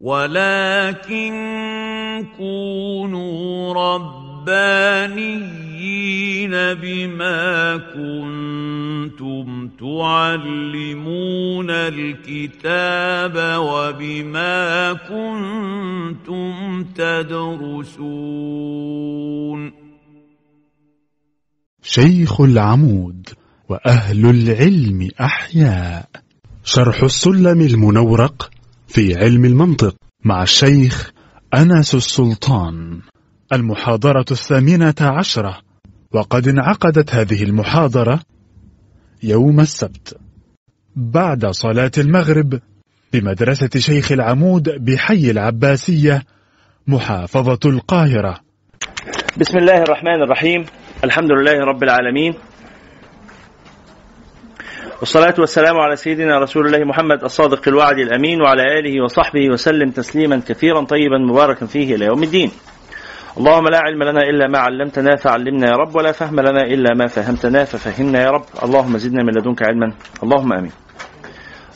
ولكن كونوا ربانيين بما كنتم تعلمون الكتاب وبما كنتم تدرسون شيخ العمود وأهل العلم أحياء. شرح السلم المنورق في علم المنطق مع الشيخ أنس السلطان. المحاضرة الثامنة عشرة. وقد انعقدت هذه المحاضرة يوم السبت. بعد صلاة المغرب بمدرسة شيخ العمود بحي العباسية محافظة القاهرة. بسم الله الرحمن الرحيم. الحمد لله رب العالمين. والصلاة والسلام على سيدنا رسول الله محمد الصادق الوعد الأمين وعلى آله وصحبه وسلم تسليما كثيرا طيبا مباركا فيه إلى يوم الدين. اللهم لا علم لنا إلا ما علمتنا فعلمنا يا رب ولا فهم لنا إلا ما فهمتنا ففهمنا يا رب. اللهم زدنا من لدنك علما. اللهم آمين.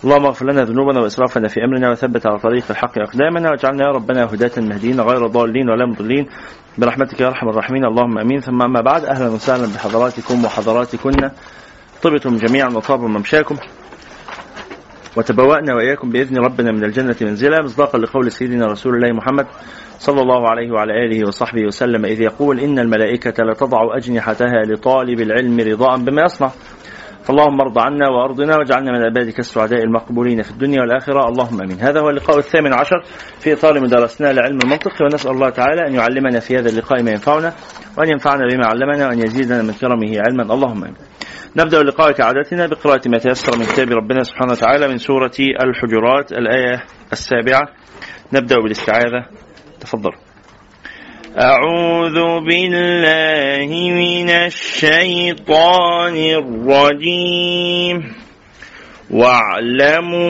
اللهم اغفر لنا ذنوبنا وإسرافنا في أمرنا وثبت على طريق الحق أقدامنا واجعلنا يا ربنا هداة مهديين غير ضالين ولا مضلين. برحمتك يا أرحم الراحمين. اللهم آمين. ثم أما بعد أهلا وسهلا بحضراتكم وحضراتكن. طبتم جميعا وطاب ممشاكم وتبوأنا وإياكم بإذن ربنا من الجنة منزلا مصداقا لقول سيدنا رسول الله محمد صلى الله عليه وعلى آله وصحبه وسلم إذ يقول إن الملائكة لتضع أجنحتها لطالب العلم رضاء بما يصنع. فاللهم ارض عنا وأرضنا واجعلنا من عبادك السعداء المقبولين في الدنيا والآخرة. اللهم آمين. هذا هو اللقاء الثامن عشر في إطار مدارستنا لعلم المنطق ونسأل الله تعالى أن يعلمنا في هذا اللقاء ما ينفعنا. وان ينفعنا بما علمنا وان يزيدنا من كرمه علما اللهم آمين. نبدأ اللقاء كعادتنا بقراءة ما تيسر من كتاب ربنا سبحانه وتعالى من سورة الحجرات الآية السابعة. نبدأ بالاستعاذة. تفضل. أعوذ بالله من الشيطان الرجيم واعلموا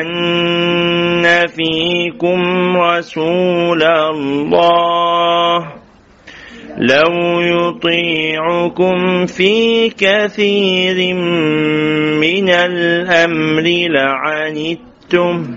أن فيكم رسول الله لو يطيعكم في كثير من الأمر لعنتم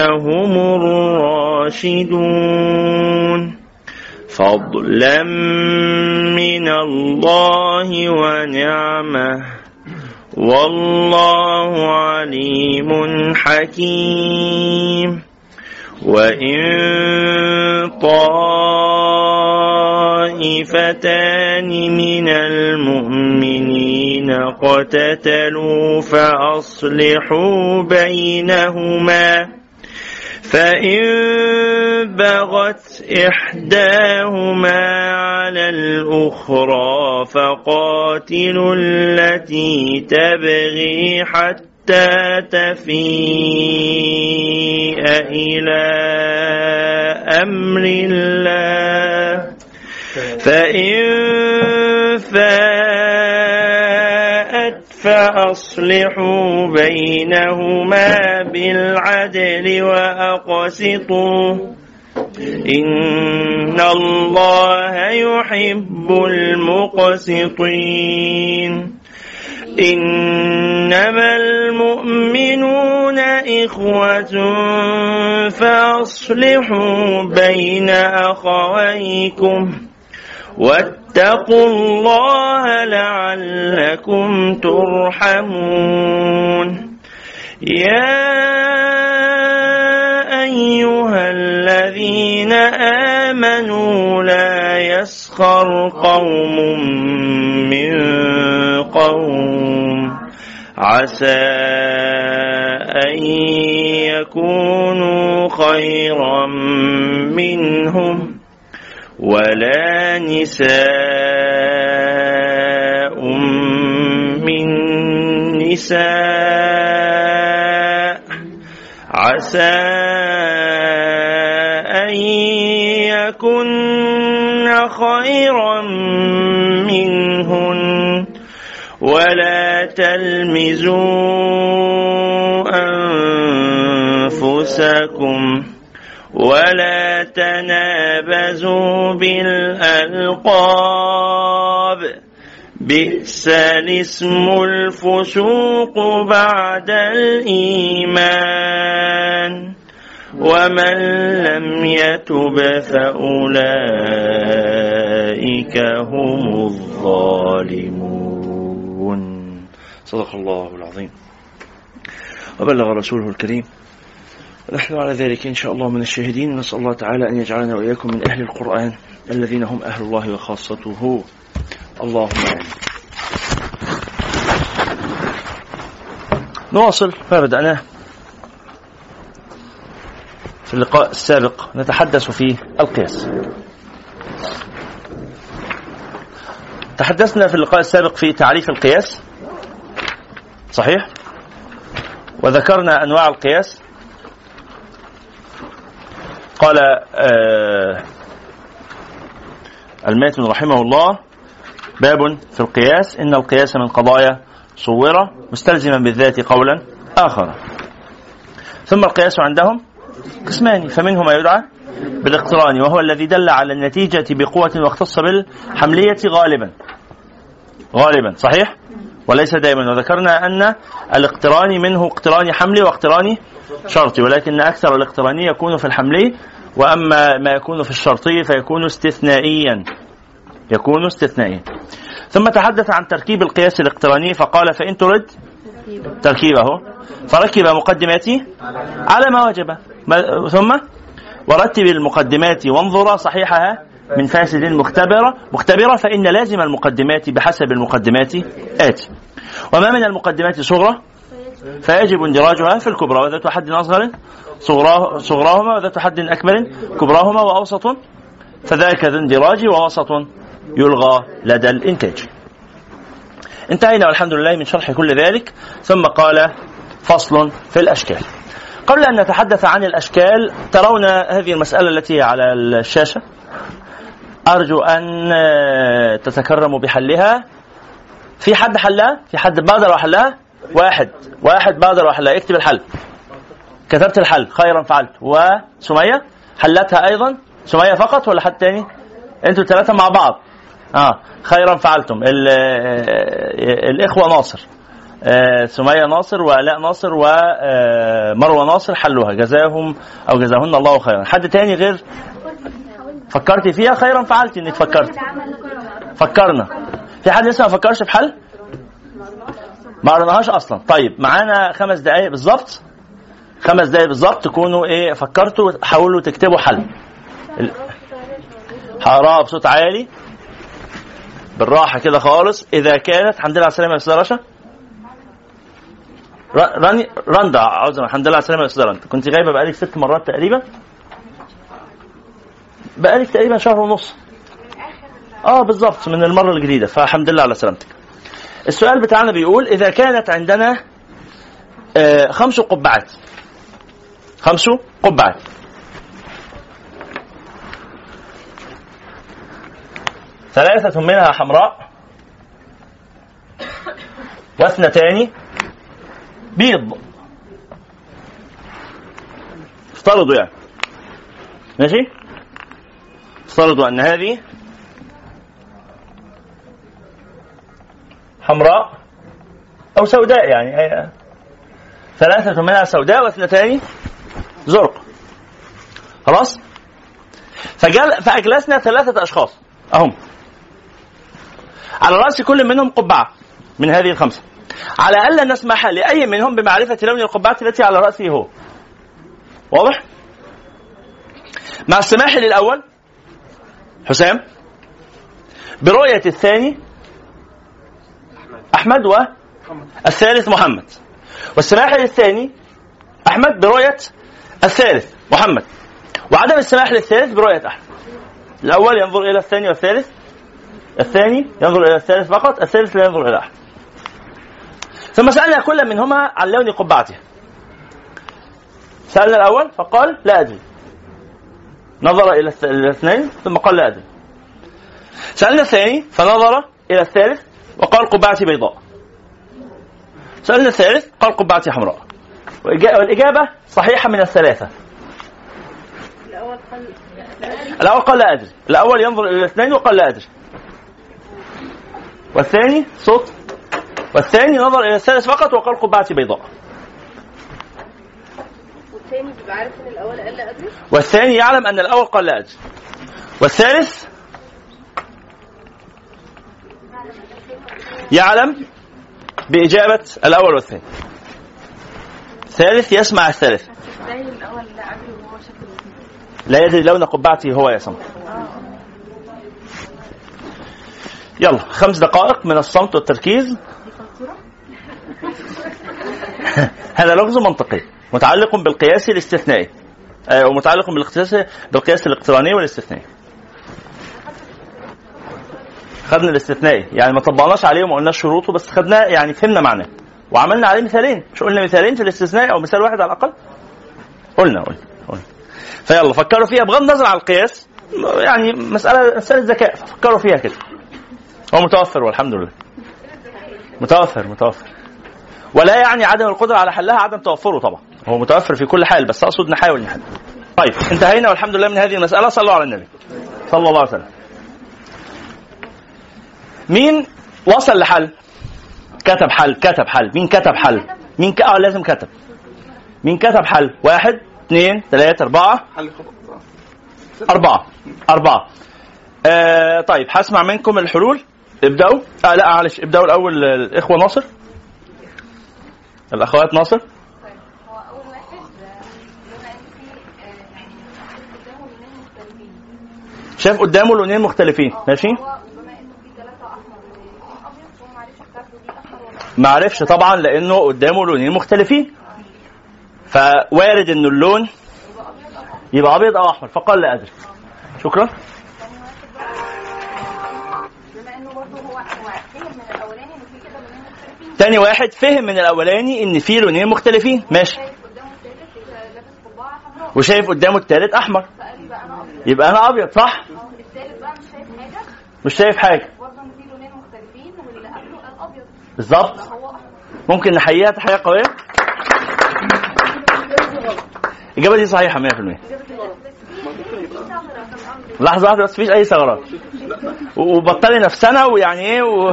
هم الراشدون. فضلا من الله ونعمة. والله عليم حكيم. وإن طائفتان من المؤمنين اقتتلوا فأصلحوا بينهما فإن بغت إحداهما على الأخرى فقاتلوا التي تبغي حتى تفيء إلى أمر الله. فإن فأصلحوا بينهما بالعدل وأقسطوا. إن الله يحب المقسطين. إنما المؤمنون إخوة فأصلحوا بين أخويكم واتقوا الله لعلكم ترحمون. يا أيها الذين آمنوا لا يسخر قوم من قوم. عسى أن يكونوا خيرا منهم. ولا نساء من نساء. عسى أن يكن خيرا منهن. ولا تلمزوا أنفسكم. ولا تنابزوا بالألقاب. بئس الاسم الفسوق بعد الإيمان. ومن لم يتب فأولئك هم الظالمون. صدق الله العظيم. وبلغ رسوله الكريم نحن على ذلك إن شاء الله من الشاهدين. نسأل الله تعالى أن يجعلنا وإياكم من أهل القرآن الذين هم أهل الله وخاصته. اللهم آمين. نواصل ما بدأناه. في اللقاء السابق نتحدث في القياس. تحدثنا في اللقاء السابق في تعريف القياس. صحيح؟ وذكرنا أنواع القياس. قال آه الماتن رحمه الله باب في القياس إن القياس من قضايا صورة مستلزما بالذات قولا آخر. ثم القياس عندهم قسمان فمنه ما يدعى بالاقتران وهو الذي دل على النتيجة بقوة واختص بالحملية غالبا. غالبا صحيح؟ وليس دائما. وذكرنا أن الاقتران منه اقتران حملي واقتران شرطي ولكن أكثر الاقتراني يكون في الحملي وأما ما يكون في الشرطي فيكون استثنائيا. يكون استثنائيا. ثم تحدث عن تركيب القياس الاقتراني فقال فإن ترد تركيبه. فركب مقدماتي على ما وجب. ثم ورتب المقدمات وانظر صحيحها من فاسد مختبرة مختبرة فإن لازم المقدمات بحسب المقدمات آتي. وما من المقدمات صغرى؟ فيجب اندراجها في الكبرى وذات حد أصغر صغراه صغراهما وذات حد أكبر كبراهما وأوسط. فذاك ذو اندراج ووسط يلغى لدى الإنتاج. انتهينا والحمد لله من شرح كل ذلك. ثم قال فصل في الأشكال. قبل أن نتحدث عن الأشكال ترون هذه المسألة التي على الشاشة. أرجو أن تتكرموا بحلها. في حد حلها؟ في حد بادر وحلها؟ واحد. واحد بادر وحلها. اكتب الحل. كتبت الحل. خيرا فعلت. وسمية حلتها أيضا؟ سمية فقط ولا حد تاني؟ أنتوا الثلاثة مع بعض. آه. خيرا فعلتم. الإخوة ناصر. آه سمية ناصر وألاء ناصر ومروه ناصر حلوها. جزاهم أو جزاهن الله خيرا. حد تاني غير فكرتي فيها خيرا فعلت إنك فكرت. فكرنا. في حد لسه ما فكرش في حل ما قرناهاش أصلا. طيب معانا خمس دقائق بالظبط. خمس دقائق بالظبط تكونوا إيه فكرتوا حاولوا تكتبوا حل. هقراها بصوت عالي. بالراحة كده خالص. إذا كانت الحمد لله على السلامة يا أستاذ رشا. راني رندا عاوز الحمد لله على السلامة يا أستاذ رندا. كنت غايبة بقالك ست مرات تقريبا. بقالك تقريبا شهر ونص. آه بالظبط من المرة الجديدة. فالحمد لله على سلامتك. السؤال بتاعنا بيقول إذا كانت عندنا آه خمس قبعات. خمس قبعات. ثلاثة منها حمراء. واثنتان بيض. افترضوا يعني. ماشي؟ افترضوا أن هذه حمراء أو سوداء يعني ثلاثة منها سوداء واثنتان زرق. خلاص؟ فجل فأجلسنا ثلاثة أشخاص أهم. على رأس كل منهم قبعة من هذه الخمسة. على ألا نسمح لأي منهم بمعرفة لون القبعة التي على رأسه هو. واضح؟ مع السماح للأول حسام. برؤية الثاني أحمد والثالث محمد. والسماح للثاني أحمد برؤية الثالث محمد. وعدم السماح للثالث برؤية أحمد. الأول ينظر إلى الثاني والثالث. الثاني ينظر إلى الثالث فقط الثالث لا ينظر إلى أحد ثم سألنا كل منهما عن لون قبعته. سألنا الأول فقال لا أدري. نظر إلى الاثنين ثم قال أدري. سألنا الثاني فنظر إلى الثالث وقال قبعتي بيضاء. سؤالنا الثالث قال قبعتي حمراء. والإجابة صحيحة من الثلاثة. الأول قال لا أدري. الأول ينظر إلى الاثنين وقال لا أدري. والثاني صوت. والثاني نظر إلى الثالث فقط وقال قبعتي بيضاء. والتاني بيبقى عارف إن الأول قال ادري والثاني يعلم أن الأول قال أدري والثالث يعلم بإجابة الأول والثاني. الثالث يسمع الثالث. الأول لا يدري لون قبعته هو يا صمت. يلا خمس دقائق من الصمت والتركيز. هذا لغز منطقي. متعلق بالقياس الاستثنائي. آه، ومتعلق بالقياس بالقياس الإقتراني والاستثنائي. خدنا الاستثنائي. يعني ما طبقناش عليه وما قلناش شروطه بس خدناه يعني فهمنا معناه. وعملنا عليه مثالين. مش قلنا مثالين في الاستثناء أو مثال واحد على الأقل؟ قلنا قلنا قلنا. فيلا فكروا فيها بغض النظر عن القياس. يعني مسألة مسألة ذكاء. فكروا فيها كده. هو متوفر والحمد لله. متوفر متوفر. ولا يعني عدم القدرة على حلها عدم توفره طبعا. هو متوفر في كل حال بس أقصد نحاول نحل طيب انتهينا والحمد لله من هذه المسألة. صلوا على النبي. صلى الله عليه وسلم. مين وصل لحل؟ كتب حل كتب حل. مين كتب حل؟ مين ك... آه لازم كتب. مين كتب حل؟ واحد اثنين ثلاثة أربعة. أربعة. أربعة. آه طيب هسمع منكم الحلول. ابدأوا. آه لا معلش ابدأوا الأول الإخوة ناصر. الأخوات ناصر هو اول واحد بما ان في يعني قدامه لونين مختلفين شاف قدامه لونين مختلفين. ماشي؟ احمر ابيض ما عرفش احمر طبعا لأنه قدامه لونين مختلفين. فوارد إنه اللون يبقى أبيض أو أحمر فقال لا أدري. شكرا. هو هو فهم من الأولاني إن في لونين مختلفين. تاني واحد ماشي. وشايف قدامه التالت أحمر. فقال لي بقى أنا أبيض يبقى صح مش شايف حاجة؟ بالظبط. ممكن نحييها تحية قوية؟ الإجابة دي صحيحة 100% لحظة واحدة بس مفيش أي ثغرات. وبطلي نفسنا ويعني و...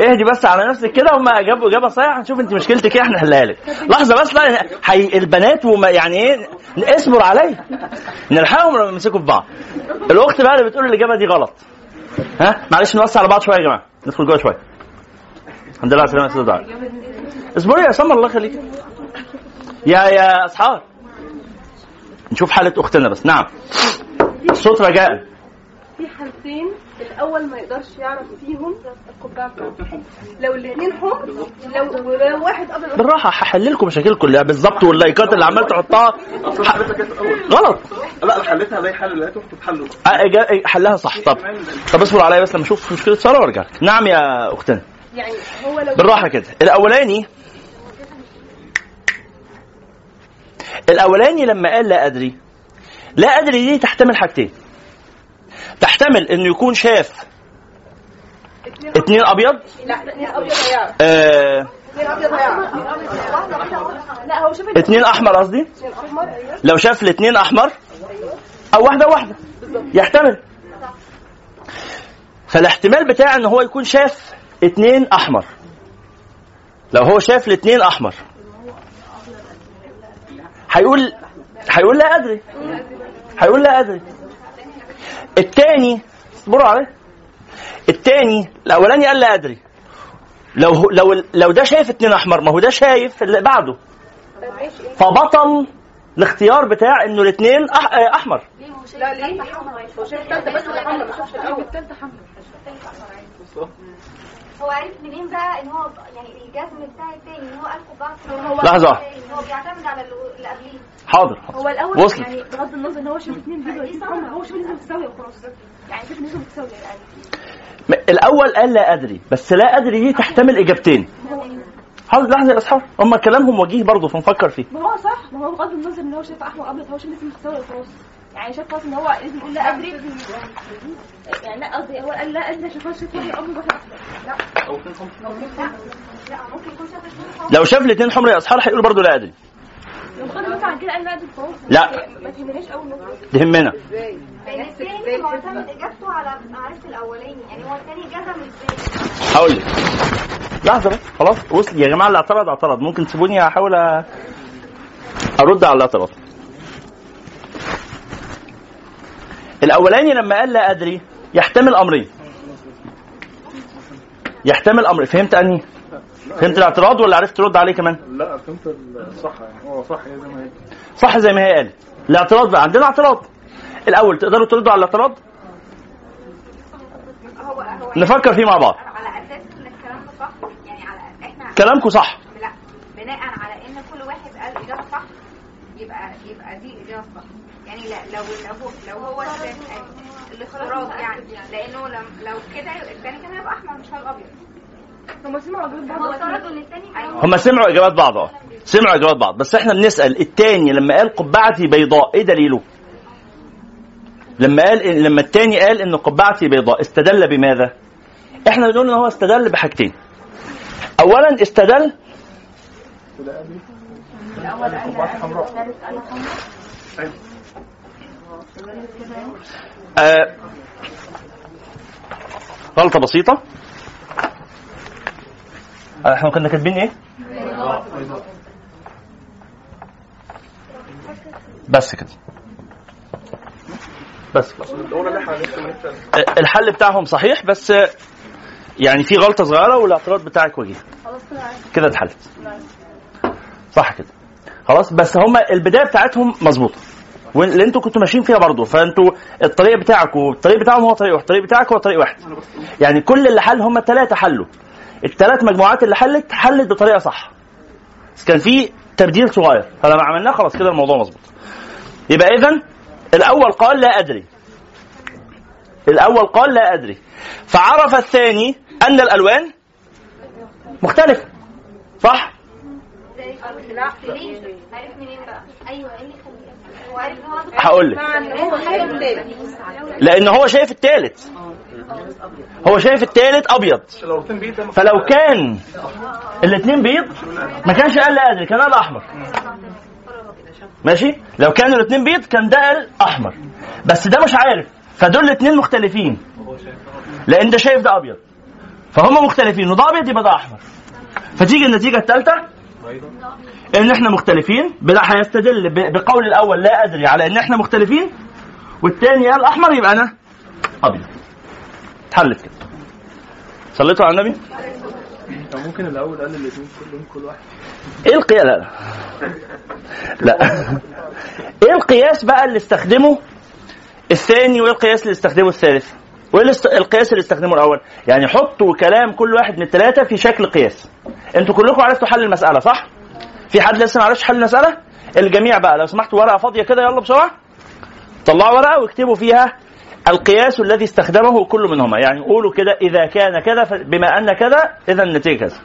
اهدي بس على نفسك كده وما أجابوا إجابة صحيحة هنشوف أنت مشكلتك إيه إحنا نحلها لك. لحظة بس لا حي... البنات وما يعني إيه اصبر عليا نلحقهم لما يمسكوا في بعض. الأخت بقى اللي بتقول الإجابة دي غلط. ها؟ معلش نوسع على بعض شوية يا جماعة. ندخل جوه شوية. الحمد لله على السلامة يا أستاذ دعاء. اصبري يا سمر الله يخليك. يا يا اسحار نشوف حالة أختنا بس. نعم. الصوت رجاء. في حالتين الأول ما يقدرش يعرف فيهم القبعه بتاعته. لو الاثنين حمر لو ولو واحد ابيض بالراحة هحل لكم مشاكلكم اللي بالظبط واللايكات اللي عمال تحطها ح- غلط. لا حلتها زي حل لقيته بتتحل أ- إجا- حلها صح. طب طب اصبر عليا بس لما أشوف مشكلة سارة وأرجع لك. نعم يا أختنا. يعني هو لو بالراحة كده. الاولاني الأولاني لما قال لا أدري لا أدري دي تحتمل حاجتين. تحتمل إنه يكون شاف اتنين لا هيعرف آه اتنين أحمر قصدي؟ لو شاف الاتنين أحمر؟ أو واحدة واحدة. يحتمل. فالاحتمال بتاع إن هو يكون شاف اتنين أحمر. لو هو شاف الاتنين أحمر. هيقول هيقول لا أدري. هيقول لا أدري. التاني اصبروا عليه. التاني الأولاني قال لا أدري. لو لو لو ده شايف اتنين أحمر ما هو ده شايف اللي بعده. فبطل الاختيار بتاع إنه الاثنين أح... آه، أحمر. لا ليه؟ هو شاف الثالثه بس اللي حمرا ما شافش الأول. هو عرف منين بقى إن هو يعني الجزم بتاع التاني إن هو قال لحظة. واحدة. هو بيعتمد على اللي قبليه. حاضر, حاضر. هو الأول وصلت. يعني بغض النظر إن هو شاف اثنين بيض واثنين حمر هو شاف النسبة متساويه وخلاص. يعني شاف النسبة متساويه يعني. الأول قال لا أدري بس لا أدري دي تحتمل إجابتين. حاضر لحظة يا اصحاب هم كلامهم وجيه برضه فنفكر فيه. ما هو صح ما هو بغض النظر إن هو شايف احمر أبيض هو شاف النسبة متساويه وخلاص. يعني شاف خلاص إن هو لازم يقول لا أدري. يعني لا قصدي هو قال لا أدري خلاص شاف وحي أمر واحد لا. شاف لو شاف الاثنين حمر يا اصحاب هيقول برضه لا أدري. مثلا كده لا ادري خلاص لا. ما تهمناش أول نقطة. تهمنا لأن التاني معتمد إجابته على معرفه الأولاني. يعني هو التاني جزم إزاي هقول لك. لحظة بس. خلاص. وصل يا جماعة اللي اعترض اعترض. ممكن تسيبوني أحاول أرد على الاعتراض الأولاني لما قال لا أدري يحتمل أمرين. يحتمل أمر فهمت أنهي؟ فهمت الاعتراض ولا عرفت ترد عليه كمان؟ لا فهمت الصح يعني. هو صح زي ما هي. صح زي ما هي قالت. الاعتراض بقى عندنا اعتراض. الأول تقدروا تردوا على الاعتراض؟ هو هو نفكر فيه مع بعض. على أساس إن الكلام ده صح يعني على إحنا كلامكم صح. لا بناء على إن كل واحد قال إجابة صح يبقى يبقى دي إجابة صح. يعني لا لو لو لو هو الاختراق يعني لأنه لو كده الثاني كان هيبقى أحمر مش هيبقى أبيض. هم سمعوا دول بعض الثاني هم سمعوا إجابات بعض آه سمعوا إجابات بعض بس إحنا بنسأل التاني لما قال قبعتي بيضاء إيه دليله؟ لما قال لما التاني قال ان قبعتي بيضاء استدل بماذا؟ إحنا بنقول إن هو استدل بحاجتين. اولا استدل آه غلطة بسيطة آه، إحنا كنا كاتبين إيه؟ بس كده. بس. آه، الحل بتاعهم صحيح بس آه، يعني في غلطة صغيرة والاعتراض بتاعك وجيه. كده اتحلت. صح كده. خلاص بس هما البداية بتاعتهم مظبوطة. واللي أنتوا كنتوا ماشيين فيها برضه. فانتوا الطريق بتاعك والطريق بتاعهم هو طريق واحد. الطريق بتاعك هو طريق واحد. يعني كل اللي حل هم الثلاثه حلوا. الثلاث مجموعات اللي حلت حلت بطريقة صح. بس كان في تبديل صغير. فلما عملناه خلاص كده الموضوع مظبوط. يبقى اذا الأول قال لا أدري. الأول قال لا أدري. فعرف الثاني أن الألوان مختلفه صح؟ هقول لك. لأن هو شايف الثالث هو شايف الثالث أبيض. فلو كان الاثنين بيض ما كانش قال أدري كان قال أحمر. ماشي؟ لو كانوا الاثنين بيض كان ده قال أحمر. بس ده مش عارف. فدول الاثنين مختلفين. لأن ده شايف ده أبيض. فهم مختلفين وده أبيض يبقى ده أحمر. فتيجي النتيجة الثالثه إن إحنا مختلفين بلا هيستدل بقول الأول لا أدري على إن إحنا مختلفين والثاني قال أحمر يبقى أنا أبيض. اتحلت كده. صليتوا على النبي؟ ممكن الأول قال الاثنين كلهم كل واحد. إيه القياس؟ لا. لا. لا إيه القياس بقى اللي استخدمه الثاني وإيه القياس اللي استخدمه الثالث؟ وإيه القياس اللي استخدمه الأول؟ يعني حطوا كلام كل واحد من الثلاثه في شكل قياس. أنتوا كلكم عرفتوا حل المسألة صح؟ في حد لسه ما عرفش حل المسألة؟ الجميع بقى لو سمحتوا ورقة فاضية كده يلا بسرعة. طلعوا ورقة واكتبوا فيها القياس الذي استخدمه كل منهما. يعني قولوا كده إذا كان كذا بما أن كذا إذا النتيجة كذا.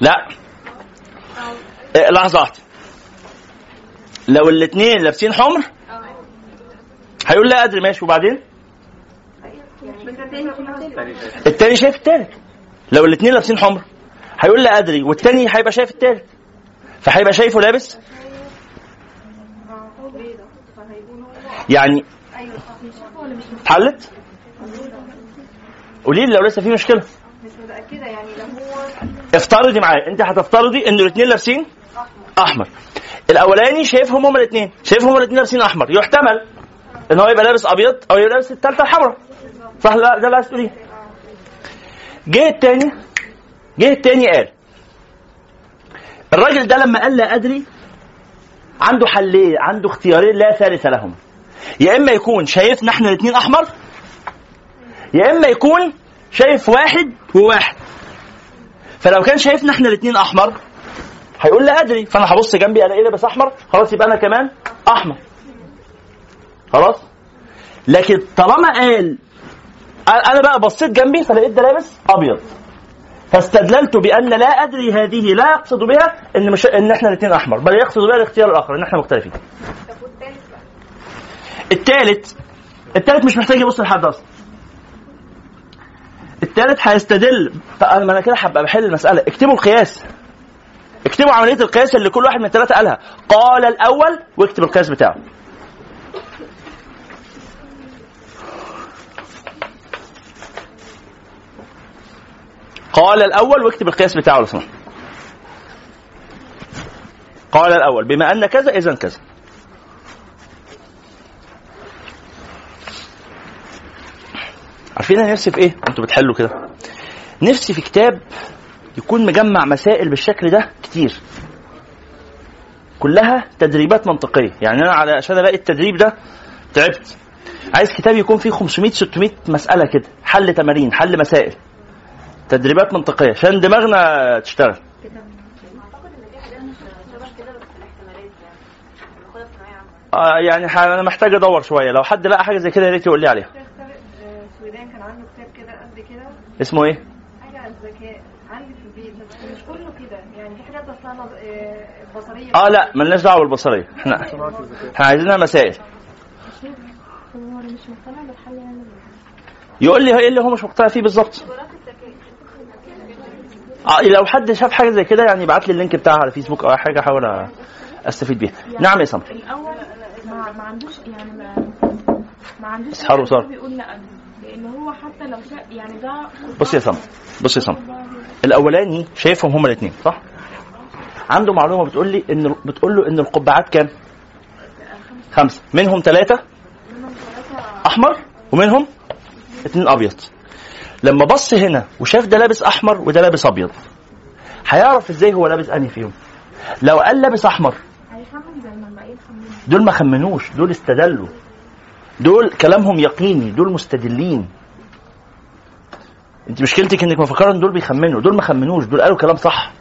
لا. إيه، لحظة واحدة. لو الاثنين لابسين حمر هيقول لا أدري ماشي. وبعدين؟ التاني التاني شايف التالت. لو الاثنين لابسين حمر هيقول لا أدري والتاني هيبقى شايف التالت. فهيبقى شايفه لابس؟ يعني اتحلت؟ قولي لي لو لسه في مشكلة. مش يعني لو هو افترضي معايا انت هتفترضي إن الاثنين لابسين أحمر. الأولاني شايفهم هما الاثنين شايفهم هما الاثنين لابسين أحمر. يحتمل إن هو يبقى لابس أبيض أو يبقى لابس الثالثه الحمراء. صح ده اللي عايز تقوليه. جه الثاني جه الثاني قال الراجل ده لما قال لا أدري عنده حلين عنده اختيارين لا ثالث لهم. يا إما يكون شايفنا إحنا الاثنين أحمر يا إما يكون شايف واحد وواحد. فلو كان شايفنا إحنا الاثنين أحمر هيقول لا أدري. فأنا هبص جنبي ألاقي لابس أحمر خلاص يبقى أنا كمان أحمر. خلاص؟ لكن طالما قال أنا بقى بصيت جنبي فلقيت ده لابس أبيض. فاستدللت بأن لا أدري هذه لا يقصد بها إن مش إن إحنا الاثنين أحمر بل يقصد بها الاختيار الآخر إن إحنا مختلفين. الثالث الثالث مش محتاج يبص لحد أصلا. الثالث هيستدل طب أنا كده هبقى بحل المسألة. اكتبوا القياس. اكتبوا عملية القياس اللي كل واحد من الثلاثه قالها. قال الأول واكتب القياس بتاعه. قال الأول واكتب القياس بتاعه لو سمحت قال الأول بما أن كذا اذا كذا عارفين أنا نفسي في إيه؟ أنتوا بتحلوا كده. نفسي في كتاب يكون مجمع مسائل بالشكل ده كتير. كلها تدريبات منطقية، يعني أنا على عشان ألاقي التدريب ده تعبت. عايز كتاب يكون فيه 500 600 مسألة كده، حل تمارين، حل مسائل. تدريبات منطقية. عشان دماغنا تشتغل. بس يعني آه يعني ح- أنا محتاج أدور شوية، لو حد لقى حاجة زي كده يا ريت يقول لي عليها. طارق آه، كان عنده كتاب كده قد كده. اسمه إيه؟ حاجة عن الذكاء عندي في البيت بس مش كله كده. يعني في حاجات نظ- آه، بصرية. آه لا ملناش دعوة بالبصرية، إحنا إحنا عايزينها مسائل. يعني؟ يقول لي إيه اللي هو مش مقتنع فيه بالظبط. لو حد شاف حاجة زي كده يعني يبعت لي اللينك بتاعها على فيسبوك أو حاجة أحاول أستفيد بيها. نعم يا سمر الأول ما, ما عندوش يعني ما, ما عندوش اسحار وصار. بيقول لأ. لأن هو حتى لو شا يعني ده بص يا سمر بص يا سمر الأولاني شايفهم هما الاثنين صح؟ عنده معلومة بتقول لي إن بتقول له إن القبعات كام؟ خمسة. منهم ثلاثة أحمر ومنهم اثنين أبيض. لما بص هنا وشاف ده لابس أحمر وده لابس أبيض هيعرف إزاي هو لابس أنهي فيهم؟ لو قال لابس أحمر دول ما خمنوش دول استدلوا دول كلامهم يقيني دول مستدلين. انت مشكلتك انك مفكرة إن دول بيخمنوا دول ما خمنوش دول قالوا كلام صح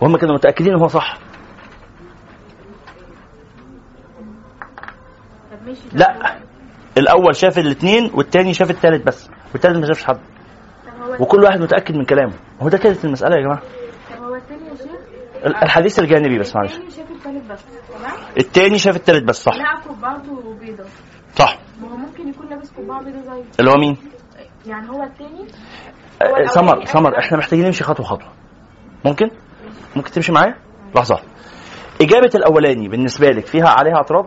وهم كانوا متأكدين إن هو صح. لا الأول شاف الاثنين والتاني شاف الثالث بس والثالث ما شافش حد. وكل واحد متأكد من كلامه. هو ده كانت المسألة يا جماعة. الحديث الجانبي بس معلش. التاني شاف التالت بس تمام؟ التاني شاف الثالث بس صح. قبعته صح. ما هو ممكن يكون لابس قبعة بيضة زي اللي هو مين؟ يعني هو التاني؟ آه، سمر سمر إحنا محتاجين نمشي خطوة خطوة. ممكن؟ ممكن تمشي معايا؟ لحظة. إجابة الأولاني بالنسبة لك فيها عليها اعتراض؟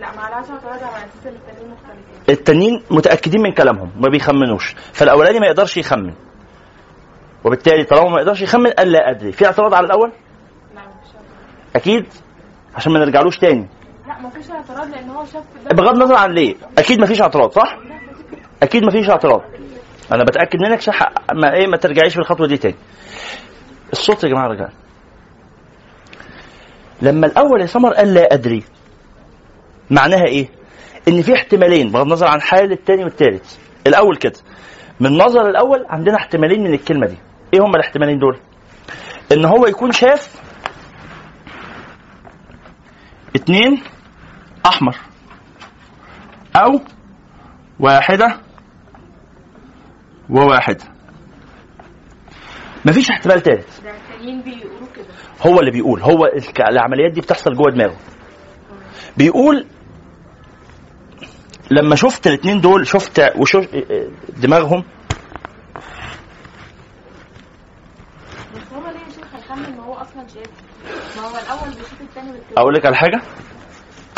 لا ما لهاش اعتراض على أساس ان التانيين مختلفين. التانيين متأكدين من كلامهم ما بيخمنوش. فالأولاني ما يقدرش يخمن. وبالتالي طالما ما يقدرش يخمن قال لا أدري. في اعتراض على الأول؟ اعتراض. أكيد؟ عشان ما نرجعلوش تاني. لا مفيش اعتراض لأن هو شاف بغض النظر عن ليه. أكيد ما فيش اعتراض صح؟ أكيد ما فيش اعتراض. أنا بتأكد منك عشان ما إيه ما ترجعيش بالخطوة دي تاني. الصوت يا جماعة رجع لما الأول يا سمر قال لا أدري معناها إيه؟ إن في احتمالين بغض النظر عن حال التاني والتالت. الأول كده من نظر الأول عندنا احتمالين من الكلمة دي. إيه هما الاحتمالين دول؟ إن هو يكون شاف اتنين أحمر أو واحدة وواحده مفيش احتمال كده. هو اللي بيقول. هو العمليات دي بتحصل جوه دماغه. بيقول لما شفت الاثنين دول شفت وشوف دماغهم. أقول لك على حاجة؟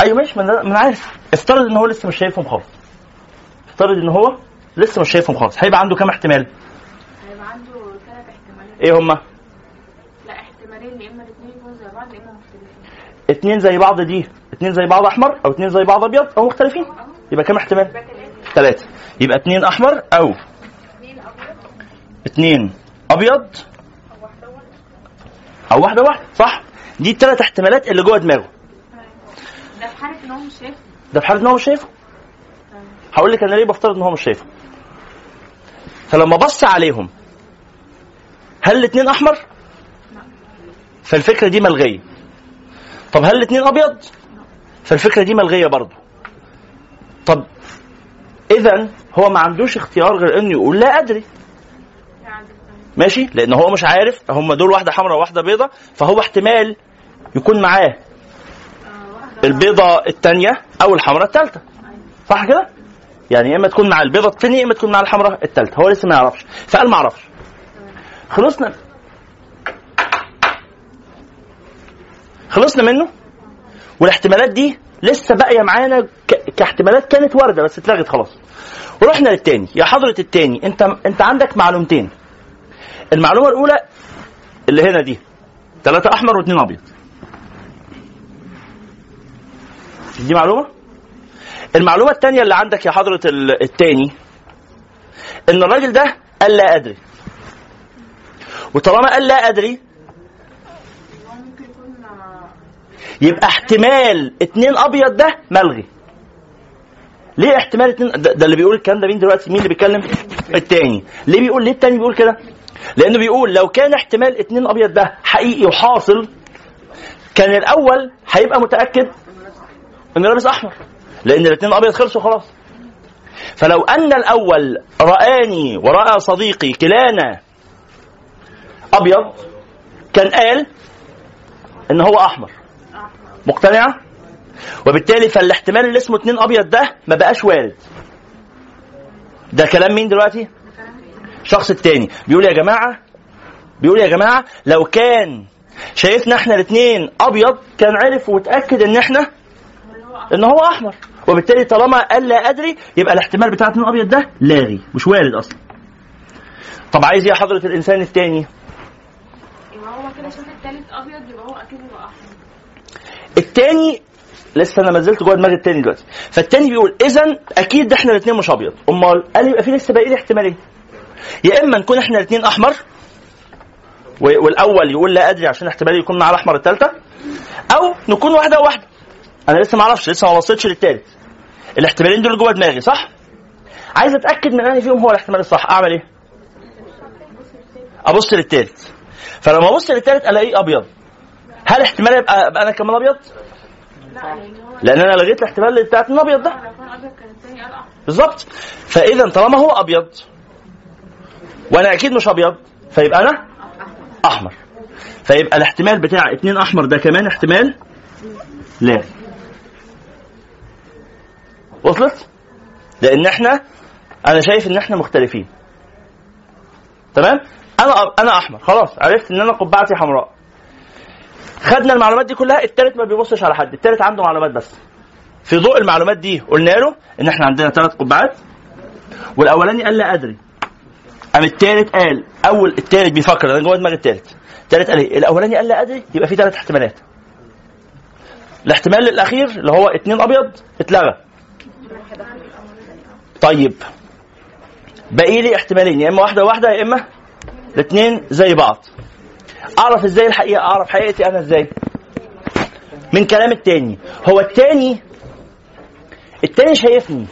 أيوه ماشي ما أنا عارف. افترض إن هو لسه مش شايفهم خالص. افترض إن هو لسه مش شايفهم خالص. هيبقى عنده كام احتمال؟ هيبقى عنده ثلاث احتمالات. إيه هما؟ لا احتمالين يا إما الاثنين يكونوا زي بعض يا إما مختلفين. اتنين زي بعض دي اتنين زي بعض أحمر أو اتنين زي بعض أبيض أو مختلفين. يبقى كام احتمال؟ ثلاثة. يبقى اتنين أحمر أو اتنين أبيض أو واحدة واحدة. صح؟ دي الثلاث احتمالات اللي جوه دماغه. ده في حالة إن هو مش شايف ده في حالة إن هو مش شايفه؟ هقول لك أنا ليه بفترض إن هو مش شايفه. فلما بص عليهم هل الاثنين أحمر؟ فالفكرة دي ملغية. طب هل الاثنين أبيض؟ فالفكرة دي ملغية برضه. طب اذا هو ما عندوش اختيار غير إنه يقول لا أدري. ماشي؟ لأن هو مش عارف هم دول واحدة حمراء وواحدة بيضة فهو احتمال يكون معاه البيضة الثانية أو الحمراء الثالثة صح كده؟ يعني يا إما تكون مع البيضة الثانية يا إما تكون مع الحمراء الثالثة هو لسه ما يعرفش. فقال ما أعرفش. خلصنا. خلصنا منه؟ والاحتمالات دي لسه باقيه معانا كاحتمالات كانت واردة بس اتلغت خلاص. ورحنا للتاني. يا حضرة التاني انت انت عندك معلومتين. المعلومة الأولى اللي هنا دي. ثلاثة أحمر واثنين أبيض. دي معلومة؟ المعلومة الثانية اللي عندك يا حضرة ال- التاني إن الراجل ده قال لا أدري. وطالما قال لا أدري يبقى احتمال اتنين أبيض ده ملغي. ليه احتمال اتنين؟ ده, ده اللي بيقول الكلام ده مين دلوقتي؟ مين اللي بيتكلم؟ التاني. ليه بيقول ليه التاني بيقول كده؟ لأنه بيقول لو كان احتمال اتنين أبيض ده حقيقي وحاصل كان الأول هيبقى متأكد انه لابس أحمر لأن الاتنين أبيض خلصوا خلاص. فلو أن الأول رآني ورأى صديقي كلانا أبيض كان قال إن هو أحمر. مقتنعة؟ وبالتالي فالاحتمال اللي اسمه اتنين أبيض ده ما بقاش وارد. ده كلام مين دلوقتي؟ الشخص التاني. بيقول يا جماعة بيقول يا جماعة لو كان شايفنا إحنا الاثنين أبيض كان عرف وتأكد إن إحنا إن هو أحمر. وبالتالي طالما قال لا أدري يبقى الاحتمال بتاع اتنين أبيض ده لاغي مش وارد أصلا. طب عايز إيه يا حضرة الإنسان التاني؟ يبقى هو كده شاف التالت أبيض يبقى هو أكيد يبقى أحمر. التاني لسه أنا ما زلت جوه دماغ التاني دلوقتي. فالتاني بيقول اذا أكيد إحنا الاثنين مش أبيض. أمال قال يبقى في لسه باقي لي احتمالين. يا إما نكون إحنا الاثنين أحمر والأول يقول لا أدري عشان احتمال يكون معاه الأحمر الثالثه أو نكون واحدة وواحدة. أنا لسه ما أعرفش لسه ما وصلتش للثالث الاحتمالين دول جوه دماغي صح؟ عايز أتأكد من أنهي فيهم هو الاحتمال الصح. أعمل إيه؟ أبص للثالث فلما أبص للثالث ألاقيه أبيض. هل احتمال يبقى أنا كمان أبيض؟ لا لأن أنا لغيت الاحتمال بتاعت الابيض ده. بالظبط. فإذا طالما هو أبيض وأنا أكيد مش أبيض فيبقى أنا أحمر. فيبقى الاحتمال بتاع اتنين أحمر ده كمان احتمال لا. وصلت؟ لأن إحنا أنا شايف إن إحنا مختلفين. تمام؟ أنا أنا أحمر. خلاص عرفت إن أنا قبعتي حمراء. خدنا المعلومات دي كلها التالت ما بيبصش على حد التالت عنده معلومات بس. في ضوء المعلومات دي قلنا له إن إحنا عندنا ثلاث قبعات والأولاني قال لا أدري. قام الثالث قال أول الثالث بيفكر أنا جوه دماغ الثالث الثالث قال إيه؟ الأولاني قال لا أدري يبقى في ثلاث احتمالات. الاحتمال الأخير اللي هو اتنين أبيض اتلغى. طيب باقي لي احتمالين يا إما واحدة واحدة يا إما الاثنين زي بعض. أعرف إزاي الحقيقة أعرف حقيقتي أنا إزاي. من كلام التاني. هو التاني التاني شايفني.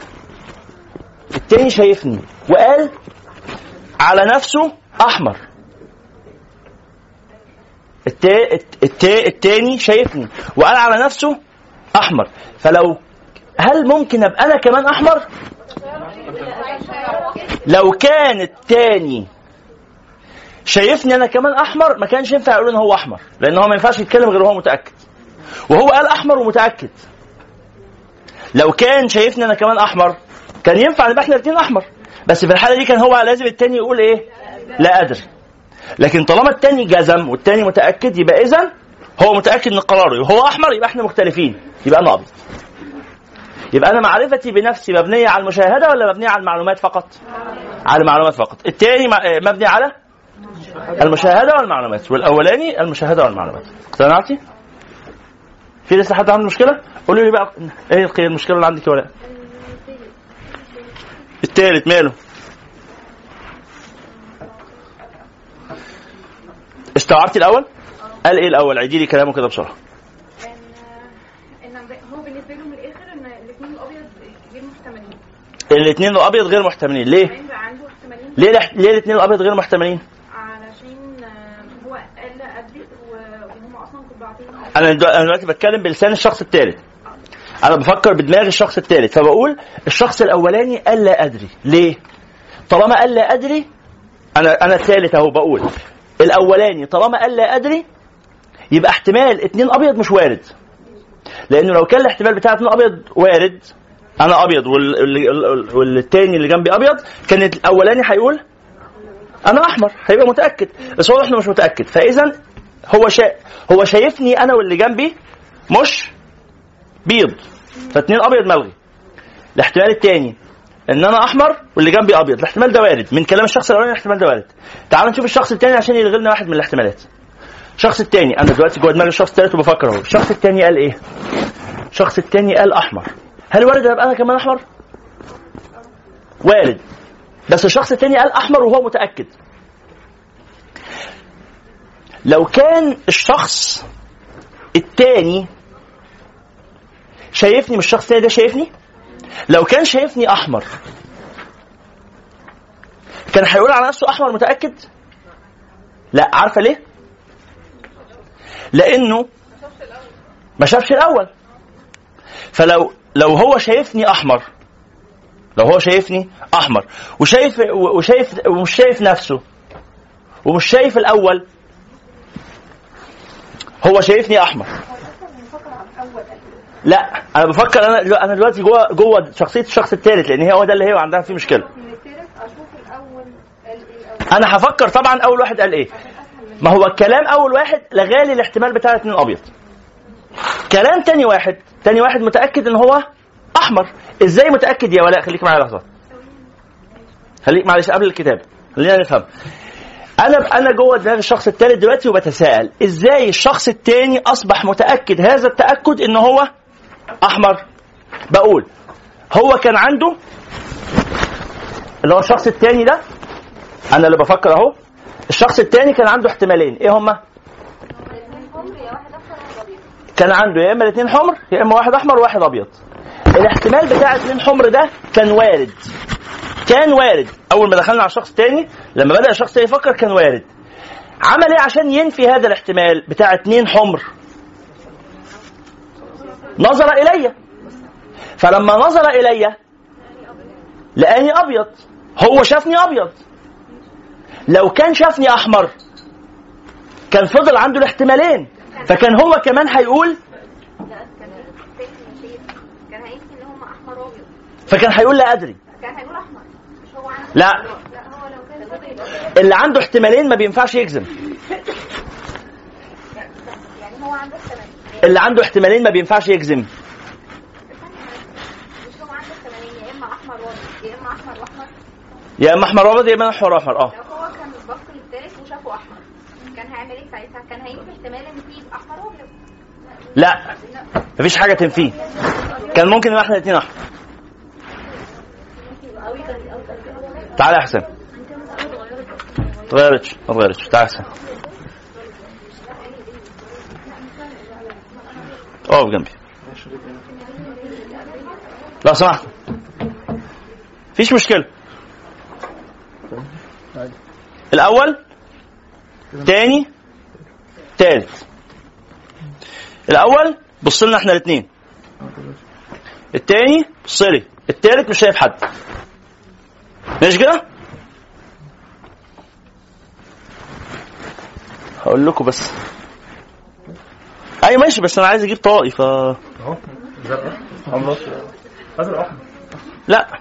التاني شايفني. وقال على نفسه أحمر. التا... التا... التاني شايفني. وقال على نفسه أحمر. فلو هل ممكن أبقى أنا كمان أحمر؟ لو كان التاني شايفني أنا كمان أحمر ما كانش ينفع يقول إن هو أحمر لأن هو ما ينفعش يتكلم غير وهو متأكد. وهو قال أحمر ومتأكد. لو كان شايفني أنا كمان أحمر كان ينفع نبقى إحنا الاثنين أحمر. بس في الحالة دي كان هو لازم التاني يقول إيه؟ لا ادري لكن طالما التاني جزم والتاني متأكد يبقى اذا هو متأكد من قراره. هو أحمر يبقى إحنا مختلفين. يبقى أنا أبيض. يبقى أنا معرفتي بنفسي مبنية على المشاهدة ولا مبنية على المعلومات فقط؟ على المعلومات فقط. التاني م- مبني على المشاهدة والمعلومات. والأولاني المشاهدة والمعلومات. اقتنعتي؟ في لسه حد عنده مشكلة؟ قولوا لي بقى. إيه المشكلة اللي عندك يا ولاء التالت ماله؟ استوعبتي الأول؟ قال إيه الأول؟ عيدي لي كلامه كده بسرعة. الاثنين الأبيض غير محتملين. الاثنين الأبيض غير محتملين. ليه؟ ليه ليه الاثنين الأبيض غير محتملين علشان آه، هو قال لا ادري و- وهم أصلا قبعتين أنا دلو- أنا دلوقتي بتكلم بلسان الشخص الثالث أنا بفكر بدماغ الشخص الثالث فبقول الشخص الأولاني قال لا أدري. ليه؟ طالما قال لا أدري أنا أنا الثالث أهو بقول. الأولاني طالما قال لا أدري يبقى احتمال اتنين أبيض مش وارد. لأنه لو كان الاحتمال بتاع اتنين أبيض وارد أنا أبيض وال- وال- والتاني اللي جنبي أبيض كان الأولاني هيقول أنا أحمر هيبقى متأكد. بس هو إحنا مش متأكد. فاذا هو شا... هو شايفني أنا واللي جنبي مش بيض فاتنين أبيض ملغي. الاحتمال الثاني إن أنا أحمر واللي جنبي أبيض. الاحتمال ده وارد. من كلام الشخص الأولاني الاحتمال ده وارد. تعال نشوف الشخص الثاني عشان يلغي لنا واحد من الاحتمالات. الشخص الثاني أنا دلوقتي جوه دماغي الشخص الثالث وبفكر أهو. الشخص الثاني قال إيه؟ الشخص الثاني قال أحمر. هل وارد ابقى أنا كمان أحمر؟ وارد. بس الشخص الثاني قال أحمر وهو متأكد. لو كان الشخص الثاني شايفني مش الشخص الثاني ده شايفني؟ لو كان شايفني أحمر كان هيقول على نفسه أحمر متأكد؟ لا عارفة ليه؟ لأنه ما شافش الأول. فلو لو هو شايفني أحمر لو هو شايفني أحمر وشايف وشايف ومش شايف نفسه ومش شايف الأول هو شايفني أحمر. لا أنا بفكر أنا أنا دلوقتي جوه جوه شخصية الشخص الثالث لأن هي هو ده اللي هي عندها فيه مشكلة. أنا هفكر طبعا أول واحد قال إيه؟ ما هو الكلام أول واحد لغالي الاحتمال بتاع اتنين ابيض كلام تاني واحد تاني واحد متأكد إن هو أحمر. إزاي متأكد يا ولاء؟ خليك معايا لحظة. خليك معلش قبل الكتاب خلينا نفهم. أنا أنا جوه دماغ الشخص الثالث دلوقتي وبتساءل إزاي الشخص الثاني أصبح متأكد؟ هذا التأكد إن هو أحمر. بقول هو كان عنده اللي هو الشخص الثاني ده؟ أنا اللي بفكر أهو. الشخص الثاني كان عنده احتمالين إيه هما؟ كان عنده يا إما الاثنين حمر يا إما واحد أحمر وواحد أبيض. الاحتمال بتاع اثنين حمر ده كان وارد. كان وارد. أول ما دخلنا على الشخص الثاني لما بدأ الشخص الثاني يفكر كان وارد. عمل إيه عشان ينفي هذا الاحتمال بتاع اتنين حمر؟ نظر إلي. فلما نظر إلي لقاني أبيض. هو شافني أبيض. لو كان شافني أحمر كان فضل عنده الاحتمالين. فكان هو كمان هيقول كان هيمكن ان هم احمر وابيض فكان هيقول لا أدري. كان هيقول أحمر. مش هو عنده لا. اللي عنده احتمالين ما بينفعش يجزم يعني اللي عنده احتمالين ما بينفعش يجزم يا إما أحمر وأبيض يا إما أحمر وأحمر. آه. لو هو كان وشافه أحمر كان هيعمل إيه ساعتها؟ كان هينفي احتمال إن يبقى أحمر وأبيض. لا مفيش حاجة تنفيه. كان ممكن يبقى إحنا الاثنين أحمر. تعالى يا حسام اتغيرتش ما اتغيرتش تعالى يا اقف جنبي. لو سمحت. مفيش مشكلة. الأول تاني تالت. الأول بص لنا إحنا الاثنين التاني بص لي. التالت مش شايف حد. ماشي كده؟ هقول لكم بس. أي ماشي بس أنا عايز أجيب طاقي ف لا.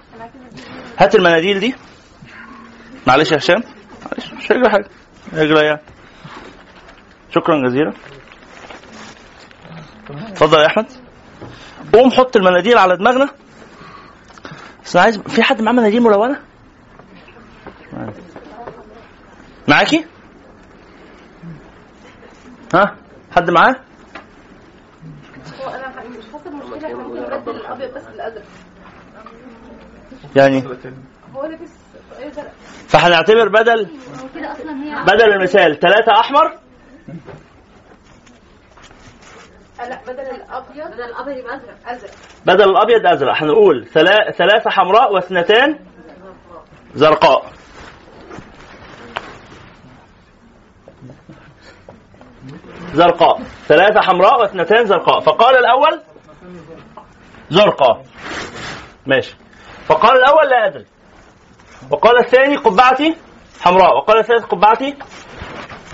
هات المناديل دي. معلش يا هشام. معلش مش هيجرى حاجة. هيجرى يعني. شكرا جزيلا. اتفضل يا أحمد. قوم حط المناديل على دماغنا. بس أنا عايز في حد معاه مناديل ملونة؟ معاكي؟ ها؟ حد معاه؟ الابيض يعني فهنعتبر بدل بدل المثال ثلاثة أحمر؟ لا بدل الابيض بدل الابيض يبقى ازرق ازرق بدل الأبيض أزرق. هنقول ثلا- ثلاثة حمراء واثنتان زرقاء. زرقاء. ثلاثة حمراء واثنتان زرقاء. فقال الأول زرقاء. ماشي. فقال الأول لا أدري. وقال الثاني قبعتي حمراء. وقال الثالث قبعتي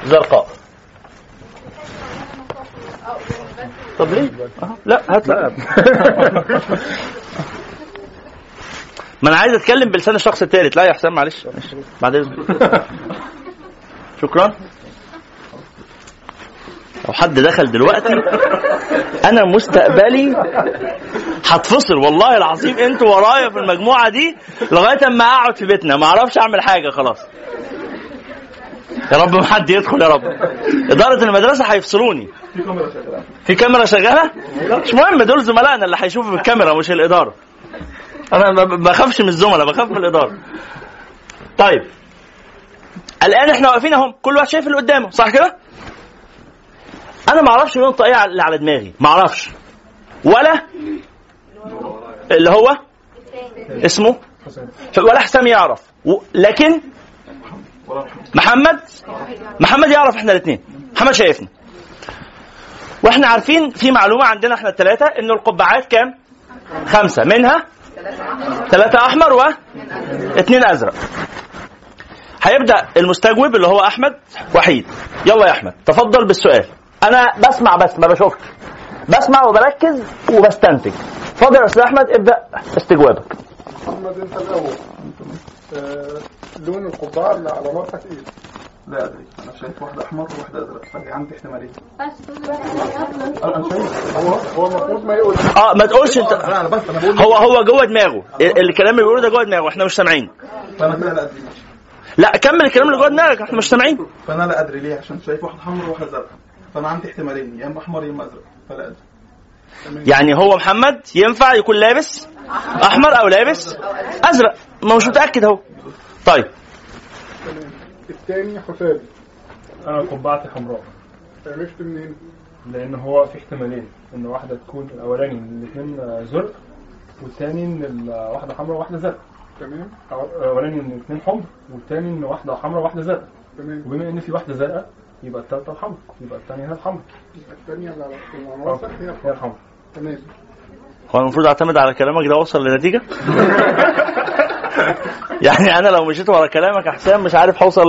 زرقاء. طب ليه؟ لا هات ما أنا عايز أتكلم بلسان الشخص الثالث لا يا حسام معلش. بعد إذنك. شكرا. لو حد دخل دلوقتي أنا مستقبلي هتفصل. والله العظيم أنتوا ورايا في المجموعة دي لغاية أما أقعد في بيتنا. ما أعرفش أعمل حاجة خلاص. يا رب ما حد يدخل يا رب. إدارة المدرسة هيفصلوني. في كاميرا شغالة؟ مش مهم دول زملائنا اللي هيشوفوا الكاميرا مش الإدارة. أنا ما بخافش من الزملاء بخاف من الإدارة. طيب. الآن إحنا واقفين أهو كل واحد شايف اللي قدامه صح كده؟ أنا ما أعرفش لون الطاقيه اللي على دماغي. ما أعرفش. ولا اللي هو اسمه؟ ولا حسام يعرف. و- لكن محمد؟ محمد يعرف إحنا الاثنين. محمد شايفنا وإحنا عارفين في معلومة عندنا إحنا الثلاثه إن القبعات كام؟ خمسة. منها ثلاثة أحمر واثنين أزرق. هيبدأ المستجوب اللي هو أحمد وحيد. يلا يا أحمد. تفضل بالسؤال. أنا بسمع بس ما بشوفش. بسمع وبركز وبستنتج. اتفضل يا أستاذ أحمد ابدأ استجوابك. محمد أنت الأول. آه، لون القبعة اللي على راسك إيه؟ لا أدري. أنا شايف واحد أحمر وواحد أزرق. فدي عندي احتماليه أنا شايف. هو هو المفروض ما يقول آه ما تقولش أنت. هو هو جوه دماغه. ال- الكلام اللي بيقوله ده جوه دماغه. إحنا مش سامعين. فانا لا أدري. لا كمل الكلام اللي جوه دماغك. إحنا مش سامعين. فأنا لا أدري ليه عشان شايف واحد احمر وواحد أزرق. فانا عندي احتمالين يا إما أحمر يا إما أزرق فلا أدري. يعني هو محمد ينفع يكون لابس أحمر أو لابس أزرق؟ ما مش متأكد اهو طيب. الثاني حسابي أنا قبعتي حمراء. عرفت منين؟ لأن هو في احتمالين إن واحدة تكون الأولاني إن الاثنين زرق والثاني إن واحدة حمراء وواحدة زرق. تمام. الاولاني إن الاثنين حمر والثاني إن واحدة حمراء وواحدة زرق. تمام. وبما إن في واحدة زرقاء يبقى الثالثه الحمر يبقى الثانية هي الحمر على اللي على راسك هي. الحمر تمام. هو المفروض اعتمد على كلامك ده اوصل لنتيجه يعني أنا لو مشيت ورا كلامك يا حسام مش عارف هوصل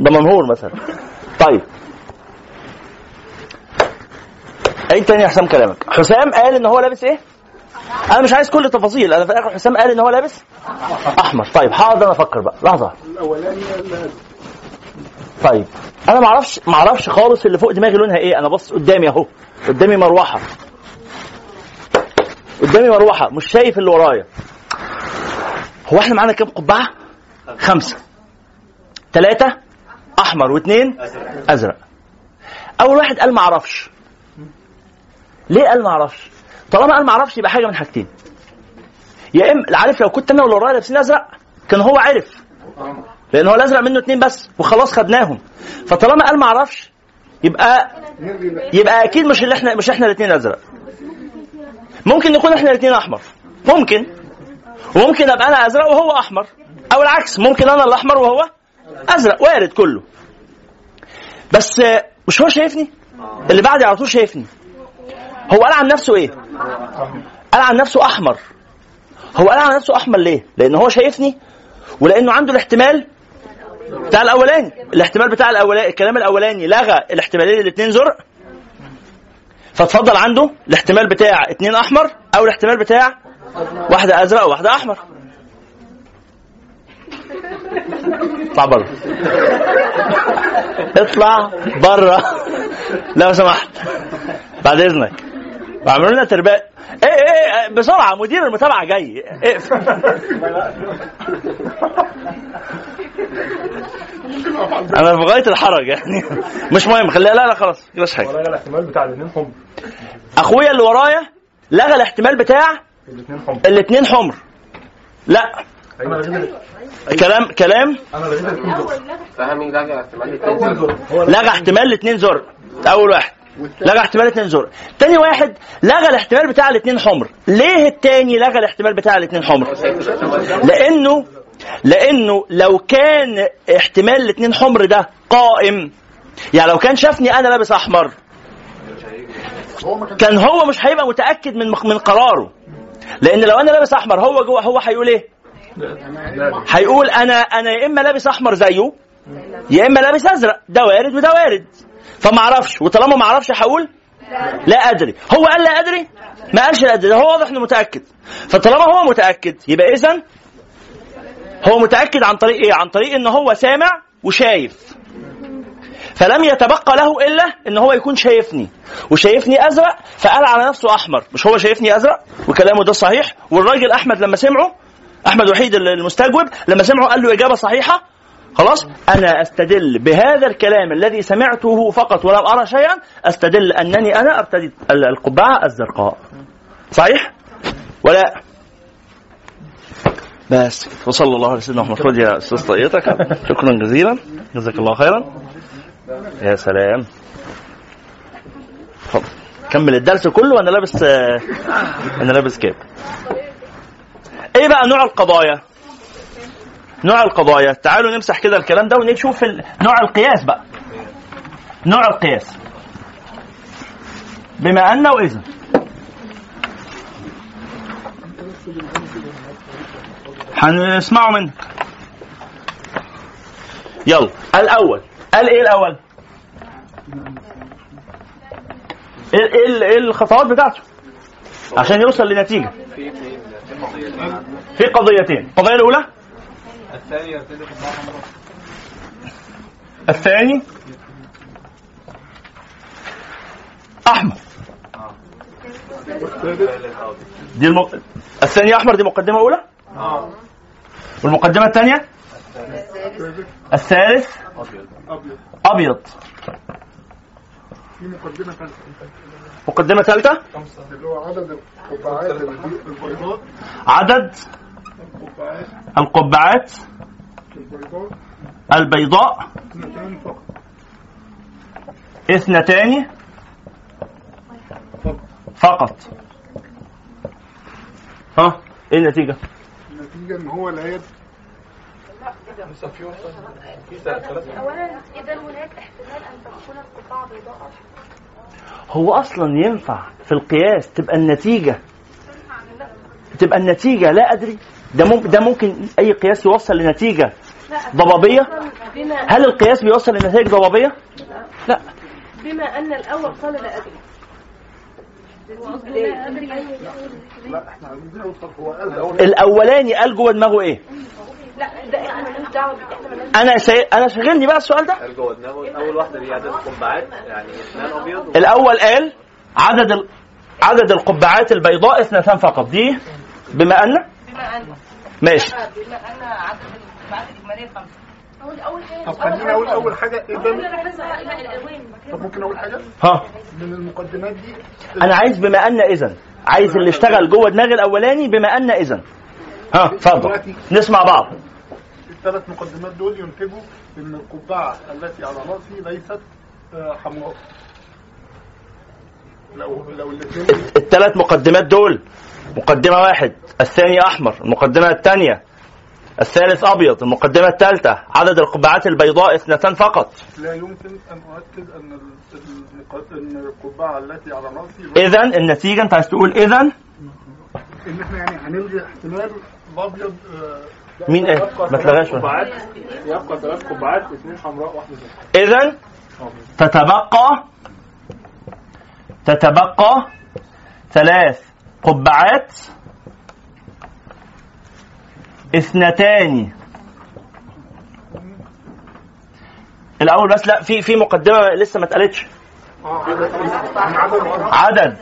ده منهور مثلا. طيب. إيه تاني يا حسام كلامك؟ حسام قال إن هو لابس إيه؟ أنا مش عايز كل التفاصيل أنا في الآخر حسام قال إن هو لابس أحمر. طيب هقعد أنا أفكر بقى. لحظة. الاولاني طيب. أنا ما أعرفش ما أعرفش خالص اللي فوق دماغي لونها إيه. أنا بص قدامي أهو. قدامي مروحة. قدامي مروحة. مش شايف اللي ورايا. هو إحنا معانا كام قبعة؟ خمسة. ثلاثة أحمر. واثنين أزرق. أول واحد قال ما أعرفش. ليه قال ما أعرفش؟ طالما قال ما أعرفش يبقى حاجة من حاجتين. يا اما عارف لو كنت أنا واللي ورايا لابسين أزرق كان هو عرف لأن هو الازرق منه اتنين بس وخلاص خدناهم. فطالما قال ما أعرفش يبقى يبقى أكيد مش اللي إحنا مش إحنا الاثنين أزرق. ممكن نكون إحنا الاثنين أحمر. ممكن. وممكن أبقى أنا أزرق وهو أحمر. أو العكس ممكن أنا الاحمر وهو أزرق. وارد كله. بس مش هو شايفني؟ اللي بعدي على طول شايفني. هو قال عن نفسه إيه؟ قال عن نفسه أحمر. هو قال عن نفسه أحمر ليه؟ لأن هو شايفني ولأنه عنده الاحتمال بتاع الأولاني. الاحتمال بتاع الأولاني الكلام الأولاني لغى الاحتمالين الاثنين زرق فاتفضل عنده الاحتمال بتاع اتنين أحمر أو الاحتمال بتاع واحدة أزرق وواحدة أحمر. اطلع بره اطلع بره لو سمحت. بعد إذنك. بعملوا لنا ترباء إيه إيه إيه، بسرعة مدير المتابعة جاي. اقفل أنا في غاية الحرج يعني. مش مهم خليها لا لا خلاص مفيش حاجة. ولا الاحتمال بتاع الاثنين حمر. أخويا اللي ورايا لغى الاحتمال بتاع الاثنين حمر. الاثنين حمر. لا. لغيت كلام كلام؟ فهمي لغى احتمال الاثنين لغى احتمال الاثنين زرق أول واحد. لغى احتمال الاثنين زرق تاني واحد لغى الاحتمال بتاع الاثنين حمر. ليه التاني لغى الاحتمال بتاع الاثنين حمر؟ لأنه لأنه لو كان احتمال الاثنين حمر ده قائم. يعني لو كان شافني أنا لابس أحمر. كان هو مش هيبقى متأكد من من قراره. لأن لو أنا لابس أحمر هو جوه هو هيقول إيه؟ هيقول أنا أنا يا إما لابس أحمر زيه يا إما لابس أزرق. ده وارد وده وارد. فما أعرفش. وطالما ما أعرفش هقول لا أدري. هو قال لا أدري؟ ما قالش لا أدري. هو واضح إنه متأكد. فطالما هو متأكد يبقى اذا هو متأكد عن طريق إيه؟ عن طريق إن هو سامع وشايف. فلم يتبقى له إلا إن هو يكون شايفني. وشايفني أزرق فقال على نفسه أحمر. مش هو شايفني أزرق؟ وكلامه ده صحيح؟ والراجل أحمد لما سمعه أحمد وحيد المستجوب لما سمعه قال له إجابة صحيحة خلاص أنا أستدل بهذا الكلام الذي سمعته فقط ولم أرى شيئا أستدل أنني أنا ارتدي القبعة الزرقاء. صحيح؟ ولا بس. وصلى الله على سيدنا محمد. خد يا أستاذ طاقيتك شكرا جزيلا. جزاك الله خيرا. يا سلام. اتفضل كمل الدرس كله وأنا لابس آه، أنا لابس كاب إيه بقى نوع القضايا؟ نوع القضايا. تعالوا نمسح كده الكلام ده ونشوف نوع القياس بقى. نوع القياس. بما ان واذا هنسمعه منك يلا الأول. قال إيه الأول؟ إيه إيه إيه الخطوات بتاعته؟ عشان يوصل لنتيجة. في قضيتين. القضية الأولى؟ الثاني الثاني احمر دي الم... الثاني احمر دي مقدمة أولى؟ آه. والمقدمة الثانية؟ الثالث. ثالثه مقدمة ثالثة؟ اللي هو عدد القبعات البيضاء اثنتان فقط. ها إيه النتيجة؟ النتيجه إن هو العيب اولا اذا هناك احتمال ان تكون القبعه بيضاء هو أصلا ينفع في القياس تبقى النتيجة. تبقى النتيجة لا أدري. ده ممكن ده ممكن أي قياس يوصل لنتيجة ضبابية؟ هل القياس بيوصل لنتائج ضبابية؟ لا. بما أن الأول قال لا أدري. لا إحنا عايزين نوصل هو قال الأول الأولاني قال جوه دماغه إيه؟ لا ده إحنا دعوه أنا سي... أنا شاغلني بقى السؤال ده. قال جوه دماغه. أول واحدة دي عدد القبعات يعني إثنان أبيض. الأول قال عدد ال... عدد القبعات البيضاء اثنتان فقط. دي بما أن؟ بما أن. ماشي. بما أن عدد القبعات الاجماليه خمسة. اول أول حاجة طب خليني أقول أول حاجة. اذا الألوان. طب ممكن أقول حاجة؟ ها. من المقدمات دي؟ أنا عايز بما أن اذا عايز اللي اشتغل جوه دماغي الأولاني بما أن اذا ها اتفضل. نسمع بعض. الثلاث مقدمات دول ينتجوا ان القبعة التي على رأسي ليست آه، حمراء. لو لو الاثنين الثلاث مقدمات دول مقدمة واحد الثاني أحمر المقدمة الثانية الثالث أبيض المقدمة الثالثة عدد القبعات البيضاء اثنتان فقط. لا يمكن أن أؤكد أن ال- المق- أن القبعة التي على رأسي إذا النتيجة أنت عايز تقول إذا إن إحنا يعني هنلغي احتمال الابيض آه، مين إيه؟ ما تلغاش يبقى ثلاث قبعات اثنين حمراء واحدة زرقاء إذا تتبقى تتبقى ثلاث قبعات اثنتان. الأول بس لا في في مقدمة لسه ما اتقالتش. عدد.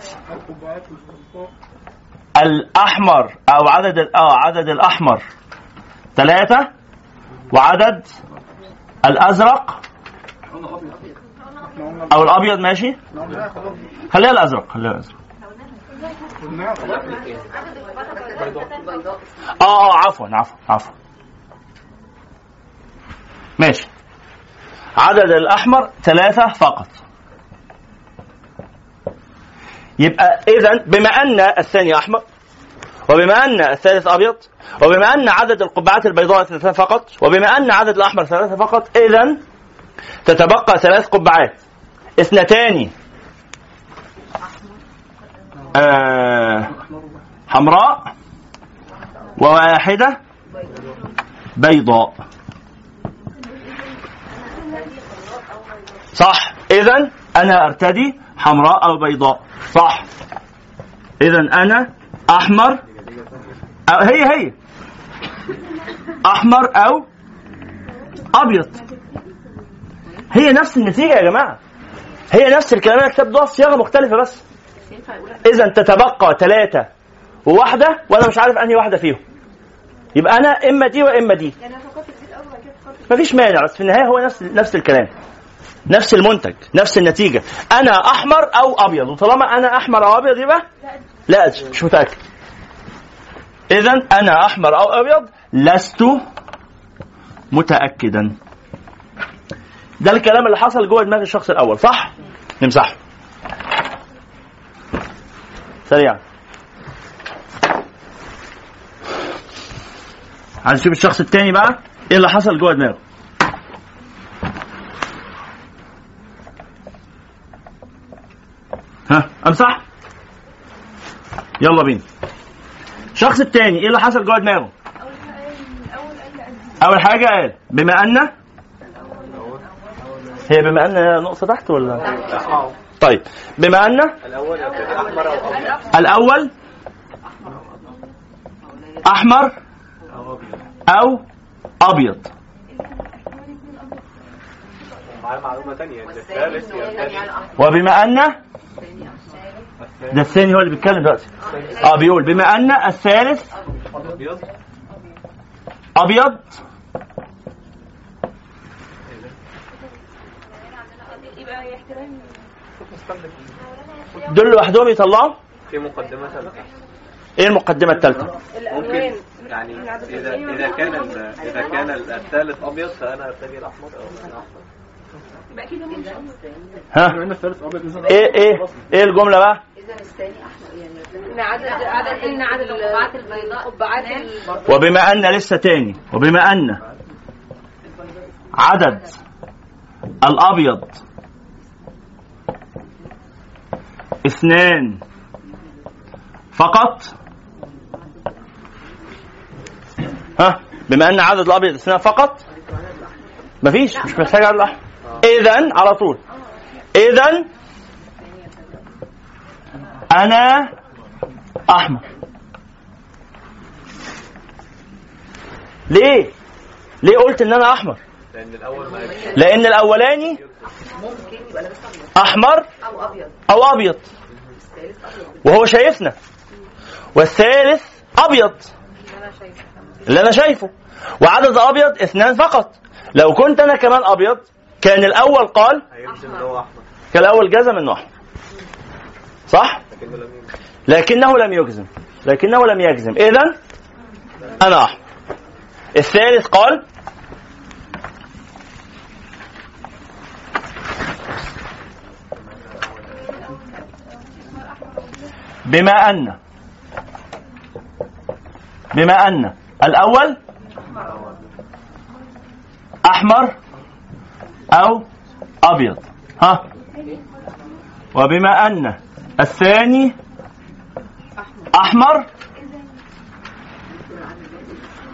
الأحمر أو عدد آه عدد الأحمر. ثلاثة. وعدد الأزرق. أو الأبيض ماشي؟ خليها الأزرق خليها خلاص آه آه عفوا عفوا عفوا. ماشي. عدد الأحمر ثلاثة فقط. يبقى إذا بما أن الثاني أحمر وبما أن الثالث أبيض وبما أن عدد القبعات البيضاء اثنتان فقط وبما أن عدد الأحمر ثلاثة فقط إذا تتبقى ثلاث قبعات. اثنتان آه حمراء وواحدة بيضاء. صح. اذا أنا أرتدي حمراء أو بيضاء. صح. اذا أنا أحمر أو هي هي. أحمر أو أبيض. هي نفس النتيجه يا جماعة. هي نفس الكلام. اللي كتبته ده صياغة مختلفة بس. اذا تتبقى ثلاثة وواحدة وأنا مش عارف أنهي واحدة فيهم. يبقى أنا إما دي وإما دي. يعني مفيش مانع بس في النهاية هو نفس نفس الكلام. نفس المنتج نفس النتيجة. أنا أحمر أو أبيض؟ وطالما أنا أحمر أو أبيض يبقى لا أدري مش متأكد. اذا أنا أحمر أو أبيض لست متاكدا. ده الكلام اللي حصل جوه دماغ الشخص الأول صح؟ نمسحه سريعا عايز نشوف الشخص التاني بقى؟ إيه اللي حصل جوه دماغه؟ ها امسح. يلا بينا. الشخص التاني إيه اللي حصل جوه دماغه؟ أول حاجة قال. بما أن؟ هي بما أن نقطه تحت ولا؟ طيب بما أن الأول الأول أحمر أو أبيض. وبما أن ده الثاني هو اللي بيتكلم دلوقتي. آه بيقول بما أن الثالث أبيض. ابيض دول لوحدهم يطلعوا؟ في مقدمة ثالثة. إيه المقدمة الثالثة؟ ممكن يعني اذا إذا كان إذا كان الثالث أبيض فأنا ارتدي الأحمر. أو ها؟ إيه إيه إيه الجملة بقى؟ إن عدد عدد إن عدد القبعات البيضاء قبعات وبما أن لسه تاني وبما أن عدد الأبيض اثنان فقط؟ ها بما أن عدد الأبيض اثنان فقط؟ مفيش مش محتاج عدد الأحمر. اذا على طول. اذا أنا أحمر. ليه؟ ليه قلت إن أنا أحمر؟ لأن الأول لأن الأولاني أحمر أو أبيض. أو ابيض وهو شايفنا. والثالث أبيض. اللي أنا شايفه. وعدد أبيض اثنان فقط. لو كنت أنا كمان أبيض كان الأول قال كان الأول جزم إنه أحمر. صح؟ لكنه لم يجزم. لكنه لم يجزم. اذا أنا أحمر. الثالث قال بما أن. بما أن. الأول أحمر أو أبيض. ها؟ وبما أن. الثاني أحمر.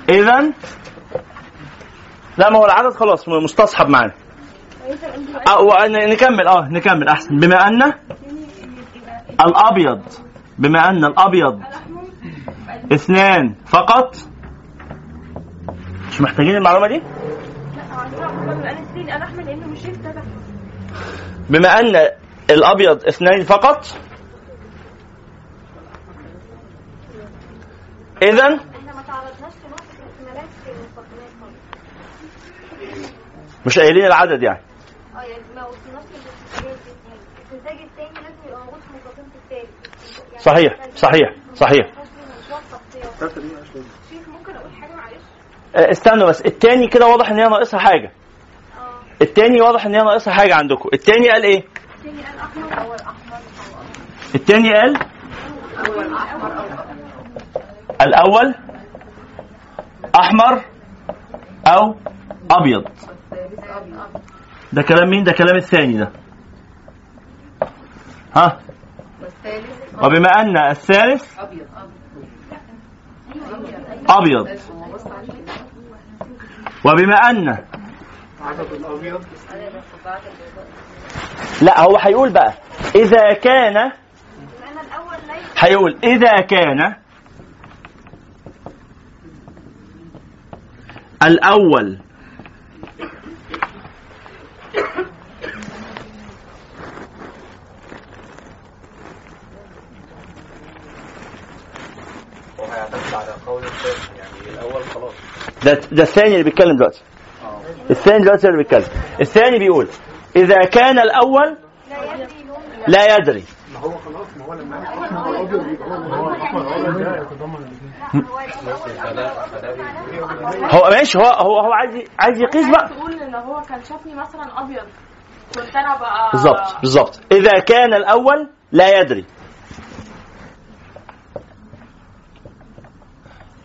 اذا لا ما هو العدد خلاص مستصحب معانا. أو نكمل آه نكمل أحسن. بما أن. الأبيض. بما أن الأبيض اثنان فقط. مش محتاجين المعلومة دي. بما أن الأبيض اثنين فقط. خالص مش قايلين العدد يعني آه يعني ما وصلناش للاحتمالات دي الامتزاج التاني لازم يبقى موجود في مقدمة التالت يعني صحيح صحيح صحيح. آه، استنوا بس التاني كده واضح إن هي ناقصها حاجة. التاني واضح إن هي ناقصها حاجة عندكم. التاني قال إيه؟ التاني قال الأول أحمر أو أبيض. ده كلام مين؟ ده كلام الثاني ده. ها؟ وبما أن الثالث أبيض. وبما أن لا هو هيقول بقى إذا كان هيقول إذا كان الأول على قول يعني الأول خلاص ده ده الثاني اللي بيتكلم دلوقتي الثاني دلوقتي اللي بيتكلم الثاني بيقول اذا كان الأول لا يدري ما هو ماشي هو هو هو عايز عايز يقيس بقى تقول ان هو كان شافني مثلا ابيض كنت أنا بقى بالظبط بالظبط اذا كان الأول لا يدري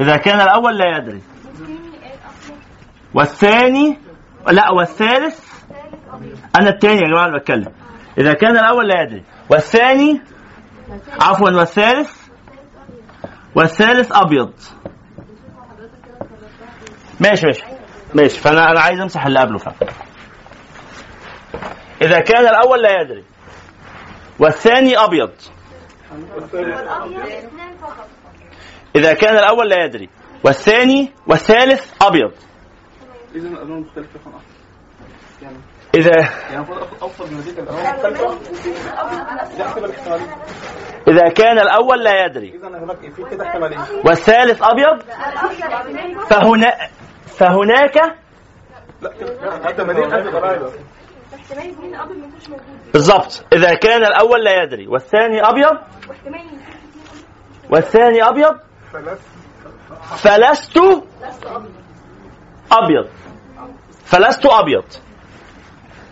إذا كان الأول لا يدري. والثاني لا والثالث؟ أنا الثاني يا جماعة اللي بتكلم. إذا كان الأول لا يدري. والثاني؟ عفوا والثالث؟ والثالث أبيض. ماشي ماشي ماشي. فأنا أنا عايز أمسح اللي قبله فعلا إذا كان الأول لا يدري. والثاني أبيض. والأبيض إذا كان الأول لا يدري والثاني والثالث الالوان مختلفه عن احمر يعني اذا يعني من ذيك احسب الاحتمالين إذا كان الأول لا يدري اذا هناك في كده احتمالين. والثالث أبيض فهنا فهناك بالظبط إذا كان الأول لا يدري والثاني يكون والثاني ثلاث فلست أبيض. فلست أبيض.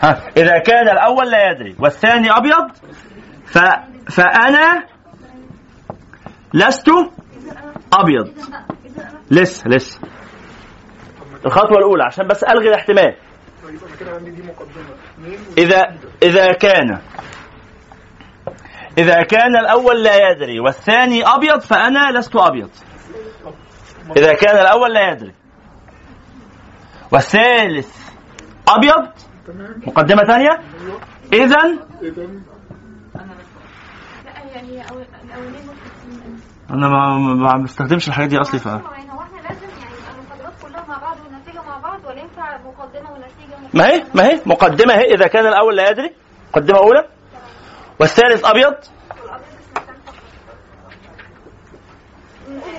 ها إذا كان الأول لا يدري والثاني أبيض ف فأنا لست أبيض. لسه لسه الخطوة الأولى عشان بس ألغي الاحتمال. إذا إذا كان إذا كان الأول لا يدري والثاني أبيض فأنا لست أبيض. إذا كان الأول لا يدري. والثالث أبيض. مقدمة ثانية. إذا أنا ما, ما بستخدمش الحاجات دي أصلي ف؟ ما هي؟ ما هي؟ مقدمة هي إذا كان الأول لا يدري. مقدمة أولى. والثالث أبيض.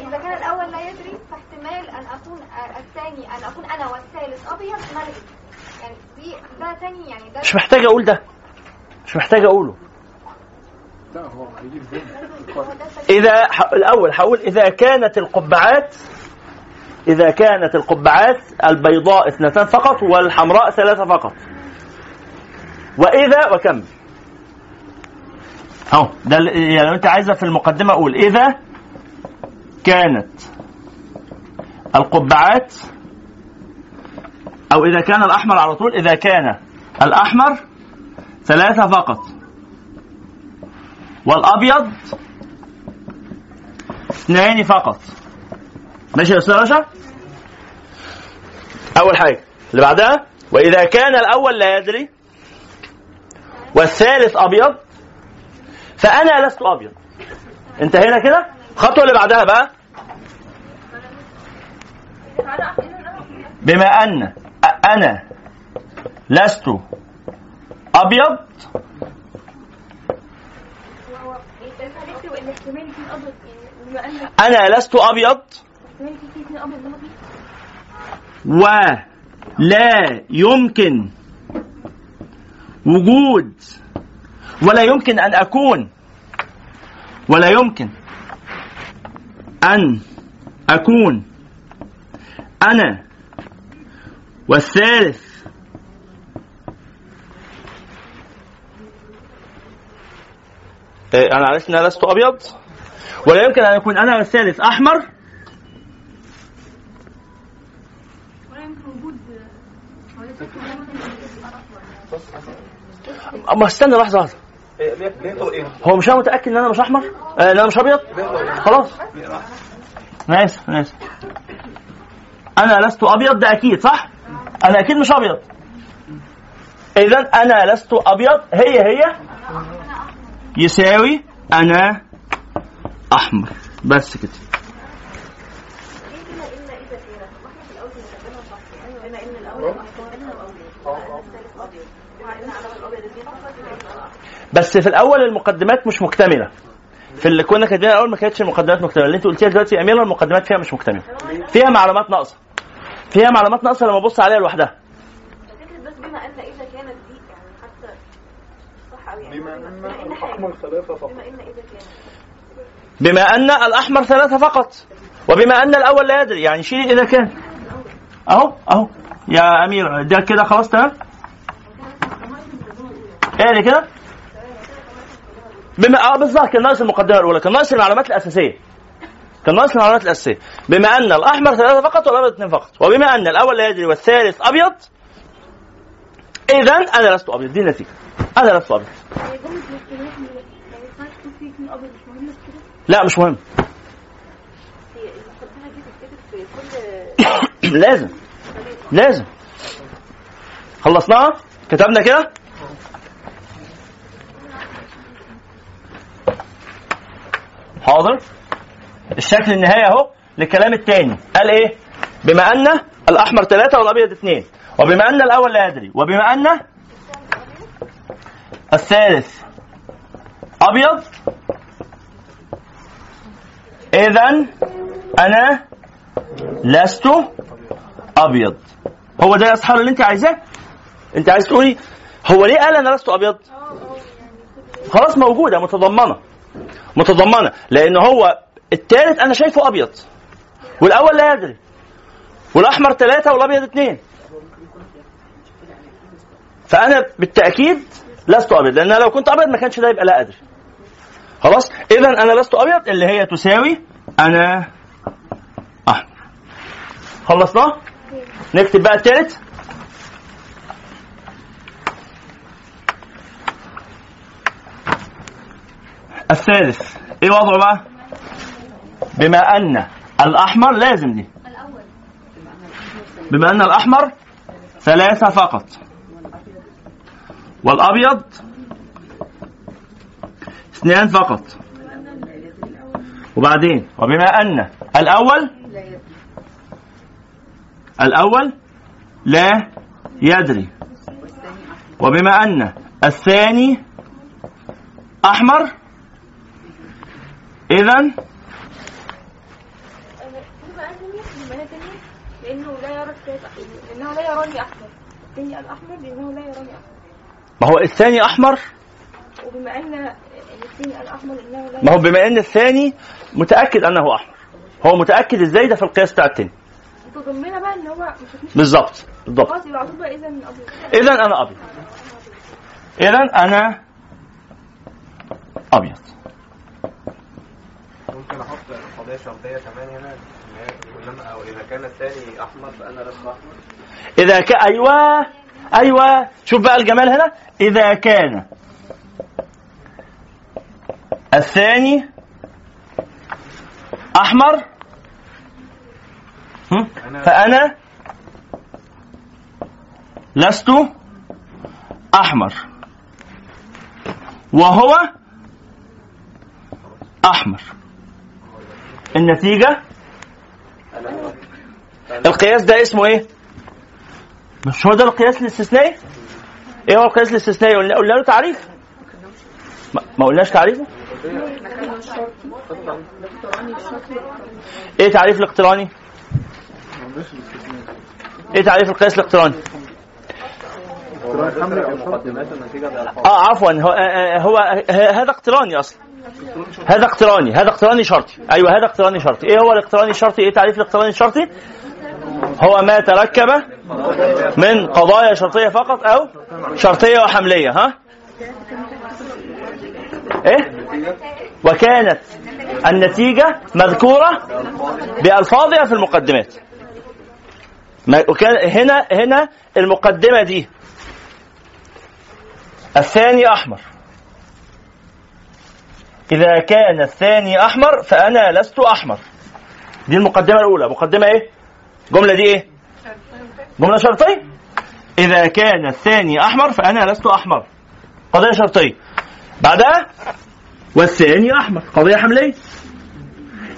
إذا كان الأول لا يدري فاحتمال أن أكون آه، الثاني أن أكون أنا والثالث أبيض ملغي يعني دي ده تاني يعني ده مش محتاج أقول ده. مش محتاج أقوله. إذا ح- الأول هقول إذا كانت القبعات إذا كانت القبعات البيضاء اثنتان فقط والحمراء ثلاثة فقط. وإذا وكم أهو ده يعني لو أنت عايزة في المقدمة أقول إذا كانت القبعات أو إذا كان الأحمر على طول إذا كان الأحمر ثلاثة فقط. والأبيض اثنين فقط. ماشي يا أستاذ أول حاجة. اللي بعدها وإذا كان الأول لا يدري والثالث أبيض فأنا لست أبيض. انتهينا كده؟ الخطوه اللي بعدها بقى. بما أن أنا لست ان أنا لست ملغي ولا يمكن وجود ولا يمكن أن أكون ولا يمكن أن أكون أنا والثالث. إيه، أنا عرفت إن أنا لست أبيض. ولا يمكن أن أكون أنا والثالث أحمر. ولا يمكن وجود أما استنى لحظة واحدة هو مش أنا متأكد إن أنا مش أحمر؟ آه إن أنا مش أبيض؟ خلاص. أنا آسف أنا آسف. أنا لست أبيض ده أكيد صح؟ أنا أكيد مش أبيض. اذا أنا لست أبيض. هي هي. يساوي أنا أحمر. بس كده. بس في الأول المقدمات مش مكتملة. في اللي كنا كاتبينها الأول ما كانتش المقدمات مكتملة. اللي انت قلتيها دلوقتي يا أميرة المقدمات فيها مش مكتملة. فيها معلومات ناقصة. فيها معلومات ناقصة لما أبص عليها لوحدها. بما أن يعني يعني. الأحمر ثلاثة فقط. بما إن إذا كانت. بما أن الأحمر ثلاثة فقط. وبما أن الأول لا يدري. يعني شيل إذا كان. أهو أهو. يا امير ده كده خلاص تمام؟ إيه كده؟ بما آه بالظبط كان ناقص المقدمة الأولى كان ناقص المعلومات الأساسية. كان ناقص المعلومات الأساسية. بما أن الأحمر ثلاثة فقط والأبيض اثنين فقط. وبما أن الأول لا يدري والثالث أبيض اذا أنا لست أبيض. دي النتيجة. أنا لست أبيض. لا مش مهم. لازم. لازم. خلصناها؟ كتبنا كده؟ حاضر؟ الشكل النهائي اهو للكلام الثاني قال إيه؟ بما ان الأحمر ثلاثة والأبيض اثنين وبما ان الأول لا يدري. وبما ان الثالث أبيض. اذا أنا لست أبيض. هو ده يا أصحاب اللي أنت عايزاه؟ أنت عايز تقولي هو ليه قال أنا لست أبيض؟ خلاص موجودة متضمنة. متضمنة. لأن هو الثالث أنا شايفه أبيض. والأول لا يدري. والأحمر ثلاثة والأبيض اثنين فأنا بالتأكيد لست أبيض. لأن لو كنت أبيض ما كانش ده يبقى لا أدري. خلاص؟ اذا أنا لست أبيض اللي هي تساوي أنا أحمر. خلصناه نكتب بقى الثالث الثالث إيه وضعه بقى؟ بما أن الأحمر لازم دي. بما أن الأحمر ثلاثة فقط. والأبيض اثنان فقط. وبعدين وبما أن الأول الأول لا يدري. وبما أن الثاني أحمر أنني لأنه لا يرى لأنه لا يراني أحمر الثاني الأحمر لأنه لا يراني أحمر ما هو الثاني أحمر؟ وبما أن الثاني الأحمر لأنه لا ما هو بما إن الثاني متأكد أنه أحمر. هو متأكد إزاي ده في القياس بتاع التاني متضمنة بقى إن هو بالظبط بالظبط. على طول بقى إذا أبيض اذا أنا ابيض اذا أنا ابيض ممكن أحط قضيه شرطيه كمان هنا. كلما أو إذا كان الثاني احمر فانا لست احمر إذا كان أيوه أيوه. شوف بقى الجمال هنا. إذا كان الثاني أحمر؟ فأنا لست أحمر. وهو أحمر. النتيجة؟ القياس ده اسمه إيه؟ مش هو ده القياس الاستثنائي؟ إيه هو القياس الاستثنائي؟ قلنا له تعريف. ما, قلناش تعريفه؟ إيه تعريف الإقتراني؟ إيه تعريف القياس الإقتراني؟ آه عفوا. هو, آه، هو آه، هذا إقتراني أصلا. هذا اقتراني هذا اقتراني شرطي. أيوه هذا اقتراني شرطي. إيه هو الاقتراني الشرطي؟ إيه تعريف الاقتراني الشرطي؟ هو ما تركب من قضايا شرطية فقط أو شرطية وحملية ها؟ إيه؟ وكانت النتيجة مذكورة بألفاظها في المقدمات. ما- وكان هنا هنا المقدمة دي. الثاني أحمر. إذا كان الثاني أحمر فأنا لست أحمر. دي المقدمة الأولى. مقدمة إيه؟ الجمله دي إيه؟ جملة شرطيه إذا كان الثاني أحمر فأنا لست أحمر. قضية شرطية بعدها؟ والثاني أحمر. قضية حملية.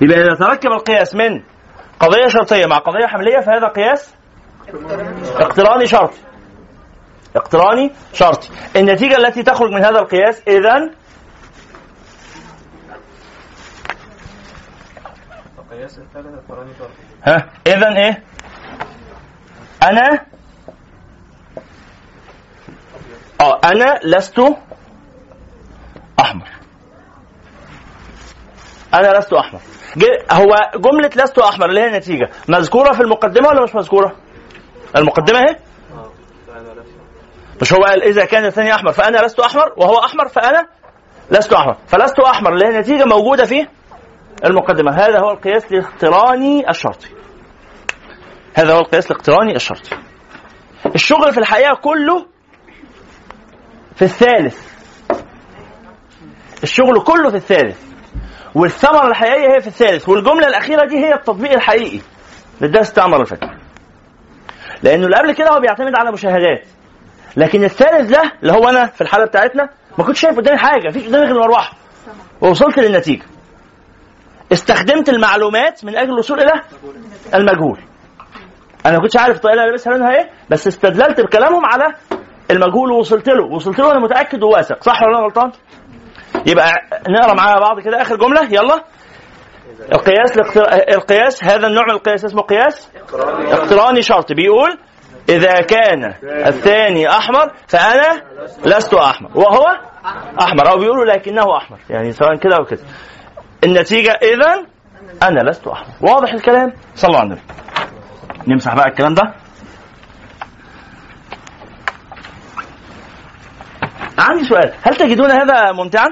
يبقى إذا تركب القياس من قضية شرطية مع قضية حملية فهذا قياس اقتراني شرطي. اقتراني شرطي. النتيجة التي تخرج من هذا القياس إذا القياس الثالث ها إذا إيه؟ أنا؟ آه أنا لست أحمر. أنا لست أحمر. ج- هو جملة لست أحمر اللي هي النتيجة. مذكورة في المقدمة ولا مش مذكورة؟ المقدمة أهي مش هو قال إذا كان الثاني أحمر فأنا لست أحمر وهو أحمر فأنا لست أحمر. فلست أحمر. اللي هي النتيجة موجودة في المقدمة. هذا هو القياس الاقتراني الشرطي. هذا هو القياس الاقتراني الشرطي. الشغل في الحقيقة كله في الثالث. الشغل كله في الثالث. والثمرة الحقيقية هي في الثالث. والجملة الأخيرة دي هي التطبيق الحقيقي للدرس بتاع فاتت. لأنه اللي قبل كده هو بيعتمد على مشاهدات. لكن الثالث ده اللي هو أنا في الحالة بتاعتنا ما كنتش شايف قدامي حاجة مفيش قدامي غير المروحة. ووصلت للنتيجة. استخدمت المعلومات من أجل الوصول إلى المجهول. أنا ما كنتش عارف الطريقة اللي لابسها لونها إيه بس استدللت بكلامهم على المجهول ووصلت له. وصلت له أنا متأكد وواثق. صح ولا أنا غلطان؟ يبقى نقرأ معايا بعض كده آخر جملة. يلا. القياس. القياس هذا النوع من القياس اسمه قياس اقتراني شرطي. بيقول إذا كان الثاني أحمر فأنا لست أحمر. وهو أحمر. أو بيقولوا لكنه أحمر. يعني سواء كده أو كده. النتيجة اذا أنا لست أحمر. واضح الكلام؟ صلوا على النبي نمسح بقى الكلام ده. عندي سؤال. هل تجدون هذا ممتعا؟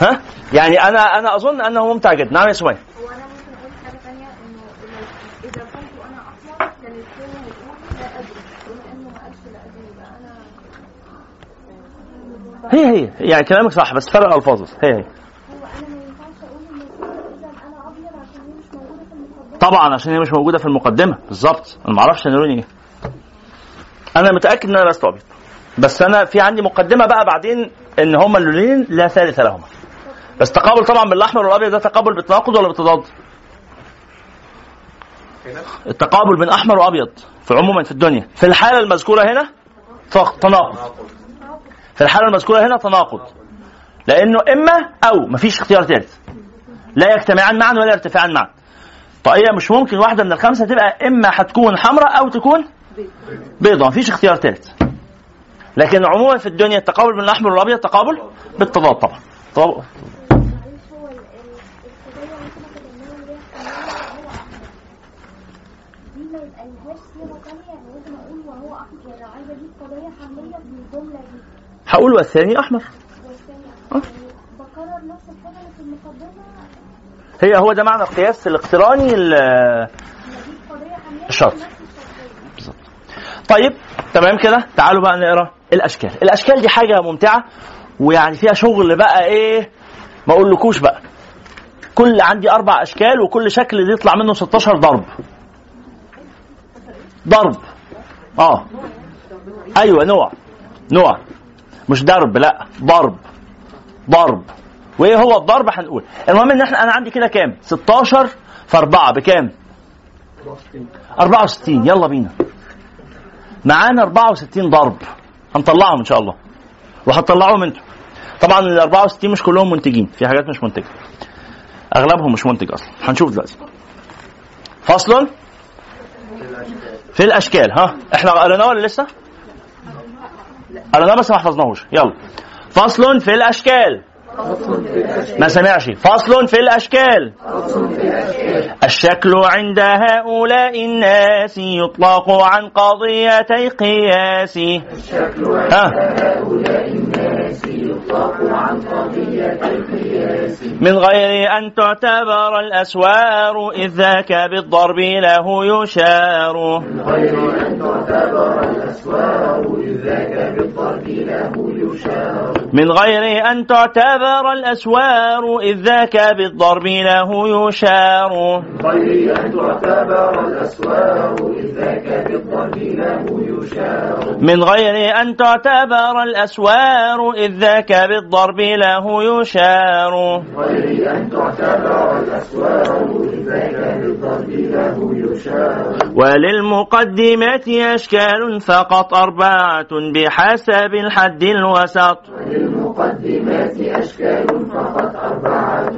ها؟ يعني أنا أنا أظن أنه ممتع جدا. نعم يا سمية. هو أنا ممكن أقول حاجة ثانية انه إذا- اذا كنت أنا احمر كان الثاني يقول لا ادري بما انه ما قالش لا ادري يبقى أنا هي هي يعني كلامك صح بس فرق الفاظ. هي هي. طبعا عشان هي مش موجودة في المقدمة. بالظبط. أنا ما أعرفش أنا لوني إيه. أنا متأكد إن أنا لست أبيض. بس أنا في عندي مقدمة بقى بعدين إن هما اللونين لا ثالث لهما. بس تقابل طبعا بين الاحمر والأبيض ده تقابل بالتناقض ولا بالتضاد؟ التقابل بين أحمر وأبيض في عموما في الدنيا. في الحالة المذكورة هنا تناقض. في الحالة المذكورة هنا تناقض. لأنه إما أو مفيش اختيار ثالث. لا يجتمعان معا ولا يرتفعان معا. طاقية مش ممكن واحدة من الخمسة تبقى إما هتكون حمراء أو تكون بيضاء. مفيش اختيار ثالث. لكن عموما في الدنيا التقابل بين الأحمر والأبيض تقابل بالتضاد طبعا طب- معلش هو ال- ال- القضية اللي إحنا كلمناها اللي هي هو احمر دي ما يبقالهاش صيغه ثانية يعني لازم أقول وهو احمر يعني لو عايزه أجيب قضيه حمليه بالجمله دي هقول والثاني والثانيه أه. هي هو ده معنى القياس الاقتراني ال- نجيب قضيه حمليه الشرط. بنفس الشخصيه بالظبط. طيب تمام كده؟ تعالوا بقى نقرأ الأشكال. الأشكال دي حاجة ممتعة ويعني فيها شغل بقى إيه؟ ما أقولكوش بقى. كل عندي أربع أشكال وكل شكل دي يطلع منه 16 ضرب. ضرب. آه. أيوه نوع. نوع. مش درب لا ضرب ضرب. وإيه هو الضرب؟ هنقول. المهم إن إحنا أنا عندي كده كام؟ 16 في 4 بكام؟ 64 يلا بينا. معانا 64 ضرب. هنطلعهم إن شاء الله. وهتطلعوهم أنتوا. طبعا ال 64 مش كلهم منتجين. في حاجات مش منتجه أغلبهم مش منتج أصلا. هنشوف دلوقتي. فصل في الأشكال. ها؟ إحنا قريناه ولا لسه؟ قريناه بس ما حفظناهوش. يلا. فصل في الأشكال. ما سمعش. فصل في الأشكال. الشكل عند هؤلاء الناس يطلق عن قضيتي قياس ها؟ من غير أن تعتبر الأسوار إذ ذاك بالضرب له يشار. من غير أن تعتبر الأسوار إذ ذاك بالضرب له يشار. من غير أن تعتبر الأسوار إذ ذاك بالضرب له يشار. غير أن تعتبر الأسوار إذ ذاك بالضرب له يشار. من غير أن تعتبر الأسوار إذ ذاك بالضرب له يشار. غير أن تعتبر وللمقدمات أشكال فقط أربعة بحسب الحد الوسط. وللمقدمات أشكال فقط أربعة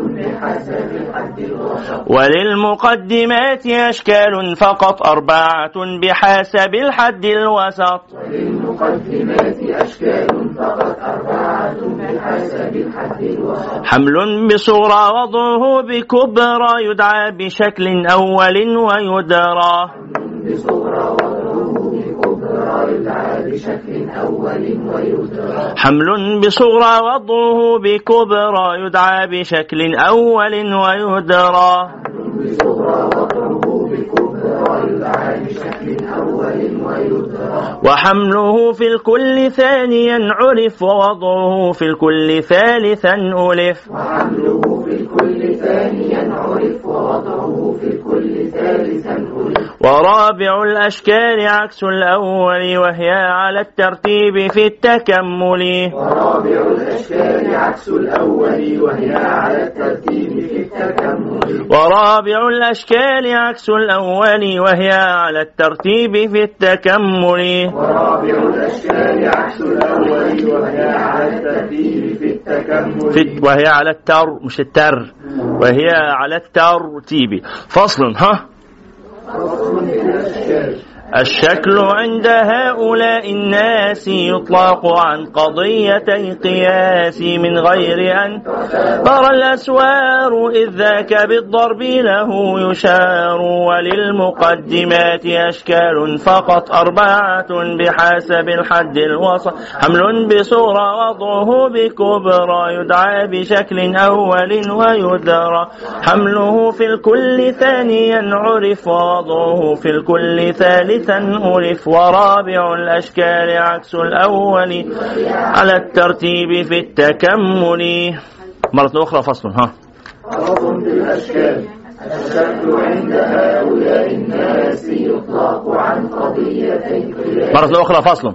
وللمقدمات أشكال فقط أربعة بحسب الحد الوسط. وللمقدمات أشكال فقط أربعة بحسب الحد الوسط حمل بصغرى وضعه بكبرى يدعى بشكل أول ويدرى. بصغرى وضعه حمل بصغرى وضعه بكبرى يدعى بشكل أول ويدرى. بصغرى وضعه بكبرى يدعى بشكل أول ويدرى وحمله في الكل ثانيا عرف ووضعه في الكل ثالثا ألف. وحمله في الكل ثانيا عرف ووضعه في الكل ثالثا ألف ورابع الأشكال عكس الأول وهي على الترتيب في التكمل. ورابع الأشكال عكس الأول وهي على الترتيب في التكمل. ورابع الأشكال عكس الأول وهي على الترتيب في التكمل. ورابع الأشكال عكس الأول وهي على الترتيب في التكمل. في وهي على التر مش التر وهي على الترتيب. فصل ها؟ الشكل عند هؤلاء الناس يطلق عن قضيتي قياس من غير أن ترى الأسوار إذ ذاك بالضرب له يشار وللمقدمات أشكال فقط أربعة بحسب الحد الوسط حمل بصورة وضعه بكبرى يدعى بشكل أول ويدرى حمله في الكل ثانيا عرف ووضعه في الكل ثالثا ألف ورابع الأشكال عكس الأول على الترتيب في التكمل. مرة أخرى فصل ها. فصل في الأشكال الشكل عند هؤلاء الناس يطلق عن قضيتي قياس مرة أخرى فصل.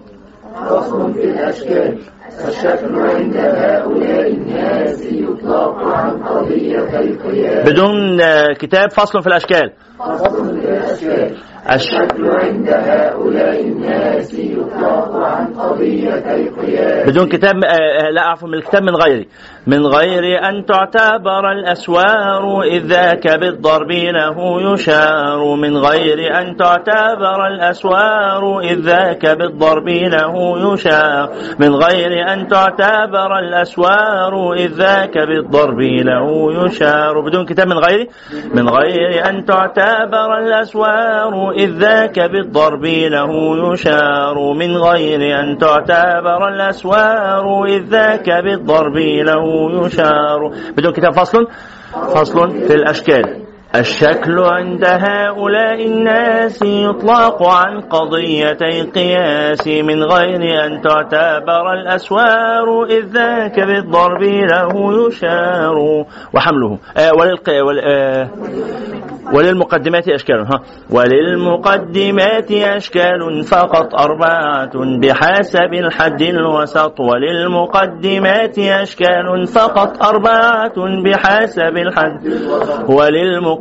فصل في الأشكال الشكل عند هؤلاء الناس يطلق عن قضيتي قياس بدون كتاب فصل في الأشكال. فصل في الأشكال الشكل عند هؤلاء الناس يطلق عن قضيتي قياس بدون كتاب آه، آه، لا أعرف من الكتاب من غيري. من غير أن تعتبر الأسوار إذ ذاك بالضرب له يشار. من غير أن تعتبر الأسوار إذ ذاك بالضرب له يشار. من غير أن تعتبر الأسوار إذ ذاك بالضرب له يشار. بدون كتاب من غيري. من غير أن تعتبر الأسوار إذ ذاك بالضرب له يشار من غير أن تعتبر الأسوار. إذ ذاك بالضرب له يشار. بدون كتاب فصل؟ فصل في الأشكال. الشكل عند هؤلاء الناس يطلق عن قضيتي قياس من غير أن تعتبر الأسوار إذ ذاك بالضرب له يشار. وحمله. آه وللق... ول... آه وللمقدمات أشكال. ها. وللمقدمات أشكال. فقط أربعة بحسب الحد الوسط. وللمقدمات أشكال. فقط أربعة بحسب الحد. وللمقدمات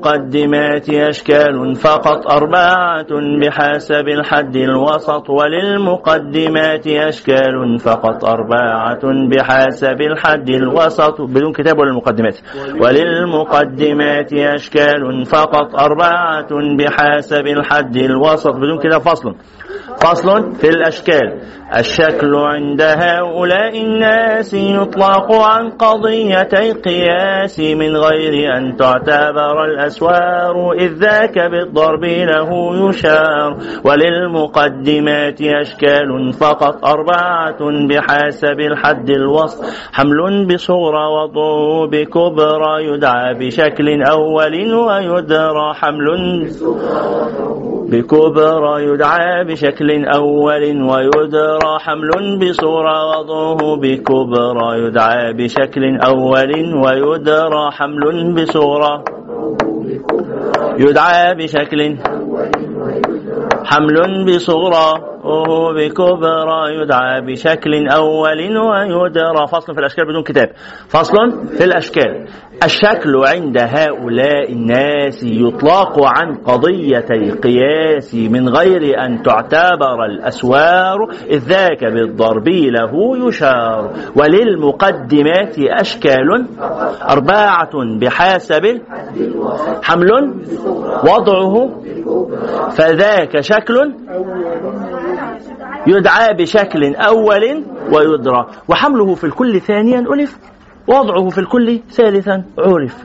أشكال فقط أربعة بحسب الحد الوسط وللمقدمات أشكال فقط أربعة بحسب الحد الوسط بدون كتاب ولا المقدمات وللمقدمات أشكال فقط أربعة بحسب الحد الوسط بدون كده فصل فصل في الأشكال الشكل عند هؤلاء الناس يطلق عن قضيتي قياس من غير أن تعتبر الأسوار إذ ذاك بالضرب له يشار. وللمقدمات أشكال فقط أربعة بحسب الحد الوسط حمل بصغرى وضع بكبرى يدعى بشكل أول ويدرى. حمل بكبرى يدعى بشكل أول ويدرى. حمل بصورة وضعه بكبرى يدعى بشكل أول ويدرى حمل بصورة يدعى بشكل حمل بصغرى وهو بكبرى يدعى بشكل أول ويدرى. فصل في الأشكال بدون كتاب. فصل في الأشكال. الشكل عند هؤلاء الناس يطلق عن قضيتي قياس من غير أن تعتبر الأسوار إذ ذاك بالضرب له يشار. وللمقدمات أشكال أربعة بحسب حمل وضعه فذاك شكل يدعى بشكل أول ويدرى. وحمله في الكل ثانيا ألف. وضعه في الكل ثالثا عرف.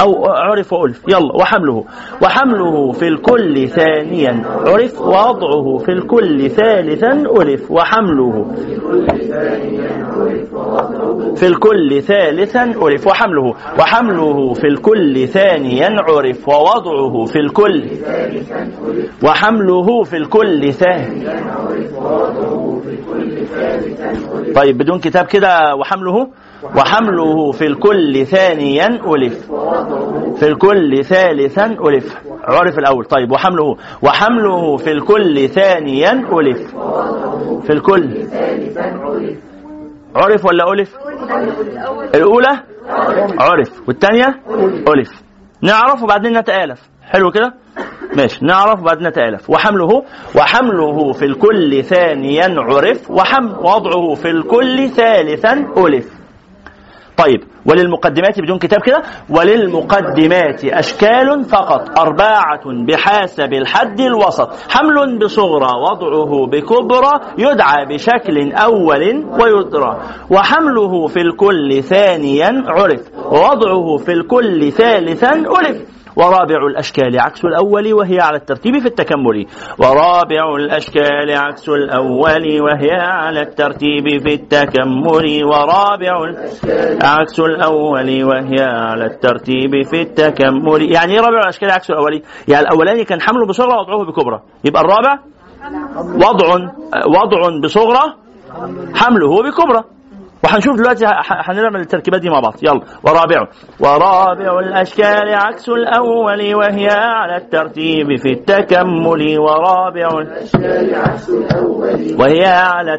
أو عرف وألف. يلا وحمله. وحمله في الكل ثانيا عرف. ووضعه في الكل ثالثا ألف. وحمله في الكل ثالثا ألف. وحمله. وحمله في الكل ثانيا عرف. ووضعه في الكل وحمله في الكل ثانيا طيب بدون كتاب كده وحمله؟ وحمله في الكل ثانيا ألف. في الكل ثالثا ألف. عرف الأول. طيب وحمله. وحمله في الكل ثانيا ألف. في الكل. عرف ولا ألف؟ الأولى؟ عرف. والثانية؟ ألف. نعرف وبعدين نتآلف. حلو كده؟ ماشي. نعرف وبعدين نتآلف. وحمله. وحمله في الكل ثانيا عرف. وحمل وضعه في الكل ثالثا ألف. طيب وللمقدمات بدون كتاب كده؟ وللمقدمات أشكال فقط أربعة بحسب الحد الوسط حمل بصغرى وضعه بكبرى يدعى بشكل أول ويدرى وحمله في الكل ثانيا عرف ووضعه في الكل ثالثا ألف ورابع الأشكال عكس الأول وهي على الترتيب في التكمل. ورابع الأشكال عكس الأول وهي على الترتيب في التكمل. ورابع عكس الأول وهي على الترتيب في التكمل. يعني إيه رابع الأشكال عكس الأولي يعني الأولاني كان حمله بصغرى وضعه بكبرى يبقى الرابع؟ وضع وضع بصغرى حمله بكبرى وهنشوف دلوقتي هنعمل التركيبات دي مع بعض. يلا ورابع ورابع الأشكال عكس الأول وهي على الترتيب في التكمل. ورابع الأشكال عكس الأول وهي على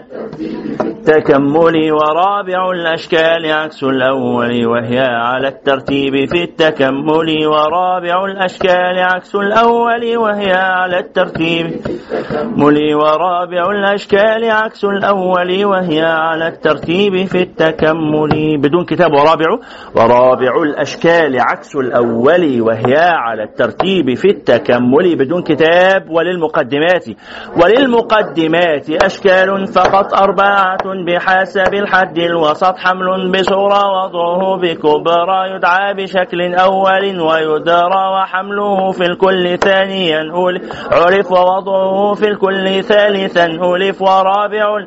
التكمل. ورابع الأشكال عكس الأول وهي على الترتيب في التكمل. ورابع الأشكال عكس الأول وهي على الترتيب ملي ورابع الأشكال عكس الأول وهي على الترتيب في التكمل. بدون كتاب ورابع. ورابع الأشكال عكس الأول وهي على الترتيب في التكمل. بدون كتاب وللمقدمات. وللمقدمات أشكال فقط أربعة بحسب الحد. الوسط حمل بصورة وضعه بكبرى. يدعى بشكل أول ويدرى وحمله في الكل ثانيا. عرف ووضعه في الكل ثالثا. ألف. ورابع.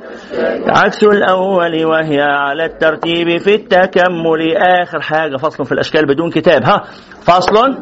عكس الأول وهي على الترتيب في التكمل. آخر حاجة فصل في الأشكال بدون كتاب ها؟ فصل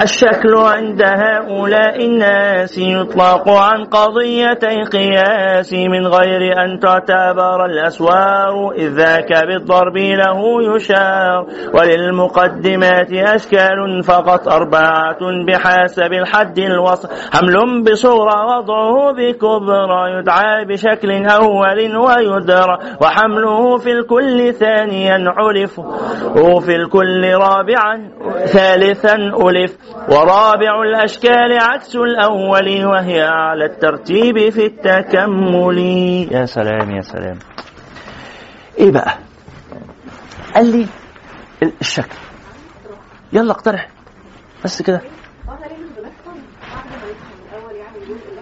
الشكل عند هؤلاء الناس يطلق عن قضيتي قياس من غير أن تعتبر الأسوار إذ ذاك بالضرب له يشار. وللمقدمات أشكال فقط أربعة بحسب الحد الوسط حمل بصورة وضعه بكبرى يدعى بشكل أول ويدرى. وحمله في الكل ثانيا علف وفي الكل رابعا. ثالثا ألف. ورابع الأشكال عكس الأول وهي على الترتيب في التكمل. يا سلام يا سلام. إيه بقى؟ قال لي الشكل. يلا اقترح. بس كده.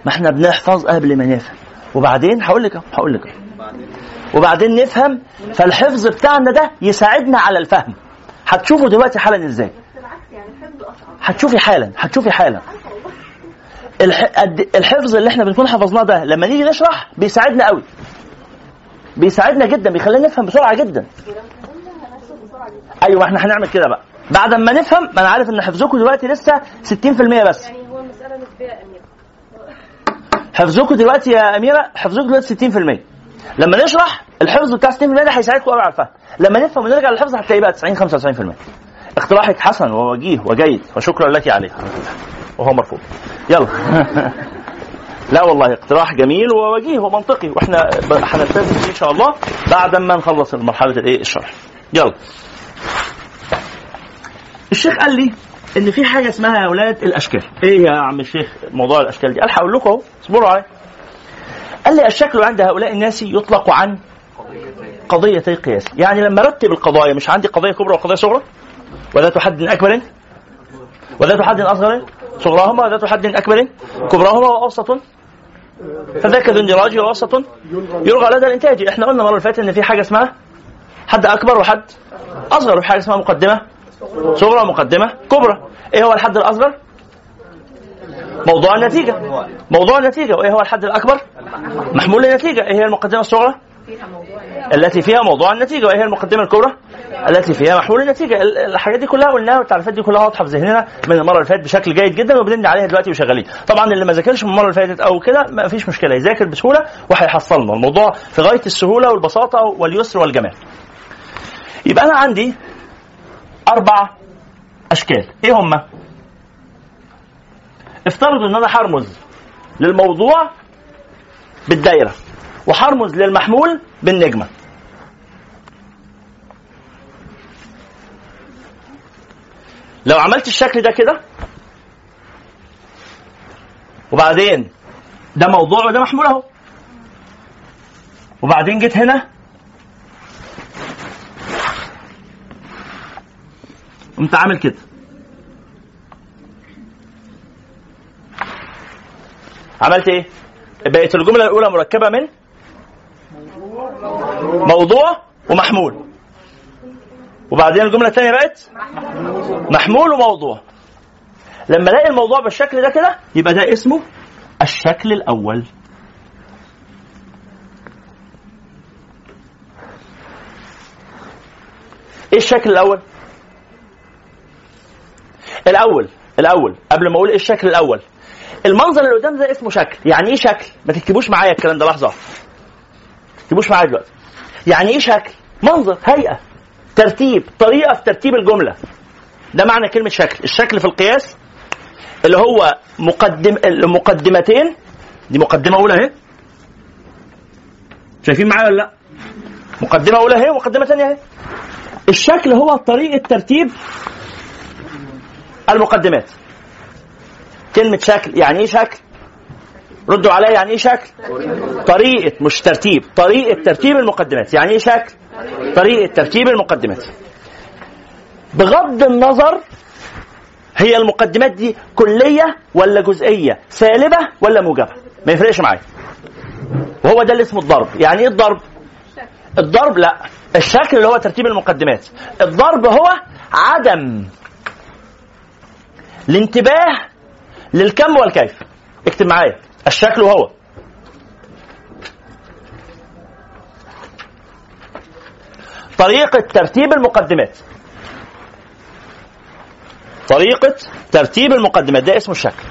ما إحنا بنحفظ قبل ما نفهم. وبعدين هقول لك هقول لك وبعدين نفهم فالحفظ بتاعنا ده يساعدنا على الفهم. هتشوفوا دلوقتي حالا إزاي؟ يعني هتشوفي حالا هتشوفي حالا. الحفظ اللي إحنا بنكون حفظناه ده لما نيجي نشرح بيساعدنا قوي. بيساعدنا جدا بيخلينا نفهم بسرعة جدا. أيوه إحنا هنعمل كده بقى. بعد ما نفهم ما أنا عارف إن حفظكم دلوقتي لسه 60% بس. يعني هو المسألة نسبية يا أمير حفظكم دلوقتي يا أميرة حفظكم دلوقتي 60% لما نشرح الحفظ بتاع 60% ده هيساعدكم قوي على الفهم. لما نفهم ونرجع للحفظ هتلاقيه بقى 90 95% اقتراحك حسن ووجيه وجيد وشكرا لك عليه وهو مرفوض. يلا. لا والله اقتراح جميل ووجيه ومنطقي وإحنا هنلتزم إن شاء الله بعد ما نخلص مرحلة الإيه؟ الشرح. يلا. الشيخ قال لي إن في حاجة اسمها يا أولاد الأشكال. إيه يا عم الشيخ موضوع الأشكال دي؟ قال هقول لكم أهو. اصبروا عليا قال لي الشكل عند هؤلاء الناس يطلق عن قضيتي قياس. يعني لما رتب القضايا مش عندي قضية كبرى وقضية صغرى؟ وذات حد أكبر؟ وذات حد أصغر؟ صغراهما وذات حد أكبر؟ كبراهما وأوسط؟ فذاك ذو اندراج ووسط. يلغى لدى الإنتاج. إحنا قلنا المرة اللي فاتت إن في حاجة اسمها حد أكبر وحد أصغر وفي حاجة اسمها مقدمة صغرى ومقدمة كبرى. إيه هو الحد الأصغر؟ موضوع النتيجة. موضوع النتيجة. وإيه هو الحد الأكبر؟ محمول النتيجة. إيه هي المقدمة الصغرى؟ التي فيها موضوع النتيجة. وإيه هي المقدمة الكبرى؟ التي فيها محمول النتيجة. ال- الحاجات دي كلها قلناها والتعريفات دي كلها واضحة في ذهننا من المرة اللي فاتت بشكل جيد جدا وبنبني عليها دلوقتي وشغالين. طبعا اللي ما ذاكرش من المرة اللي فاتت أو كده ما فيش مشكلة. يذاكر بسهولة وهيحصلنا. الموضوع في غاية السهولة والبساطة واليسر والجمال. يبقى أنا عندي أربع أشكال. إيه هما؟ افترضوا إن أنا هرمز للموضوع بالدايرة وهرمز للمحمول بالنجمة. لو عملت الشكل ده كده وبعدين ده موضوع وده محمول أهو. وبعدين جيت هنا قمت عامل كده. عملت إيه؟ بقت الجملة الأولى مركبة من؟ موضوع ومحمول. وبعدين الجملة الثانية بقت؟ محمول وموضوع. لما ألاقي الموضوع بالشكل ده كده يبقى ده اسمه الشكل الأول. إيه الشكل الأول؟ الأول الأول. قبل ما أقول إيه الشكل الأول المنظر اللي قدام ده اسمه شكل. يعني إيه شكل؟ ما تكتبوش معايا الكلام ده لحظة. ما تكتبوش معايا دلوقتي. يعني إيه شكل؟ منظر هيئة ترتيب طريقة في ترتيب الجملة. ده معنى كلمة شكل. الشكل في القياس اللي هو مقدم المقدمتين. دي مقدمة أولى أهي. شايفين معايا ولا لأ؟ مقدمة أولى أهي ومقدمة ثانية أهي. الشكل هو طريقة ترتيب المقدمات. كلمة شكل يعني إيه شكل؟ ردوا عليا يعني إيه شكل؟ طريقة مش ترتيب، طريقة ترتيب المقدمات، يعني إيه شكل؟ طريقة ترتيب المقدمات. بغض النظر هي المقدمات دي كلية ولا جزئية؟ سالبة ولا موجبة؟ ما يفرقش معايا. وهو ده اللي اسمه الضرب، يعني إيه الضرب؟ الضرب لا، الشكل اللي هو ترتيب المقدمات. الضرب هو عدم الانتباه للكم والكيف. اكتب معايا. الشكل هو طريقة ترتيب المقدمات. طريقة ترتيب المقدمات. ده اسمه الشكل.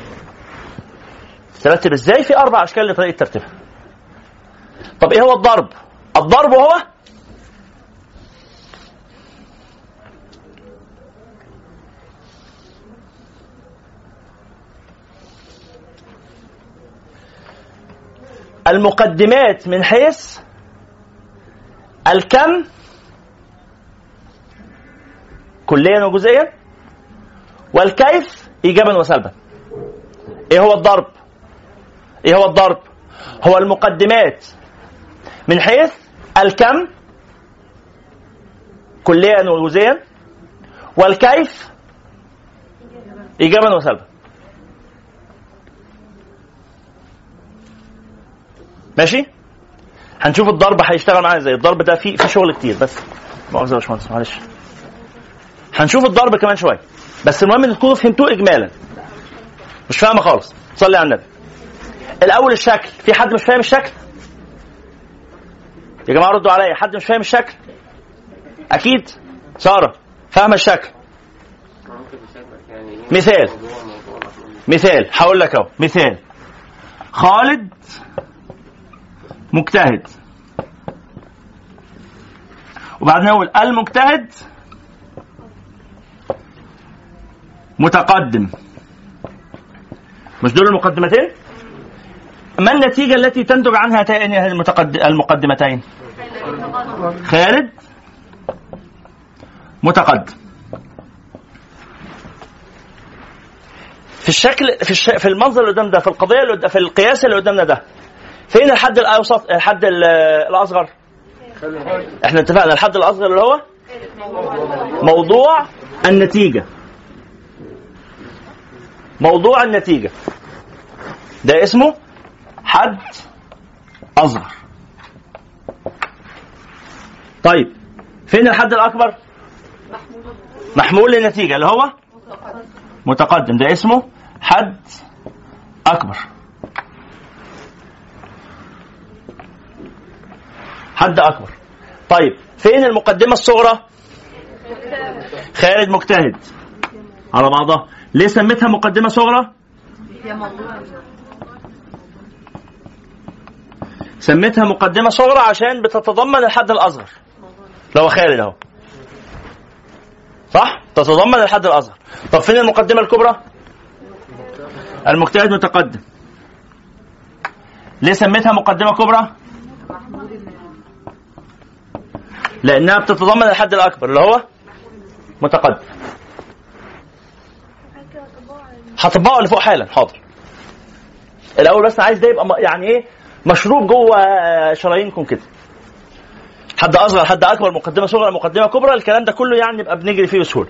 ترتب إزاي في أربع أشكال لطريقة ترتيبها. طب إيه هو الضرب؟ الضرب هو المقدمات من حيث الكم كليا وجزئيا والكيف ايجابا وسلبا. إيه هو الضرب؟ إيه هو الضرب؟ هو المقدمات من حيث الكم كليا وجزئيا والكيف ايجابا وسلبا. ماشي؟ هنشوف الضرب هيشتغل معانا إزاي. الضرب ده فيه في شغل كتير بس. مؤاخذة يا باشمهندس معلش. هنشوف الضرب كمان شوية. بس المهم إن تكونوا فهمتوه اجمالا. مش فاهمة خالص. صلي على النبي. الأول الشكل. في حد مش فاهم الشكل؟ يا جماعة ردوا عليا. حد مش فاهم الشكل؟ أكيد. سارة فاهمة الشكل. مثال. مثال. هقول لك أهو. مثال. خالد مجتهد. وبعدين نقول المجتهد متقدم. مش دول المقدمتين؟ ما النتيجة التي تنتج عنها هاتين المقدمتين؟ خالد متقدم. في الشكل في الش... في المنظر اللي قدام ده في القضية اللي في القياس اللي قدامنا ده فين الحد الأوسط؟ الحد ال- الأصغر؟ إحنا اتفقنا الحد الأصغر اللي هو؟ موضوع النتيجة. موضوع النتيجة. ده اسمه حد أصغر. طيب فين الحد الأكبر؟ محمول للنتيجة اللي هو؟ متقدم. ده اسمه حد أكبر. حد أكبر. طيب فين المقدمة الصغرى؟ خالد مجتهد. على بعضها. ليه سميتها مقدمة صغرى؟ سميتها مقدمة صغرى عشان بتتضمن الحد الأصغر. هو خالد أهو. صح؟ تتضمن الحد الأصغر. طب فين المقدمة الكبرى؟ المجتهد متقدم. ليه سميتها مقدمة كبرى؟ لأنها بتتضمن الحد الأكبر اللي هو متقدم. هطبقه اللي فوق حالا. حاضر. الأول بس عايز ده يبقى يعني إيه؟ مشروب جوه شرايينكم كده. حد أصغر حد أكبر مقدمة صغرى مقدمة كبرى الكلام ده كله يعني نبقى بنجري فيه بسهولة.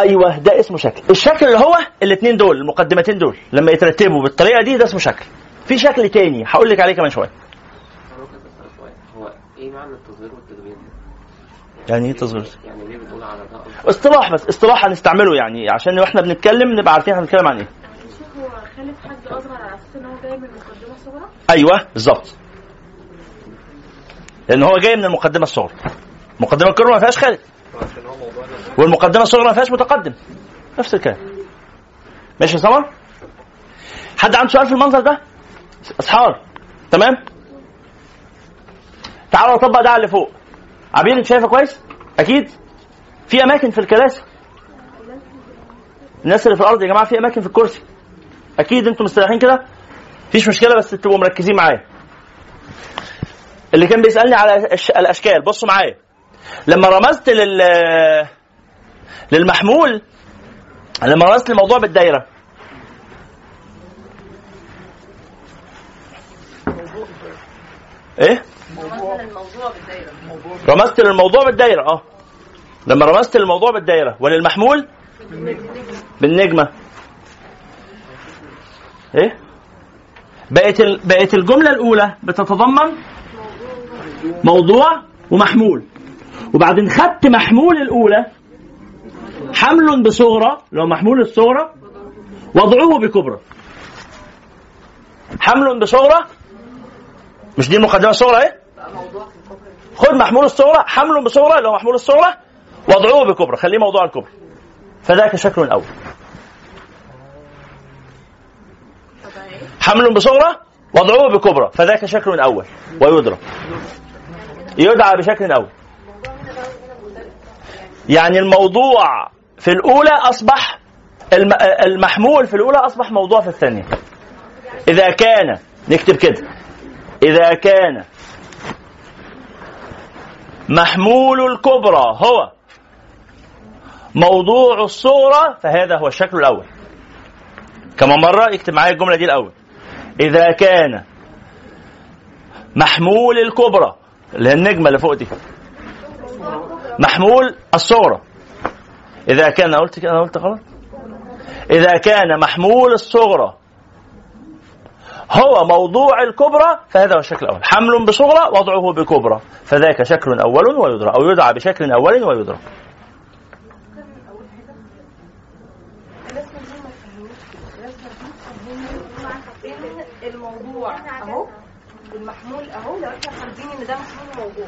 أيوه ده اسمه شكل. الشكل اللي هو الاثنين دول المقدمتين دول لما يترتبوا بالطريقة دي ده اسمه شكل. في شكل تاني هقول لك عليه كمان شوية. إيه معنى التصغير والتدوين؟ يعني إيه تصغير؟ يعني ليه بنقول على ده؟ اصطلاح بس اصطلاح هنستعمله يعني عشان وإحنا بنتكلم نبقى عارفين هنتكلم عن إيه. هو خالد حد أصغر على أساس إن هو جاي من مقدمه صغرى أيوه بالظبط. لأن هو جاي من المقدمة الصغرى. المقدمه الكبرى ما فيهاش خالد والمقدمة الصغرى ما فيهاش متقدم. نفس الكلام. ماشي يا سمر؟ حد عنده سؤال في المنظر ده؟ اسحار تمام؟ تعالوا نطبق ده على اللي فوق. عبير انت شايفة كويس؟ أكيد. في أماكن في الكراسي الناس اللي في الأرض يا جماعة في أماكن في الكرسي. أكيد أنتم مستريحين كده؟ مفيش مشكلة بس تبقوا مركزين معايا. اللي كان بيسألني على الأشكال بصوا معايا. لما رمزت لل للمحمول لما رمزت الموضوع بالدايرة. إيه؟ رمزت للموضوع بالدايرة آه. لما رمزت للموضوع بالدايرة وللمحمول؟ بالنجمة. إيه؟ بقت ال... بقت الجملة الأولى بتتضمن موضوع ومحمول. وبعدين خدت محمول الأولى حمل بصغرى لو محمول الصغرى وضعه بكبرى. حمل بصغرى مش دي المقدمه الصغرى إيه؟ خد محمول الصغرى حمل بصغرى اللي هو محمول الصغرى وضعه بكبرى خليه موضوع الكبرى فذاك شكل اول حمل بصغرى وضعه بكبرى فذاك شكل اول ويدرى يدعى بشكل أول. يعني الموضوع في الأولى أصبح الم- المحمول في الأولى أصبح موضوع في الثانية. إذا كان نكتب كده. إذا كان محمول الكبرى هو. موضوع الصورة فهذا هو الشكل الأول. كما مرة يكتب معايا الجملة دي الأول. إذا كان محمول الكبرى اللي هي النجمة اللي فوق دي. محمول الصغرى إذا كان قلت كده أنا قلت غلط. إذا كان محمول الصغرى هو موضوع الكبرى فهذا هو الشكل الأول. حمل بصغرى وضعه بكبرى. فذاك شكل أول ويدرى أو يدعى بشكل أول ويدرى. الموضوع أهو والمحمول أهو لو إحنا حابين إن ده محمول موضوع.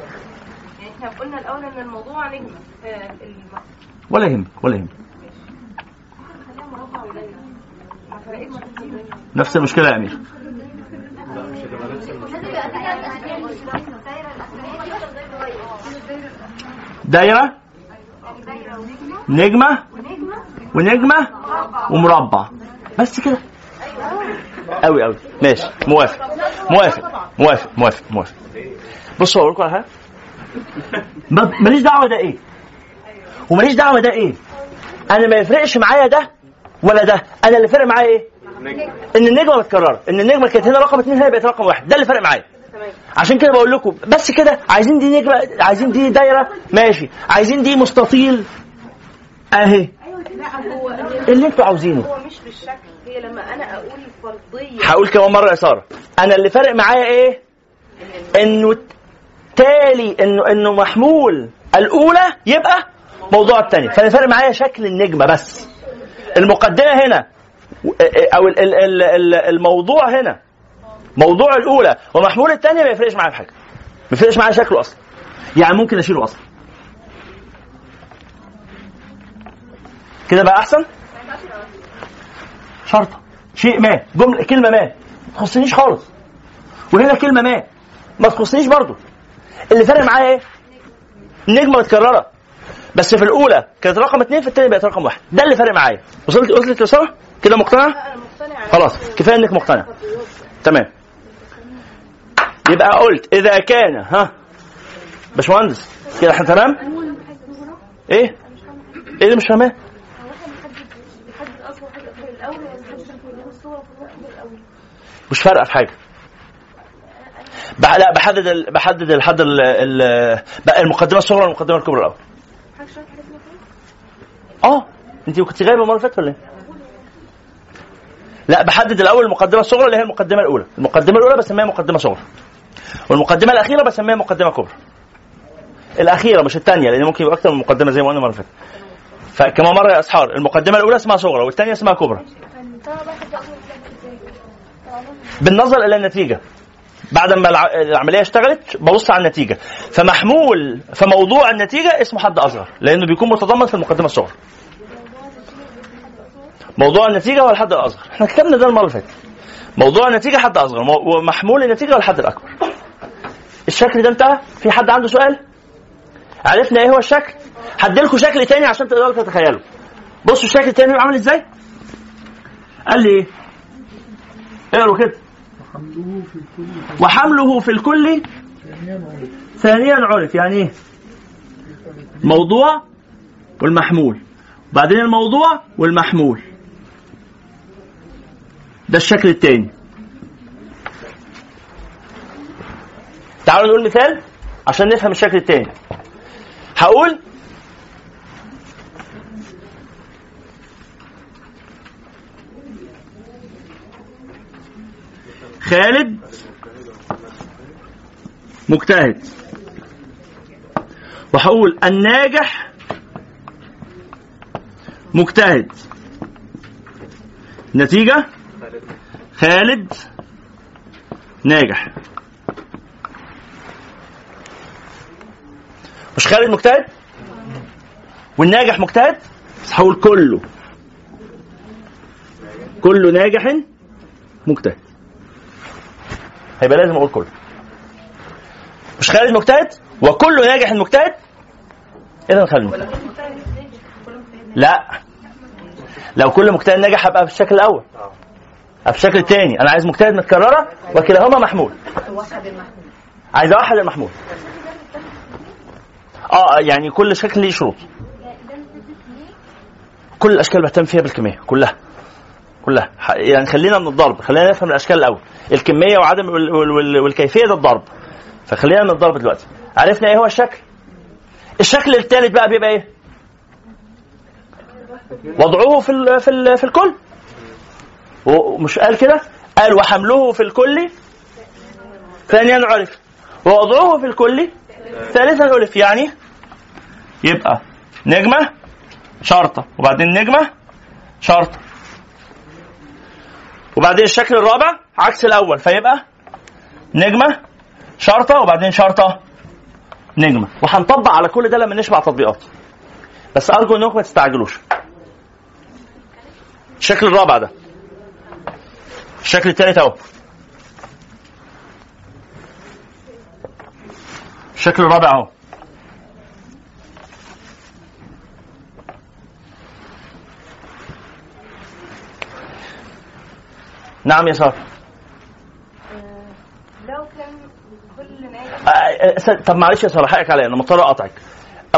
يعني إحنا قلنا الأول إن الموضوع نجمه آه، ولا يهمك ولا يهمك نفس المشكلة يا أمير. دايره نجمة؟ ونجمة؟ ومربع. بس كده. قوي قوي ماشي. موافق. موافق. موافق. موافق. موافق. بصوا أقول لكم على حاجة. ما- ماليش دعوة ده إيه. وماليش دعوة ده إيه. أنا ما يفرقش معايا ده ولا ده. أنا اللي فرق معايا إيه؟ إن النجمة متكرره إن النجمة كانت هنا رقم اثنين هنا بقت رقم واحد. ده اللي فرق معايا. عشان كده بقول لكم بس كده عايزين دي نجمة عايزين دي دايرة. ماشي. عايزين دي مستطيل. أهي. اللي أنتوا عاوزينه. هو مش بالشكل. هي لما أنا أقول فرضيه هقول كمان مرة يا سارة. أنا اللي فارق معايا إيه؟ إنه تالي إنه إنه محمول. الأولى يبقى موضوع الثاني فانا فارق معايا شكل النجمة بس. المقدمة هنا. أو ال- ال- ال- الموضوع هنا. موضوع الأولى. ومحمول الثانية ما يفرقش معايا في حاجة. ما يفرقش معايا شكله أصلا. يعني ممكن أشيله أصلا. كده بقى أحسن؟ شرطة. شيء ما. جملة كلمة ما. ما تخصنيش خالص. وهنا كلمة ما. ما تخصنيش برضو اللي فارق معايا إيه؟ النجمة متكررة. بس في الأولى كانت رقم اثنين في الثانية بقت رقم واحد. ده اللي فارق معايا. وصلت وصلت ساره كده مقتنع؟ خلاص كفاية إنك مقتنع. تمام. يبقى قلت إذا كان ها؟ باشمهندس كده إحنا تمام؟ إيه؟ إيه اللي مش فاهماه مش فارقة في حاجة. بح- لا بحدد ال... بحدد الحد ال... ال... المقدمة الصغرى والمقدمة الكبرى الأول. آه. أنت كنت غايبة المرة اللي فاتت ولا إيه؟ لا بحدد الأول المقدمة الصغرى اللي هي المقدمة الأولى. المقدمة الأولى بسميها مقدمة صغرى. والمقدمة الأخيرة بسميها مقدمة كبرى. الأخيرة مش الثانية لأن ممكن يبقى أكتر من مقدمة زي ما قلنا المرة فاتت. فكما مره يا اسحار المقدمة الأولى اسمها صغرى والثانية اسمها كبرى. بالنظر إلى النتيجة. بعد ما الع- العملية اشتغلت ببص على النتيجة. فمحمول فموضوع النتيجة اسمه حد أصغر لأنه بيكون متضمن في المقدمة الصغرى. موضوع النتيجة هو الحد الأصغر. إحنا كتبنا ده المرة اللي فاتت. موضوع النتيجة حد أصغر. مو- ومحمول النتيجة هو الحد الأكبر؟ الشكل ده انتهى؟ في حد عنده سؤال؟ عرفنا إيه هو الشكل؟ هديلكوا شكل تاني عشان تقدروا تتخيلوا. بصوا الشكل التاني عامل إزاي. قال لي إيه؟ اقروا كده. وحمله في الكل ثانيا عرف. يعني إيه؟ موضوع والمحمول. بعدين الموضوع والمحمول. ده الشكل الثاني تعالوا نقول مثال عشان نفهم الشكل الثاني هقول خالد مجتهد. وهقول الناجح مجتهد. نتيجة؟ خالد ناجح. مش خالد مجتهد؟ والناجح مجتهد؟ بس هقول كله. كله ناجح مجتهد. هيبقى لازم أقول كله. مش خالد مجتهد؟ وكله ناجح مجتهد؟ اذا خالد مجتهد؟ لا. لو كل مجتهد ناجح هبقى في الشكل الأول. في الشكل الثاني أنا عايز مجتهد متكررة وكلاهما محمول. عايز اوحد المحمول. آه يعني كل شكل ليه شروط. كل الأشكال بهتم فيها بالكمية كلها. كلها. يعني خلينا من الضرب خلينا نفهم الأشكال الأول. الكمية وعدم وال- وال- وال- والكيفية ده الضرب. فخلينا من الضرب دلوقتي. عرفنا إيه هو الشكل؟ الشكل الثالث بقى بيبقى إيه؟ وضعه في ال في ال في الكل. ومش قال كده؟ قال وحمله في الكل. ثانيا عرف. ووضعه في الكل. ثالثا ألف يعني يبقى نجمة شرطة. وبعدين نجمة شرطة. وبعدين الشكل الرابع عكس الأول. فيبقى نجمة شرطة وبعدين شرطة نجمة. وهنطبق على كل ده لما نشبع تطبيقات. بس أرجو إنكم ما تستعجلوش. الشكل الرابع ده. الشكل الثالث أهو. الشكل الرابع أهو. نعم يا سارة. لو كان كل ناجح آه، آه، طب معلش يا سارة حقك عليا أنا مضطر أقطعك.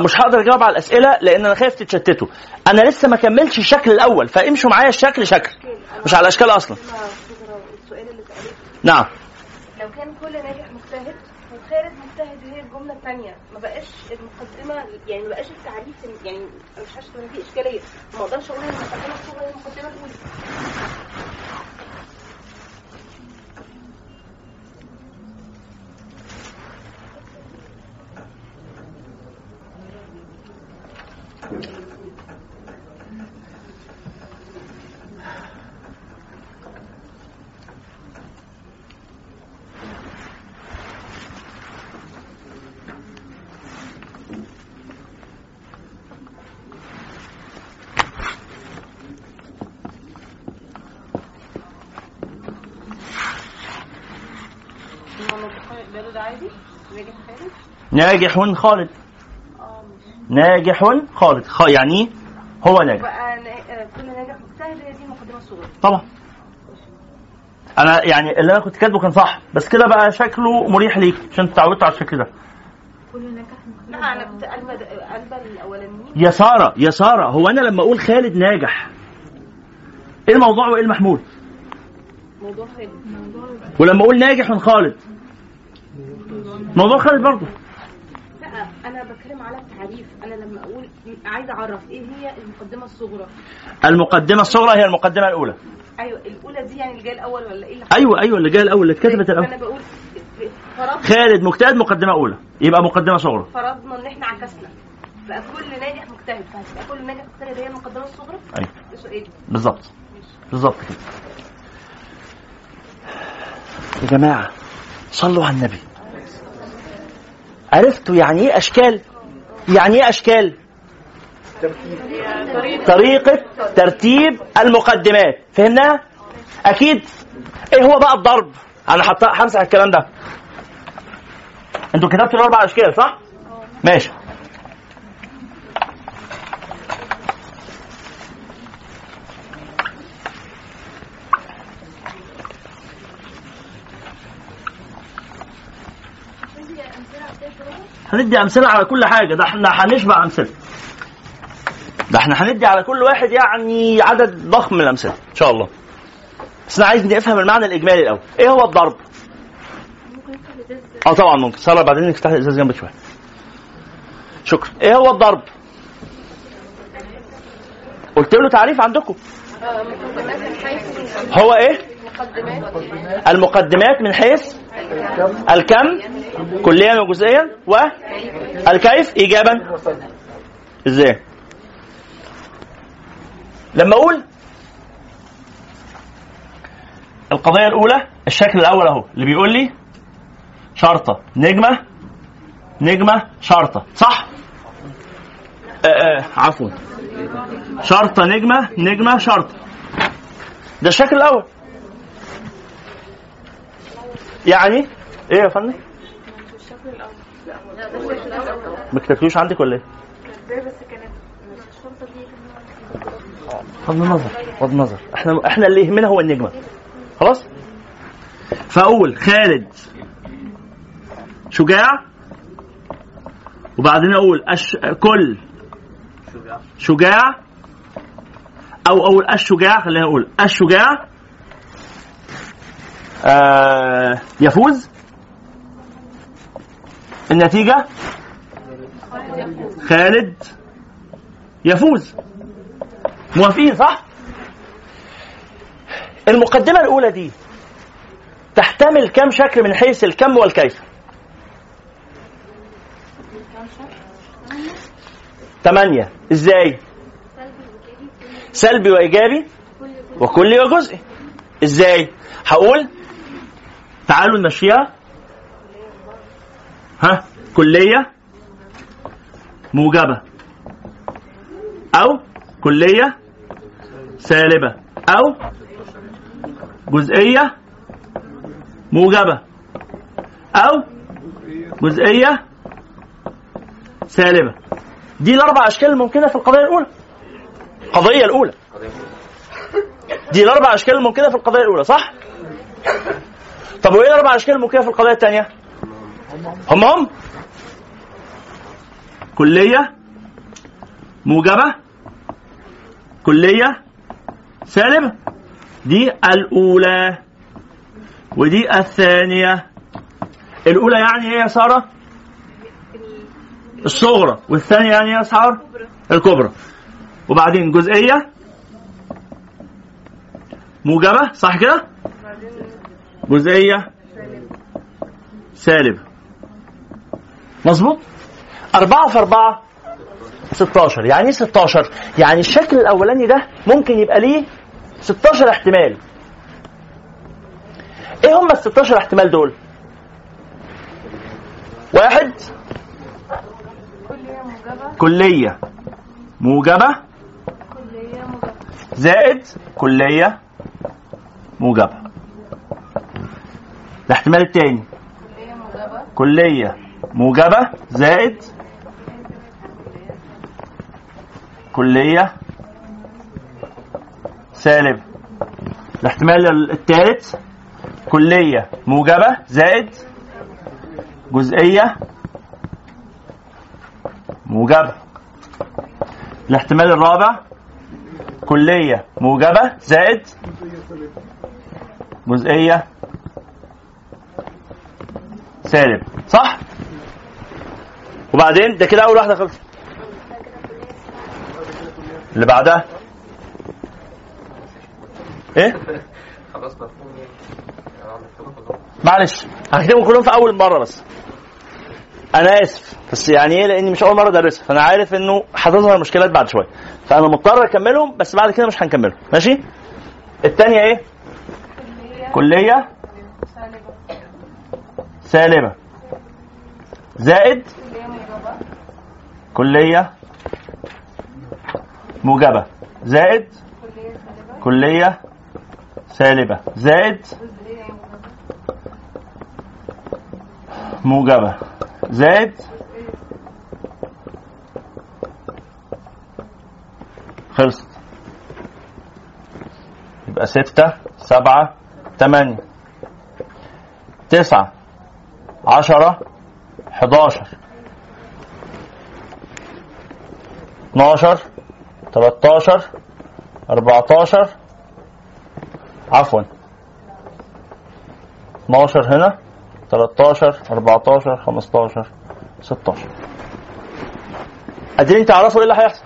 مش هقدر أجاوب على الأسئلة لأن أنا خايف تتشتتوا. أنا لسه ما كملتش الشكل الأول فامشوا معايا الشكل شكل مش على الأشكال أصلا. السؤال اللي نعم. لو كان كل ناجح مجتهد وخالد مجتهد هي الجملة الثانية ما بقاش المقدمة يعني ما بقاش التعريف يعني مش حاسه ان دي إشكالية. ما أقدرش أقول إن المقدمة الصغرى هي المقدمة الأولى. ده ده عادي ناجح خالد ناجح خالد. ناجح خالد. خ... يعني؟ هو ناجح. نا- آه، كل ناجح مجتهد هي دي طبعا. أنا يعني اللي أنا كنت كاتبه كان صح بس كده بقى شكله مريح ليك عشان انت اتعودت على الشكل ده. كل ناجح لا أنا كنت قلبة قلبة الأولانيين. يا سارة يا سارة هو أنا لما أقول خالد ناجح إيه الموضوع وإيه المحمول موضوع خالد. ولما أقول ناجح خالد. موضوع خالد برضه. أنا بتكلم على التعريف. أنا لما أقول عايزة أعرف إيه هي المقدمة الصغرى. المقدمة الصغرى هي المقدمة الأولى. أيوه الأولى دي يعني اللي جاية الأول ولا إيه اللي أيوه أيوه اللي جاية الأول اللي اتكتبت أنا الأول. بقول فرض خالد مجتهد مقدمة أولى. يبقى مقدمة صغرى. فرضنا إن إحنا عكسنا. بقى كل ناجح مجتهد. فهتبقى كل ناجح مجتهد هي المقدمة الصغرى؟ أيوه. بالظبط. بالظبط كده. يا جماعة صلوا على النبي. عرفتوا يعني إيه أشكال يعني إيه أشكال طريقة ترتيب المقدمات فهمناها؟ أكيد إيه هو بقى الضرب؟ حط همسح الكلام ده أنتوا كتبتوا الأربع أشكال صح؟ ماشي هندي أمثلة على كل حاجة. ده إحنا هنشبع أمثلة. ده إحنا هندي على كل واحد يعني عدد ضخم من الأمثلة. إن شاء الله. بس أنا عايز نفهم المعنى الإجمالي الأول. إيه هو الضرب؟ آه طبعا ممكن. سارة بعدين نفتح الإزاز جنبك شوية. شكرا. إيه هو الضرب؟ قلت له تعريف عندكم. حيث هو إيه؟ المقدمات؟ من حيث؟ الكم؟ كليا وجزئيا؟ والكيف ايجابا؟ إزاي؟ لما أقول القضية الأولى الشكل الأول أهو اللي بيقول لي شرطة نجمة نجمة شرطة صح؟ آه آه عفوا. شرطة نجمة نجمة شرطة. ده الشكل الأول. يعني إيه يا فندم؟ ما كتبتوش عندك ولا إيه؟ بغض النظر بغض النظر. إحنا إحنا اللي يهمنا هو النجمة. خلاص؟ فاقول خالد شجاع؟ وبعدين أقول أش... كل. شجاع. أو أقول الشجاع خلينا نقول الشجاع آه يفوز. النتيجة؟ خالد يفوز. موافقين صح؟ المقدمة الأولى دي تحتمل كم شكل من حيث الكم والكيف ثمانية إزاي؟ سلبي وإيجابي؟ وكلي وجزئي. إزاي؟ هقول تعالوا نمشيها ها كلية موجبة. أو كلية سالبة. أو جزئية موجبة. أو جزئية سالبة. دي الأربع أشكال الممكنة في القضية الأولى. القضية الأولى. دي الأربع أشكال الممكنة في القضية الأولى صح؟ طب وإيه الأربع أشكال الممكنة في القضية الثانية؟ هم هم كلية موجبة كلية سالبة دي الأولى ودي الثانية الأولى يعني إيه يا سارة؟ الصغرى والثانية يعني إيه يا سارة؟ الكبرى وبعدين جزئية موجبة صح كده؟ جزئية سالبة مظبوط؟ أربعة في أربعة 16 يعني إيه 16 يعني الشكل الأولاني ده ممكن يبقى ليه 16 احتمال. إيه هم ال 16 احتمال دول؟ واحد. كلية موجبة. زائد كلية موجبة. الاحتمال الثاني كلية موجبة. زائد. كلية سالب. الاحتمال الثالث كلية موجبة. زائد. جزئية موجبة. الاحتمال الرابع. كلية موجبة. زائد. جزئية سالب صح؟ وبعدين؟ ده كده أول واحدة خلصت. اللي بعدها؟ إيه؟ خلاص مفهوم معلش. هكتبهم كلهم في أول مرة بس. أنا آسف. بس يعني إيه؟ لأني مش أول مرة أدرسها. فأنا عارف إنه هتظهر مشكلات بعد شوية. فأنا مضطر أكملهم بس بعد كده مش هنكملهم. ماشي؟ الثانية إيه؟ كلية. سالبه زائد كلية موجبة. زائد كلية سالبه زائد موجبة. زائد خلصت. يبقى ستة سبعة تمانية. تسعة. عشرة حداشر. اتناشر تلاتاشر أربعتاشر. عفوا. اتناشر هنا 13 14 15 16 قادرين تعرفوا إيه اللي هيحصل؟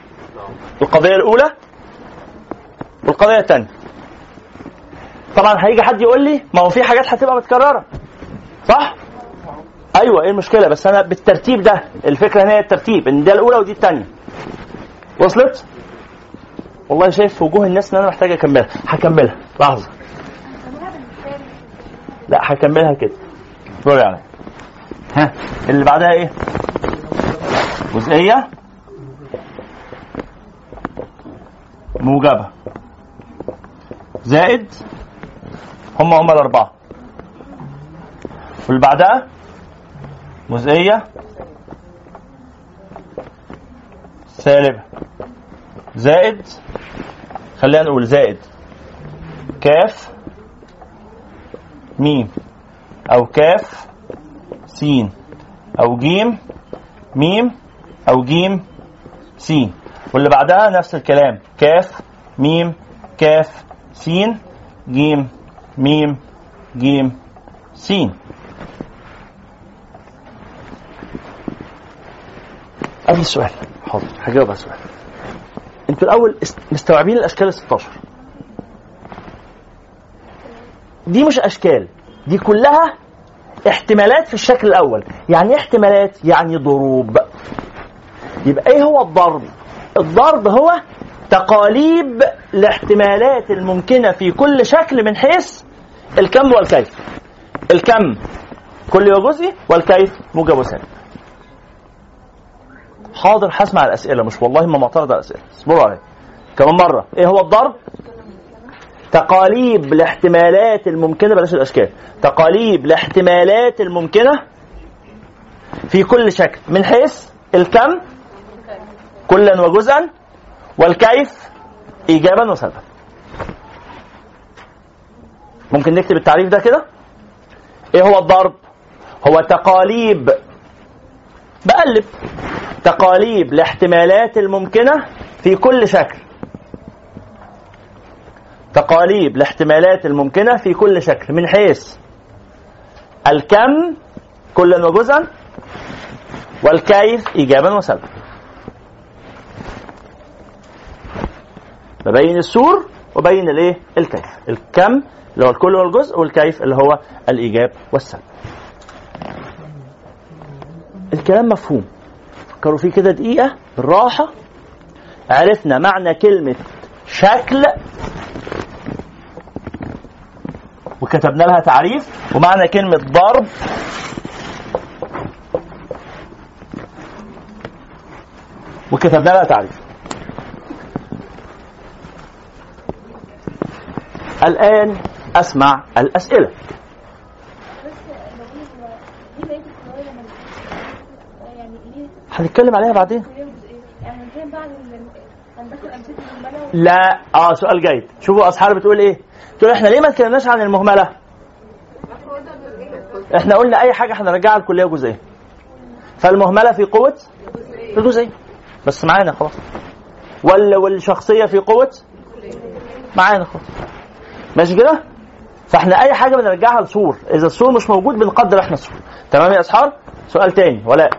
القضية الأولى والقضية الثانية. طبعا هيجي حد يقول لي ما هو في حاجات هتبقى متكررة. صح؟ أيوه إيه المشكلة؟ بس أنا بالترتيب ده الفكرة هنا هي الترتيب إن ده الأولى ودي الثانية وصلت؟ والله شايف في وجوه الناس إن أنا محتاج أكملها. هكملها. لحظة. لا هكملها كده. اصبروا يعني ها اللي بعدها إيه؟ جزئية. موجبة. زائد هم هم الأربعة. واللي بعدها؟ جزئية. سالبة زائد. خلينا نقول زائد. كاف. ميم. أو كاف. سين. أو جيم. ميم. أو جيم. سين. واللي بعدها نفس الكلام. كاف. ميم. كاف. سين. جيم. ميم. جيم. سين. قبل السؤال حاضر هجاوب على السؤال. أنتوا الأول مستوعبين الأشكال ال 16 دي مش أشكال دي كلها احتمالات في الشكل الأول. يعني إيه احتمالات؟ يعني ضروب. يبقى إيه هو الضرب؟ الضرب هو تقاليب الاحتمالات الممكنة في كل شكل من حيث الكم والكيف. الكم كل وجزئي والكيف موجب وسالب حاضر هسمع الأسئلة مش والله ما معترض على الأسئلة. اصبروا عليا كمان مرة. إيه هو الضرب؟ تقاليب الاحتمالات الممكنة بلاش الأشكال. تقاليب الاحتمالات الممكنة في كل شكل. من حيث الكم كلا وجزءا والكيف ايجابا وسلبا. ممكن نكتب التعريف ده كده؟ إيه هو الضرب؟ هو تقاليب بقلب تقاليب الاحتمالات الممكنة في كل شكل. تقاليب الاحتمالات الممكنة في كل شكل من حيث الكم كلا وجزءا والكيف إيجابا وسلبا. ببين السور وبين الإيه؟ الكيف. الكم اللي هو الكل والجزء والكيف اللي هو الإيجاب والسلب. الكلام مفهوم. فكروا فيه كده دقيقة بالراحة. عرفنا معنى كلمة شكل. وكتبنا لها تعريف. ومعنى كلمة ضرب. وكتبنا لها تعريف. الآن أسمع الأسئلة دي بقيت القضايا من يعني ليه هنتكلم عليها بعدين؟ لا آه سؤال جيد. شوفوا أصحابي بتقول إيه؟ تقول إحنا ليه ما اتكلمناش عن المهملة؟ إحنا قلنا أي حاجة هنرجعها الكلية جزئيه فالمهملة في قوة؟ في جزئيه بس معانا خلاص. ولا والشخصية في قوة؟ معانا خلاص. ماشي كده؟ فإحنا أي حاجة بنرجعها لصور إذا الصور مش موجود بنقدر إحنا الصور تمام يا اصحاب سؤال تاني. ولا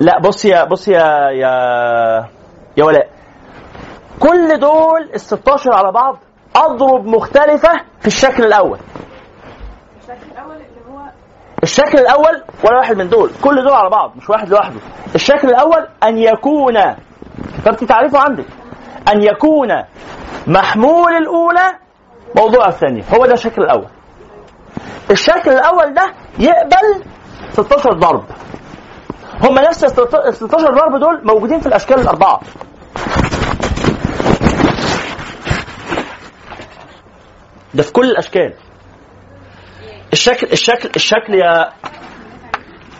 لا بص يا بص يا يا يا ولاء. كل دول ال 16 على بعض أضرب مختلفة في الشكل الأول. الشكل الأول اللي هو الشكل الأول ولا واحد من دول كل دول على بعض مش واحد لوحده. الشكل الأول أن يكون فانت تعرفه عندك؟ أن يكون محمول الأولى موضوع الثانية هو ده الشكل الأول. الشكل الأول ده يقبل 16 ضرب. هم نفس ال 16 ضرب دول موجودين في الأشكال الأربعة. ده في كل الأشكال. الشكل الشكل الشكل يا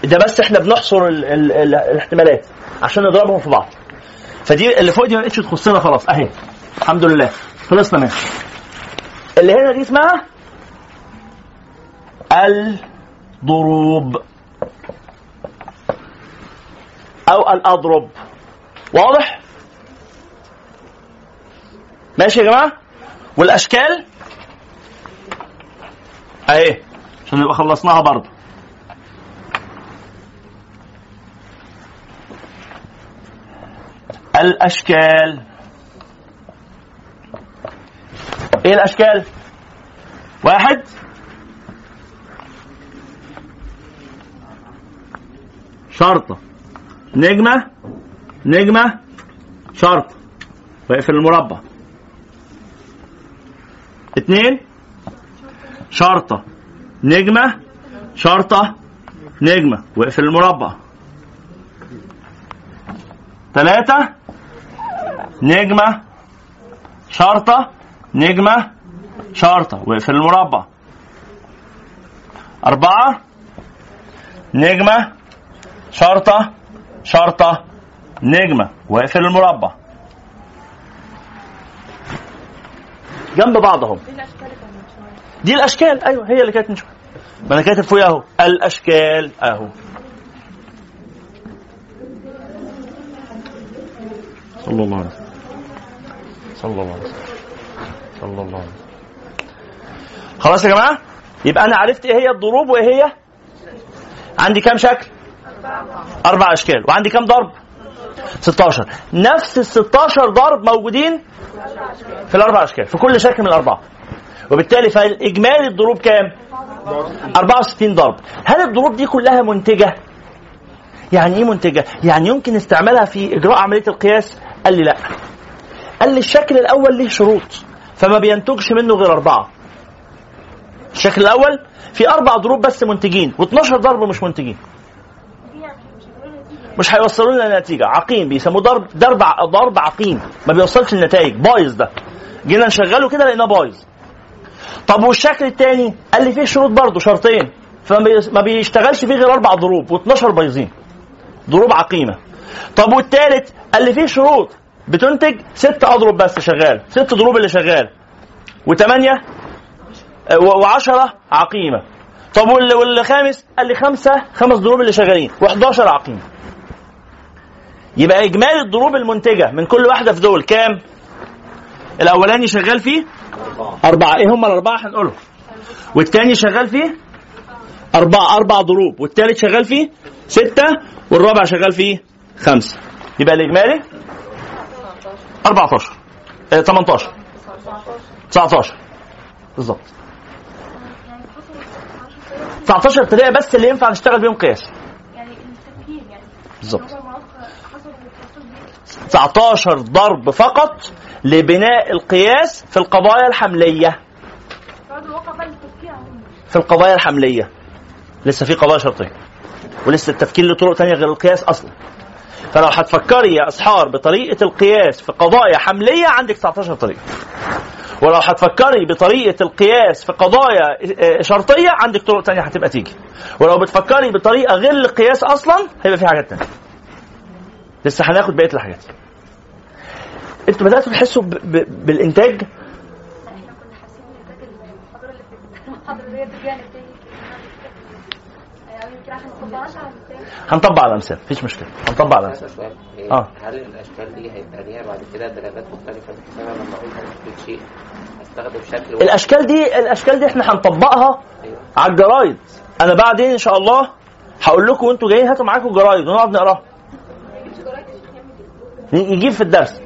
ده بس إحنا بنحصر ال ال ال الاحتمالات عشان نضربهم في بعض. فدي اللي فوق دي ما بقتش تخصنا خلاص. أهي. الحمد لله. خلصنا منها. اللي هنا دي اسمها الضروب أو الاضرب واضح؟ ماشي يا جماعة؟ والأشكال؟ اهي عشان نبقى خلصناها برضه. الأشكال. إيه الأشكال؟ واحد. شرطة. نجمة نجمة شرطة واقفل المربع. اتنين شرطة. نجمة شرطة نجمة. واقفل المربع. ثلاثة نجمة شرطة نجمة شرطة. واقفل المربع. أربعة نجمة شرطة شرطة نجمة واقفل المربع. جنب بعض اهو دي الأشكال. أيوه هي اللي كانت من شوية. ما أنا كاتب فوقيها أهو. الأشكال أهو. صلى الله عليه وسلم. صلى الله عليه وسلم. صلى الله عليه وسلم. خلاص يا جماعة؟ يبقى أنا عرفت إيه هي الضروب وإيه هي؟ عندي كام شكل؟ أربع أشكال. وعندي كام ضرب؟ 16 نفس ال 16 ضرب موجودين في الأربع أشكال في كل شكل من الأربعة. وبالتالي فالإجمالي الضروب كام؟ 64 ضرب. هل الضروب دي كلها منتجة؟ يعني إيه منتجة؟ يعني يمكن استعمالها في إجراء عملية القياس؟ قال لي لا. قال لي الشكل الأول ليه شروط فما بينتجش منه غير أربعة. الشكل الأول في أربع ضروب بس منتجين و12 ضرب مش منتجين. مش هيوصلوا لنا نتيجة. عقيم بيسموه ضرب ضرب ضرب عقيم. ما بيوصلش للنتائج. بايظ ده. جينا نشغله كده لقيناه بايظ. طب والشكل الثاني قال لي فيه شروط برضه شرطين. فما بيشتغلش فيه غير أربع ضروب و12 بايظين. ضروب عقيمة. طب والثالث قال لي فيه شروط. بتنتج ست أضرب بس شغال. ست ضروب اللي شغال. وثمانيه وعشرة عقيمة. طب والخامس؟ قال لي خمسة خمس ضروب اللي شغالين. و11 عقيمة. يبقى إجمالي الضروب المنتجة من كل واحدة في دول كام؟ الأولاني شغال فيه؟ أربعة. إيه هم الأربعة هنقولهم؟ والتاني شغال فيه؟ أربعة. أربع ضروب. والتالت شغال فيه؟ ستة. والرابع شغال فيه؟ خمسة. يبقى الإجمالي؟ 14 آه 18 19 بالظبط. 19 طريقة بس اللي ينفع نشتغل بيهم قياس. بالظبط. 19 ضرب فقط لبناء القياس في القضايا الحملية. في القضايا الحملية. لسه في قضايا شرطية. ولسه التفكير له طرق تانية غير القياس أصلا. فلو هتفكري يا أسحار بطريقة القياس في قضايا حملية عندك 19 طريقة ولو هتفكري بطريقة القياس في قضايا شرطية عندك طرق تانية هتبقى تيجي. ولو بتفكري بطريقة غير القياس أصلا هيبقى في حاجات تانية. لسه هناخد بقية الحاجات. أنتوا بدأتوا تحسوا ب... ب... بالإنتاج؟ هنطبق على امثال مفيش مشكلة. هنطبق على امثال آه. هل الأشكال دي هيبقى ليها بعد كده دلالات مختلفة؟ بحيث أنا لما أقول شيء هستخدم شكل الأشكال دي الأشكال دي إحنا هنطبقها أيوه. على الجرايد. أنا بعدين إن شاء الله هقول لكم وأنتوا جايين هاتوا معاكم الجرايد ونقعد نقراها. يجيب في الدرس.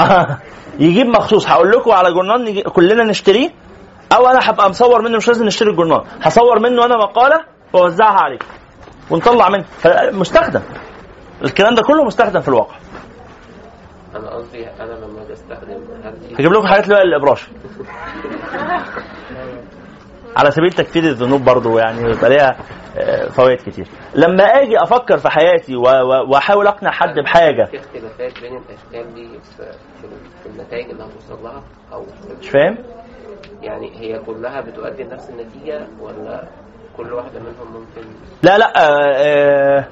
آه. يجيب مخصوص. هقول لكم على جورنال كلنا نشتريه أو أنا هبقى مصور منه مش لازم نشتري الجورنال. هصور منه أنا مقالة وأوزعها عليكم ونطلع منه مستخدم الكلام ده كله مستخدم في الواقع. أنا قصدي أنا لما بستخدم هجيب لكم حاجات اللي الإبراج. على سبيل تكفير الذنوب برضه يعني يبقى ليها فوائد كتير. لما آجي أفكر في حياتي وأحاول أقنع حد بحاجة. في اختلافات بين الأشكال دي في, النتائج اللي هتوصل لها؟ أو مش فاهم. يعني هي كلها بتؤدي لنفس النتيجة ولا كل واحدة منهم ممكن؟ لا لا آه آه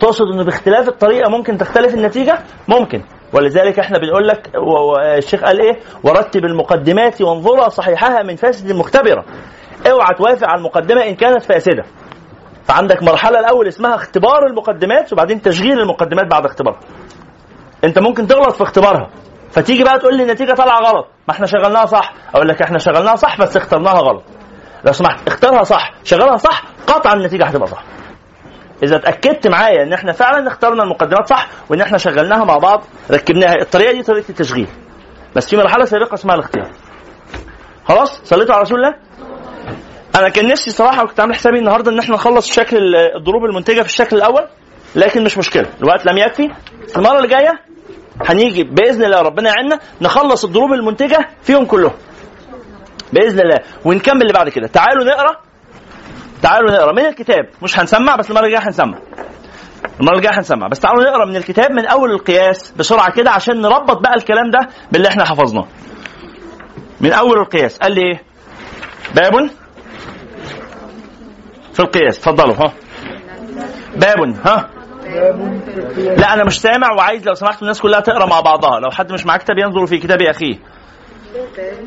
تقصد إنه باختلاف الطريقة ممكن تختلف النتيجة؟ ممكن. ولذلك إحنا بنقول لك الشيخ قال إيه؟ ورتب المقدمات وانظرها صحيحها من فاسد مختبره. اوعى توافق على المقدمة إن كانت فاسدة. فعندك مرحلة الأول اسمها اختبار المقدمات وبعدين تشغيل المقدمات بعد اختبارها أنت ممكن تغلط في اختبارها. فتيجي بقى تقول لي النتيجة طالعة غلط. ما إحنا شغلناها صح. أقول لك إحنا شغلناها صح بس اخترناها غلط. لو سمحت اختارها صح. شغلها صح قطعا النتيجة هتبقى صح. إذا اتاكدت معايا إن إحنا فعلا اخترنا المقدمات صح وإن إحنا شغلناها مع بعض ركبناها. الطريقة دي طريقة التشغيل. بس في مرحلة سابقة اسمها الاختيار. خلاص؟ صليتوا على رسول الله؟ أنا كان نفسي صراحة كنت عامل حسابي النهارده إن إحنا نخلص شكل الضروب المنتجة في الشكل الأول لكن مش مشكلة الوقت لم يكفي. المرة اللي جاية هنيجي بإذن الله ربنا يعيننا نخلص الضروب المنتجة فيهم كلهم. بإذن الله ونكمل اللي بعد كده. تعالوا نقرأ. تعالوا نقرأ من الكتاب. مش هنسمع بس المرة الجاية هنسمع. المرة الجاية هنسمع. بس تعالوا نقرأ من الكتاب من أول القياس بسرعة كده عشان نربط بقى الكلام ده باللي إحنا حفظناه. من أول القياس. قال لي إيه؟ باب في القياس. اتفضلوا ها. باب ها. لا أنا مش سامع وعايز لو سمحتوا الناس كلها تقرأ مع بعضها. لو حد مش معاه كتاب ينظر في كتاب اخيه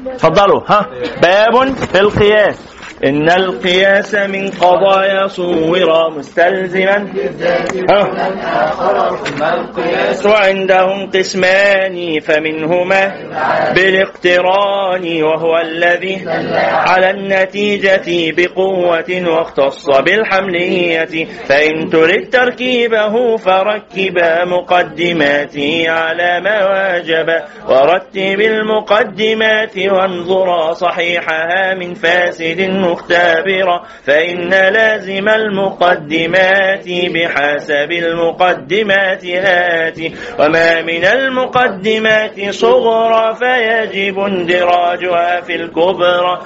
اتفضلوا ها. باب في القياس. إن القياس من قضايا صورا مستلزما. القياس. عندهم قسمان فمنهما بالاقتران وهو الذي على النتيجة بقوة واختص بالحملية. فإن ترد تركيبه فركب مقدماته على ما واجب ورتب المقدمات وانظرا صحيحها من فاسد مختبرا فإن لازم المقدمات بحسب المقدمات آتي. وما من المقدمات صغرى فيجب اندراجها في الكبرى.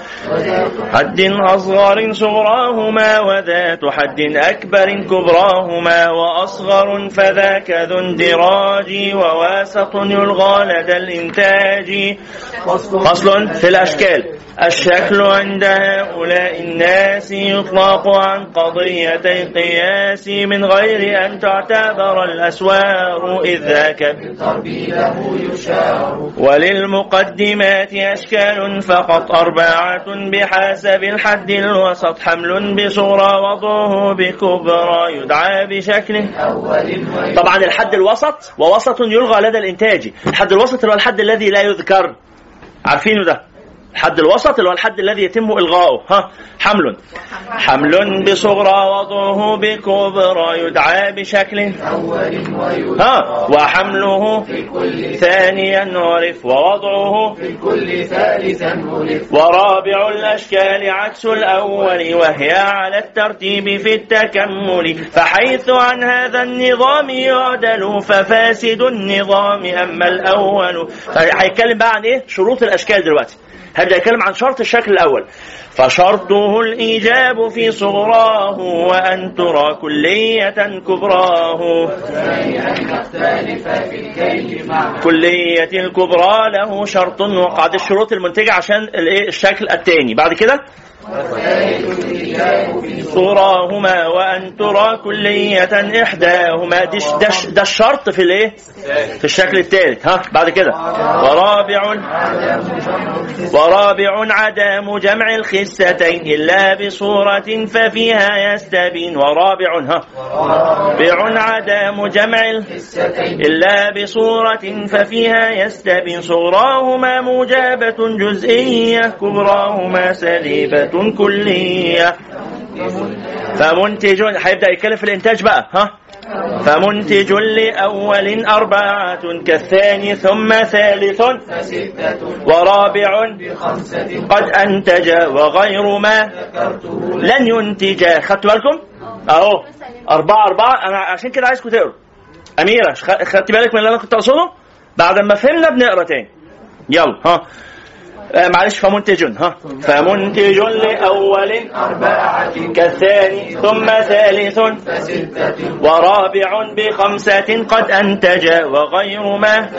حد أصغر صغراهما وذات حد أكبر كبراهما وأصغر فذاك ذو اندراج وواسط يلغى لدى الإنتاج. فصل في الأشكال. الشكل عند هؤلاء الناس يطلق عن قضيتي قياس من غير أن تعتبر الأسوار إذ ذاك وللمقدمات أشكال فقط أربعة بحسب الحد الوسط حمل بصورة وضعه بكبرى يدعى بشكل طبعا الحد الوسط ووسط يلغى لدى الإنتاج الحد الوسط هو الحد الذي لا يذكر عارفينه ده الحد الوسط اللي هو الحد الذي يتم إلغاؤه. ها حمل. حمل بصغرى وضعه بكبرى يدعى بشكل. ها وحمله ثانيا عرف ووضعه ورابع الأشكال عكس الأول وهي على الترتيب في التكمل. فحيث عن هذا النظام يعدل ففاسد النظام أما الأول. هيتكلم بقى عن إيه؟ شروط الأشكال دلوقتي. هبدأ أتكلم عن شرط الشكل الأول. فشرطه الإيجاب في صغراه وأن ترى كلية كبراه. كلية الكبرى له شرط وقعد الشروط المنتجة عشان الشكل الثاني بعد كده؟ صوراهما وأن ترى كلية دش ده الشرط في الإيه؟ في الشكل الثالث ها بعد كده. ورابع ورابع عدم جمع الخستين إلا بصورة ففيها يستبين. ورابع ها. رابع عدم جمع الخستين إلا بصورة ففيها يستبين. صوراهما مجابة جزئية كبراهما سليبة كلية. فمنتج هيبدأ يتكلم في الإنتاج بقى ها. فمنتج لأول أربعة كالثاني ثم ثالث ورابع قد أنتج وغير ما لن ينتج. خدتوا بالكم؟ أهو. أربعة أربعة. أنا عشان كده عايزكم تقروا أميرة خدت بالك من اللي أنا كنت أقصده؟ بعد ما فهمنا بنقرا تاني. يلا ها. آه معلش فمنتج ها. فمنتج لأول أربعة كالثاني ثم ثالث ورابع بخمسة قد أنتج وغير ما.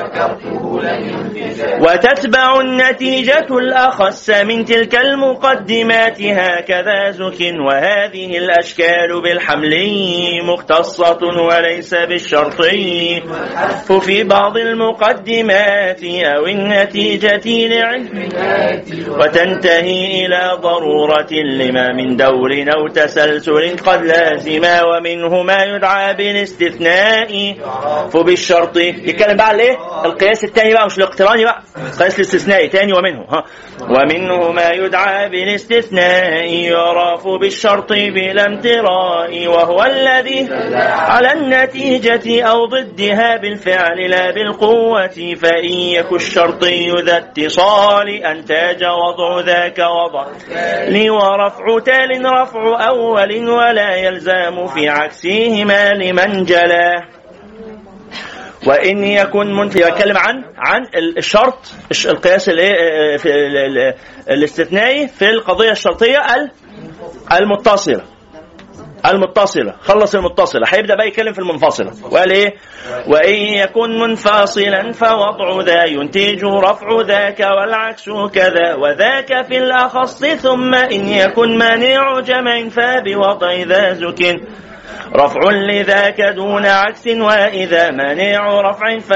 وتتبع النتيجة الأخس من تلك المقدمات هكذا زك وهذه الأشكال بالحمل مختصة وليس بالشرطي ففي بعض المقدمات أو النتيجة لعلم وتنتهي إلى ضرورة لما من دور أو تسلسل قد لازما ومنه ما يدعى بالاستثناء فبالشرط يتكلم بقى على الايه؟ القياس الثاني بقى مش الاقتراني بقى القياس الاستثنائي ثاني ومنه ها ومنه ما يدعى بالاستثناء يعرف بالشرط بلا امتراء وهو الذي على النتيجة أو ضدها بالفعل لا بالقوة فإن يك الشرطي ذا اتصال أنتاج وضع ذاك وضع. لي ورفع تال رفع أول ولا يلزم في عكسهما لمن جلا. وإن يكن منتج يتكلم عن عن الشرط القياس الايه في الاستثنائي في القضية الشرطية المتصلة. المتصلة. خلص المتصلة. هيبدأ بقى يتكلم في المنفصلة. وقال إيه؟ وإن يكن منفصلا فوضع ذا ينتج رفع ذاك والعكس كذا وذاك في الأخص. ثم إن يكن مانع جمع فبوضع ذا زك. رفع لذاك دون عكس وإذا مانع رفع ف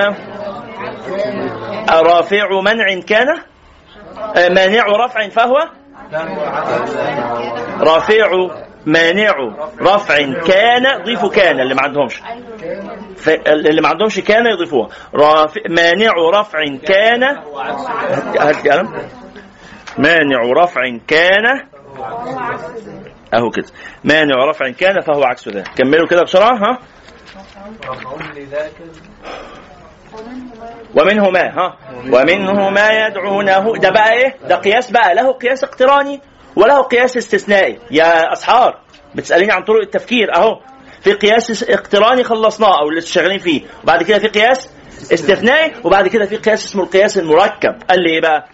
رافع منع كان؟ مانع رفع فهو؟ رافع مانع رفع كان ضيفوا كان اللي ما عندهمش. اللي ما عندهمش كان يضيفوها. رافع مانع رفع كان هات هات لي قلم. مانع رفع كان أهو كده. مانع رفع كان فهو عكس ذلك. كملوا كده بسرعة ها. ومنه ما ها. ومنه ما يدعونه. ده بقى إيه؟ ده قياس بقى. له قياس اقتراني. وله قياس استثنائي. يا أسحار بتسأليني عن طرق التفكير أهو. في قياس اقتراني خلصناه أو اللي شغالين فيه. وبعد كده في قياس استثنائي وبعد كده في قياس اسمه القياس المركب. قال لي إيه بقى؟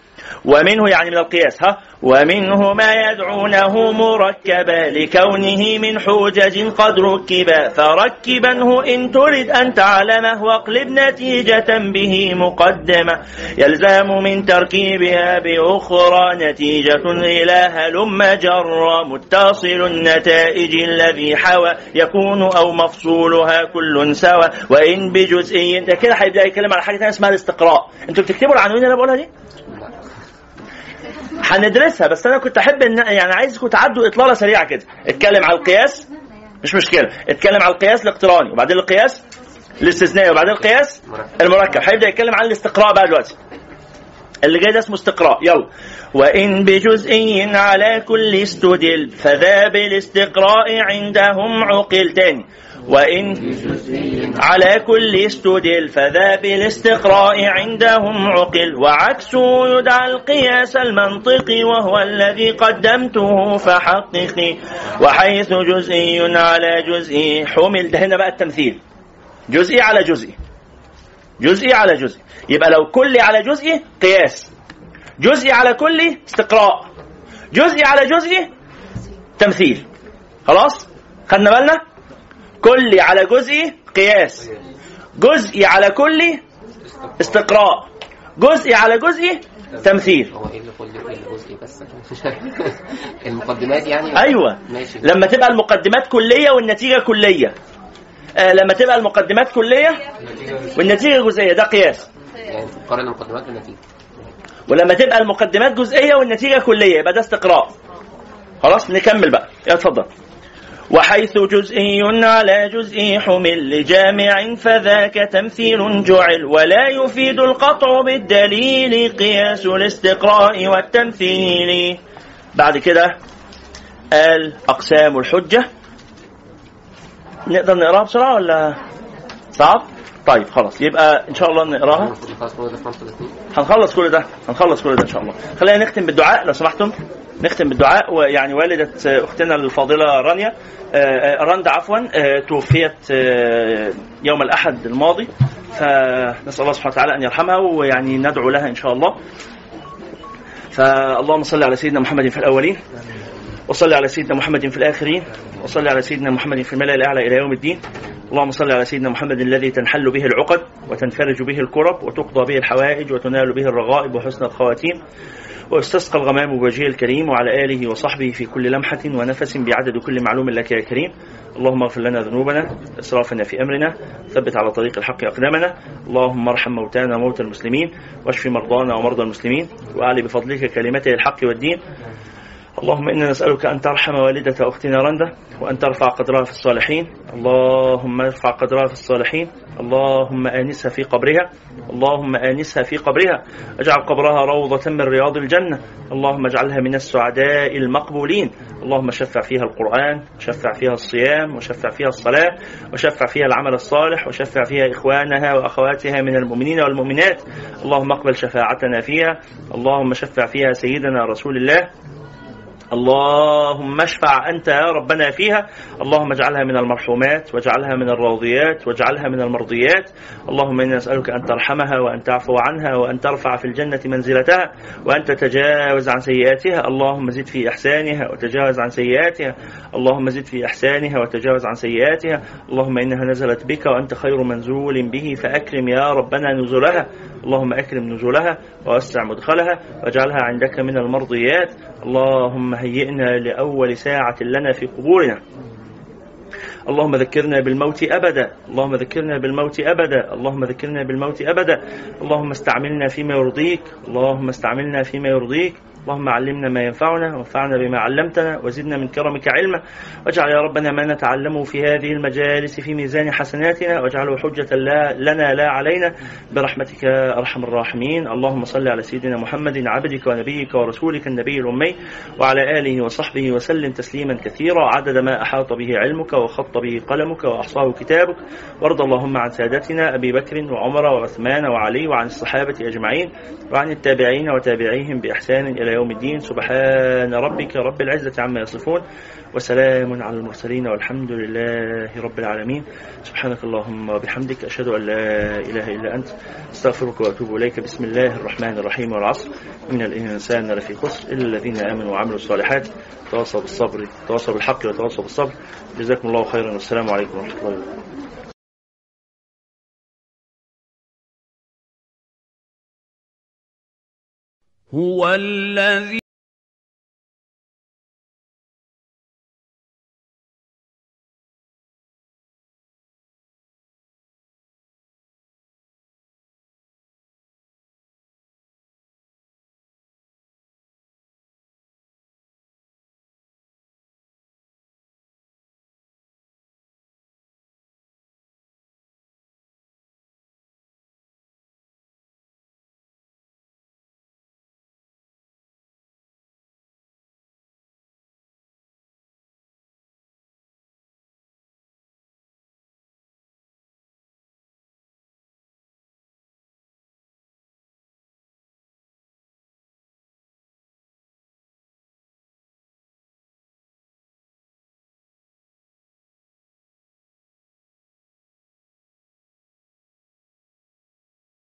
ومنه يعني من القياس ها؟ ومنه ما يدعونه مركبا لكونه من حجج قد ركبا فركبنه إن ترد أن تعلمه واقلب نتيجة به مقدمة. يلزم من تركيبها بأخرى نتيجة إلى هلم جر متصل النتائج الذي حوى يكون أو مفصولها كل سوى. وإن بجزئي ده كده هيبدأ يتكلم على حاجة اسمها الاستقراء. أنتوا بتكتبوا العناوين اللي أنا بقولها دي؟ هندرسها بس أنا كنت أحب ان يعني عايزكم تعدوا إطلالة سريعة كده. اتكلم على القياس. مش مشكلة. اتكلم على القياس الاقتراني وبعدين القياس الاستثنائي وبعدين القياس المركب. هيبدأ يتكلم عن الاستقراء بقى دلوقتي. اللي جاي ده اسمه استقراء. يلا. وإن بجزئي على كل استدل فذا بالاستقراء عندهم عقل تاني. وإن على كل استدل فذا بالاستقراء عندهم عقل وعكسه يدعى القياس المنطقي وهو الذي قدمته فحققي وحيث جزئي على جزئي حمل. ده هنا بقى التمثيل. جزئي على جزئي. جزئي على جزئي. يبقى لو كلي على جزئي قياس. جزئي على كلي استقراء. جزئي على جزئي تمثيل. خلاص؟ خدنا بالنا؟ كلي على جزئي قياس. جزئي على كلي استقراء. جزئي على جزئي تمثيل. هو إيه اللي كل اللي جزئي بس؟ المقدمات يعني؟ أيوه. ماشي. لما تبقى المقدمات كلية والنتيجة كلية. آه لما تبقى المقدمات كلية والنتيجة جزئية ده قياس. يعني تقارن المقدمات بالنتيجة. ولما تبقى المقدمات جزئية والنتيجة كلية يبقى ده استقراء. خلاص نكمل بقى. اتفضل. وحيث جزئي على جزئي حمل لجامع فذاك تمثيل جعل ولا يفيد القطع بالدليل قياس الاستقراء والتمثيل بعد كده قال أقسام الحجة نقدر نقراها بسرعة ولا صعب؟ طيب خلاص. يبقى إن شاء الله نقراها. هنخلص كل ده؟ هنخلص كل ده إن شاء الله. خلينا نختم بالدعاء لو سمحتم. نختم بالدعاء. ويعني والدة أختنا الفاضلة رانيا آه، آه، رندا عفوا آه، توفيت يوم الأحد الماضي. فنسأل الله سبحانه وتعالى أن يرحمها ويعني ندعو لها إن شاء الله. فاللهم صل على سيدنا محمد في الأولين وصل على سيدنا محمد في الآخرين وصل على سيدنا محمد في الملأ الأعلى إلى يوم الدين. اللهم صل على سيدنا محمد الذي تنحل به العقد وتنفرج به الكرب وتقضى به الحوائج وتنال به الرغائب وحسن الخواتيم واستسقى الغمام بوجهه الكريم وعلى آله وصحبه في كل لمحة ونفس بعدد كل معلوم لك يا كريم. اللهم اغفر لنا ذنوبنا إسرافنا في أمرنا ثبت على طريق الحق أقدامنا. اللهم ارحم موتانا وموتى المسلمين واشف مرضانا ومرضى المسلمين وأعلي بفضلك كلمتي الحق والدين. اللهم إنا نسألك أن ترحم والدة أختنا رندا وأن ترفع قدرها في الصالحين. اللهم ارفع قدرها في الصالحين. اللهم آنسها في قبرها. اللهم آنسها في قبرها. اجعل قبرها روضة من رياض الجنة. اللهم اجعلها من السعداء المقبولين. اللهم شفع فيها القرآن وشفع فيها الصيام وشفع فيها الصلاة وشفع فيها العمل الصالح وشفع فيها إخوانها وأخواتها من المؤمنين والمؤمنات. اللهم اقبل شفاعتنا فيها. اللهم شفع فيها سيدنا رسول الله. اللهم اشفع أنت يا ربنا فيها. اللهم اجعلها من المرحومات واجعلها من الراضيات واجعلها من المرضيات. اللهم أنا نسالك أن ترحمها وأن تعفو عنها وأن ترفع في الجنة منزلتها وأن تتجاوز عن سيئاتها. اللهم زد في أحسانها وتجاوز عن سيئاتها. اللهم زد في أحسانها وتجاوز عن سيئاتها. اللهم إنها نزلت بك وأنت خير منزول به. فأكرم يا ربنا نزلها اللهم أكرم نزلها ووسع مدخلها واجعلها عندك من المرضيات. اللهم هيئنا لأول ساعة لنا في قبورنا. اللهم ذكرنا بالموت أبدا. اللهم ذكرنا بالموت أبدا. اللهم ذكرنا بالموت أبدا. اللهم استعملنا فيما يرضيك. اللهم استعملنا فيما يرضيك. اللهم علمنا ما ينفعنا وانفعنا بما علمتنا وزدنا من كرمك علما. واجعل يا ربنا ما نتعلمه في هذه المجالس في ميزان حسناتنا واجعله حجة لا لنا لا علينا. برحمتك أرحم الراحمين. اللهم صل على سيدنا محمد عبدك ونبيك ورسولك النبي الأمي وعلى آله وصحبه وسلم تسليما كثيرا. عدد ما أحاط به علمك وخط به قلمك وأحصاه كتابك. وارض اللهم عن سادتنا أبي بكر وعمر وعثمان وعلي وعن الصحابة أجمعين وعن التابعين وتابعيهم بإحسان إلى يوم الدين. سبحان ربك رب العزة عما يصفون وسلام على المرسلين والحمد لله رب العالمين. سبحانك اللهم وبحمدك أشهد أن لا إله إلا أنت أستغفرك وأتوب إليك. بسم الله الرحمن الرحيم. والعصر. إن الإنسان لفي خسر إلا الذين آمنوا وعملوا الصالحات. تواصوا بالصبر تواصوا بالحق وتواصوا بالصبر. جزاكم الله خيرا. والسلام عليكم ورحمة الله وبركاته. هو الذي